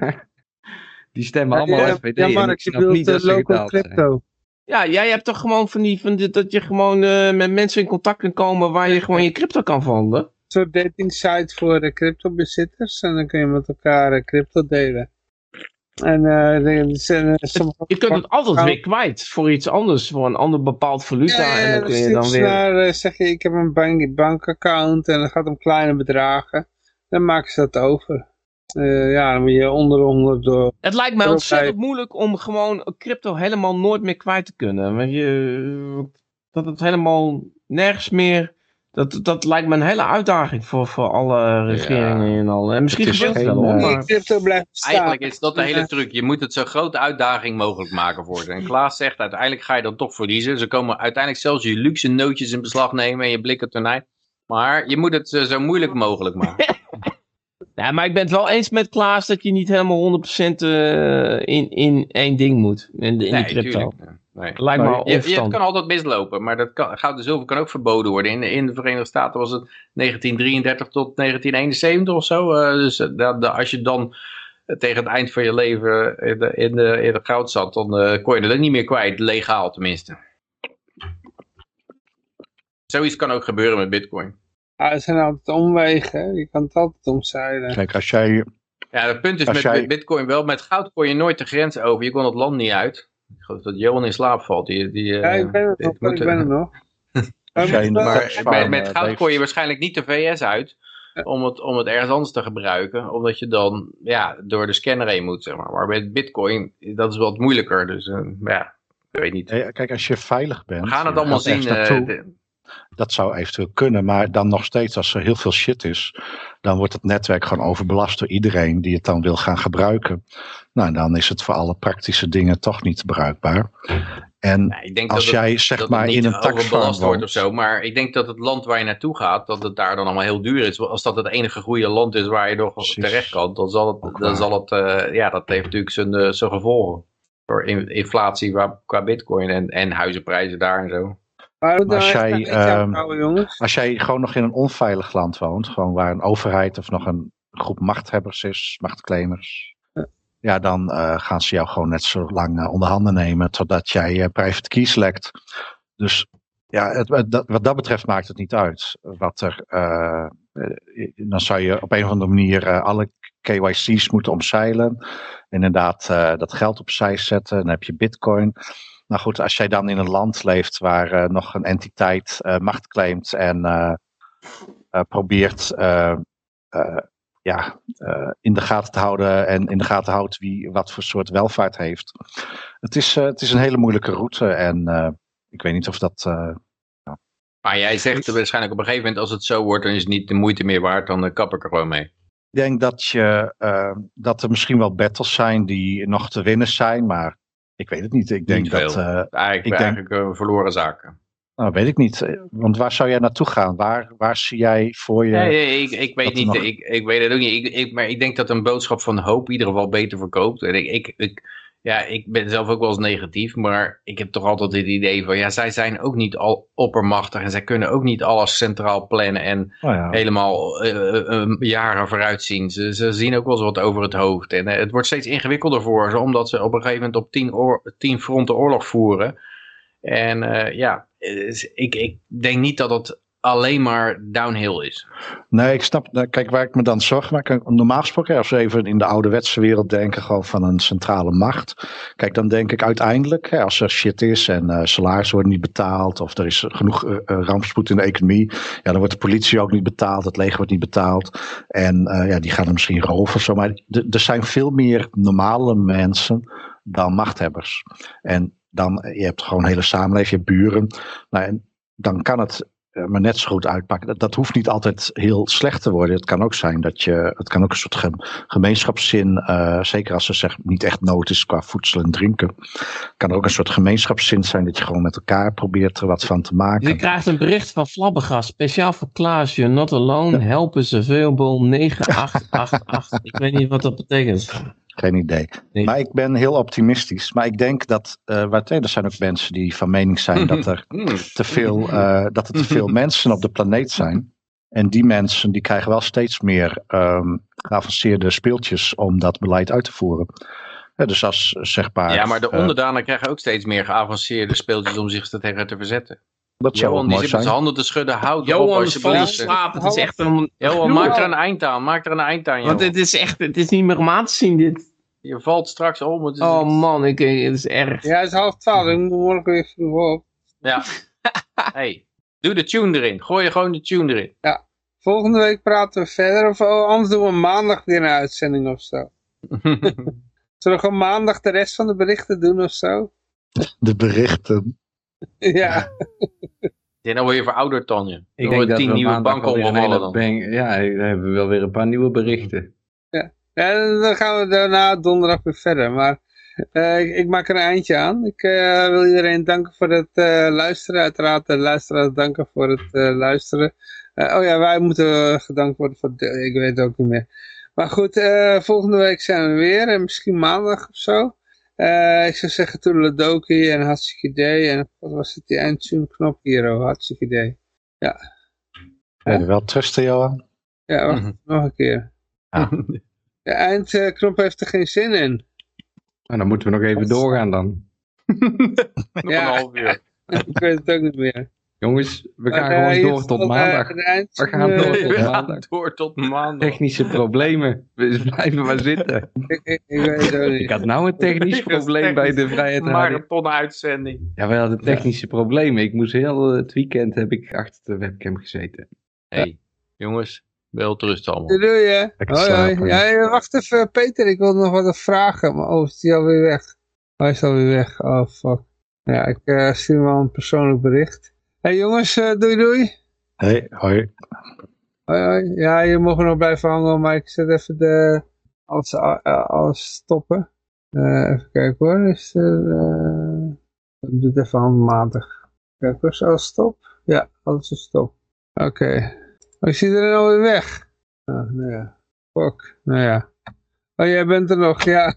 Die stemmen allemaal ja, FVD. ja, en Mark, ik je bedoelt dat eh, local zijn. Crypto. Ja, jij hebt toch gewoon van die, van dit, dat je gewoon eh, met mensen in contact kan komen waar je gewoon je crypto kan verhandelen. Een soort dating site voor de cryptobezitters. En dan kun je met elkaar eh, crypto delen. En eh, zijn, eh, sommige... Je kunt het altijd weer kwijt voor iets anders, voor een ander bepaald valuta. en dan kun je dan weer... Naar, eh, zeg je, ik heb een bank, bankaccount en het gaat om kleine bedragen. Dan maken ze dat over. Eh, ja, dan moet je onder de 100 door. Het lijkt mij ontzettend bij- moeilijk om gewoon crypto helemaal nooit meer kwijt te kunnen. Want je, dat het helemaal nergens meer... Dat, dat lijkt me een hele uitdaging voor, voor alle regeringen en al. En misschien Het is gebeurt het wel eh, Die maar... crypto blijft bestaan. Eigenlijk is dat de hele Ja. truc. Je moet het zo grote uitdaging mogelijk maken voor ze. En Klaas zegt, uiteindelijk ga je dat toch verliezen. Ze komen uiteindelijk zelfs je luxe nootjes in beslag nemen en je blikken tonijn. Maar je moet het eh, zo moeilijk mogelijk maken. *laughs* Ja, maar ik ben het wel eens met Klaas dat je niet helemaal 100% eh, in, in één ding moet. In, de, crypto. tuurlijk. Nee. Lijkt me Je, je, het kan altijd mislopen, maar dat kan, goud en zilver kan ook verboden worden. In, in de Verenigde Staten was het 1933 tot 1971 of zo. eh, dus eh, dat- dat- als je dan tegen het eind van je leven in de, in de, in de goud zat, dan eh, kon je het ook niet meer kwijt. Legaal tenminste. Zoiets kan ook gebeuren met bitcoin. Ja, er zijn altijd omwegen. Je kan het altijd omzeilen. Kijk, als jij Ja, het punt is met, jij- met bitcoin wel, met goud kon je nooit de grens over. Je kon het land niet uit. Ik geloof dat Johan in slaap valt. Die, die, Ja, eh, ik ben het nog. Ik ben het nog. Maar- met, met eh, goud kon je waarschijnlijk niet de VS uit om het, om het ergens anders te gebruiken. Omdat je dan ja, door de scanner heen moet, zeg maar. Maar met bitcoin, dat is wat moeilijker. Dus eh, ja, ik weet niet. Kijk, als je veilig bent. We gaan het allemaal zien. Dat zou eventueel kunnen, maar dan nog steeds, als er heel veel shit is, dan wordt het netwerk gewoon overbelast door iedereen die het dan wil gaan gebruiken. Nou, dan is het voor alle praktische dingen toch niet bruikbaar. En denk als het- jij zeg maar in een taxfarm overbelast wordt of zo. Maar ik denk dat het land waar je naartoe gaat, dat het daar dan allemaal heel duur is. Als dat het enige goede land is waar je nog Precies. terecht kan, dan zal het, dan zal het eh, ja, dat heeft natuurlijk zijn, eh, zijn gevolgen. Voor in- inflatie qua, qua bitcoin en, en huizenprijzen daar en zo. Als jij, ehm, als jij gewoon nog in een onveilig land woont, gewoon waar een overheid of nog een groep machthebbers is, machtclaimers, ja, dan eh, gaan ze jou gewoon net zo lang eh, onder handen nemen totdat jij eh, private keys lekt. Dus ja, het, het- dat, wat dat betreft maakt het niet uit. Wat er, dan zou je op een of andere manier alle KYC's moeten omzeilen. Inderdaad, dat geld opzij zetten. Dan heb je bitcoin. Nou goed, als jij dan in een land leeft waar eh, nog een entiteit eh, macht claimt en eh, eh, probeert eh, eh, ja, eh, in de gaten te houden en in de gaten houdt wie wat voor soort welvaart heeft. Het is, eh, het is een hele moeilijke route en eh, ik weet niet of dat. eh, Maar jij zegt waarschijnlijk op een gegeven moment, als het zo wordt, dan is het niet de moeite meer waard, dan kap ik er gewoon mee. Ik denk dat, je, dat er misschien wel battles zijn die nog te winnen zijn, maar ik weet het niet. Ik denk Niet dat. eh, Eigenlijk, Ik denk- eigenlijk eh, verloren zaken. nou, weet ik niet. Want waar zou jij naartoe gaan? Waar, waar zie jij voor je. Nee, ik, ik weet niet, nog- ik, ik weet het ook niet. Ik, ik, maar ik denk dat een boodschap van hoop in ieder geval beter verkoopt. En ik, ik, ik, ja, ik ben zelf ook wel eens negatief, maar ik heb toch altijd het idee van, ja, zij zijn ook niet al oppermachtig en zij kunnen ook niet alles centraal plannen en ja. helemaal eh, eh, eh, jaren vooruit zien. Ze, ze zien ook wel eens wat over het hoofd. En het wordt steeds ingewikkelder voor ze, omdat ze op een gegeven moment op tien, fronten oorlog voeren. En ja, ik, ik denk niet dat het alleen maar downhill is. Nee, ik snap. Kijk, waar ik me dan zorgen maak. Normaal gesproken, als we even in de ouderwetse wereld denken, gewoon van een centrale macht. Kijk, dan denk ik uiteindelijk, hè, als er shit is en eh salarissen worden niet betaald. of er is genoeg eh, eh, rampspoed in de economie. ja, dan wordt de politie ook niet betaald, het leger wordt niet betaald. En eh, ja, die gaan er misschien roven of zo. Maar er zijn veel meer normale mensen dan machthebbers. En dan, eh, je hebt gewoon een hele samenleving, je hebt buren. Nou, dan kan het eh, maar net zo goed uitpakken. Dat, dat hoeft niet altijd heel slecht te worden. Het kan ook zijn dat je, het kan ook een soort gem- gemeenschapszin, eh, zeker als er zeg, niet echt nood is qua voedsel en drinken, kan er ook een soort gemeenschapszin zijn dat je gewoon met elkaar probeert er wat van te maken. Je krijgt een bericht van Flabbergast, speciaal voor Klaas. You're not alone, help is available 9888. ik weet niet wat dat betekent. Geen idee. Nee. Maar ik ben heel optimistisch. Maar ik denk dat, eh wat, er zijn ook mensen die van mening zijn dat er *laughs* Hmm. te veel, eh, dat er te veel mensen op de planeet zijn. En die mensen die krijgen wel steeds meer ehm, geavanceerde speeltjes om dat beleid uit te voeren. Ja, dus als zeg maar. Ja, maar de eh, onderdanen krijgen ook steeds meer geavanceerde speeltjes om zich er tegen te verzetten. Dat zou Johan, die zit met zijn. handen te schudden. Houd Johan, als je slaap. Het is echt een... Johan, maak er een eind aan. Maak er een eind aan, Want het is echt, het is niet meer om aan te zien dit. Je valt straks om. Het is Oh man, ik, het is erg. Ja, het is half twaalf. Ik moet morgen weer vroeg op. Ja. *laughs* hey, doe de tune erin. Gooi je gewoon de tune erin. Volgende week praten we verder. Of oh, anders doen we maandag weer een uitzending of zo. *laughs* Zullen we gewoon maandag de rest van de berichten doen of zo? De berichten. Ja. Ja, dan word je verouderd, Tanje. Ik denk dat tien we nieuwe banken hele dan. bang- Ja, dan hebben we wel weer een paar nieuwe berichten. En dan gaan we daarna donderdag weer verder. Maar eh, ik, ik maak er een eindje aan. Ik eh, wil iedereen danken voor het eh, luisteren. Uiteraard de luisteraars danken voor het eh, luisteren. Eh, oh ja, wij moeten gedankt worden voor... De, ik weet het ook niet meer. Maar goed, eh, volgende week zijn we weer. En misschien maandag of zo. Eh, ik zou zeggen Toedeledoki en hartstikke idee. En wat was het, die eindtune knop hier? Oh, hartstikke idee. Ben je wel trusten, Johan? Ja, wacht, Mhm. nog een keer. Ja. *laughs* De eindknop heeft er geen zin in. Nou, dan moeten we nog even doorgaan dan. *laughs* Nog Ja. een half uur. *laughs* ik weet het ook niet meer. Jongens, we gaan gewoon door tot eh, maandag. We gaan door *laughs* tot We gaan maandag. door tot maandag. Technische problemen. We *laughs* blijven maar zitten. ik, ik, had nou een technisch *laughs* probleem bij de Vrijheid Radio. Marathon uitzending. Ja, we hadden technische problemen. Ik moest heel het weekend heb ik achter de webcam gezeten. hey, jongens, wel rust allemaal. Doei. Lekker Hoi. Ja, wacht even, Peter. Ik wil nog wat vragen. Maar oh, is die alweer weg? Hij is alweer weg. Oh, fuck. Ja, ik eh, stuur hem wel een persoonlijk bericht. Hey, jongens, eh, doei doei. Hey, hoi. Hoi, hoi. Ja, je mag nog blijven hangen, maar ik zet even de... Alles, eh, alles stoppen. Eh, even kijken hoor. Is er... eh, Ik doe het even handmatig. Kijk hoor, is alles stop? Ja, alles is stop. Oké. Oh, is iedereen alweer weg? Oh, nou ja. Fuck. Nou ja. Oh, jij bent er nog, ja.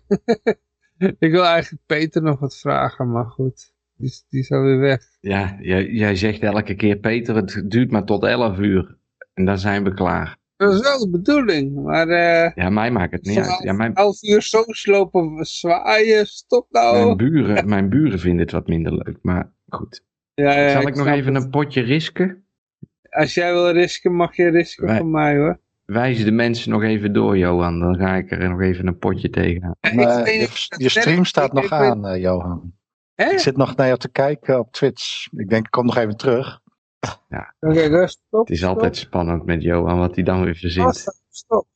*laughs* ik wil eigenlijk Peter nog wat vragen, maar goed. Die, is- die is alweer weg. Ja, jij, jij zegt elke keer, Peter, het duurt maar tot 11 uur. En dan zijn we klaar. Dat is wel de bedoeling, maar... eh Ja, mij maakt het niet uit. Ja, mijn, elf uur zo slopen, zwaaien, stop nou. mijn, *laughs* buren, mijn buren vinden het wat minder leuk. Maar goed. Ja, ja, Zal ik nog even het. een potje risken? Als jij wil risken, mag je risken Wij- van mij hoor. Wijs de mensen nog even door, Johan. Dan ga ik er nog even een potje tegenaan. Maar weet je, stream staat nog aan, eh, Johan. Hè? Ik zit nog naar jou te kijken op Twitch. Ik denk, ik kom nog even terug. Oké, dus stop. Het is altijd spannend met Johan, wat hij dan weer verzint. Stop, stop.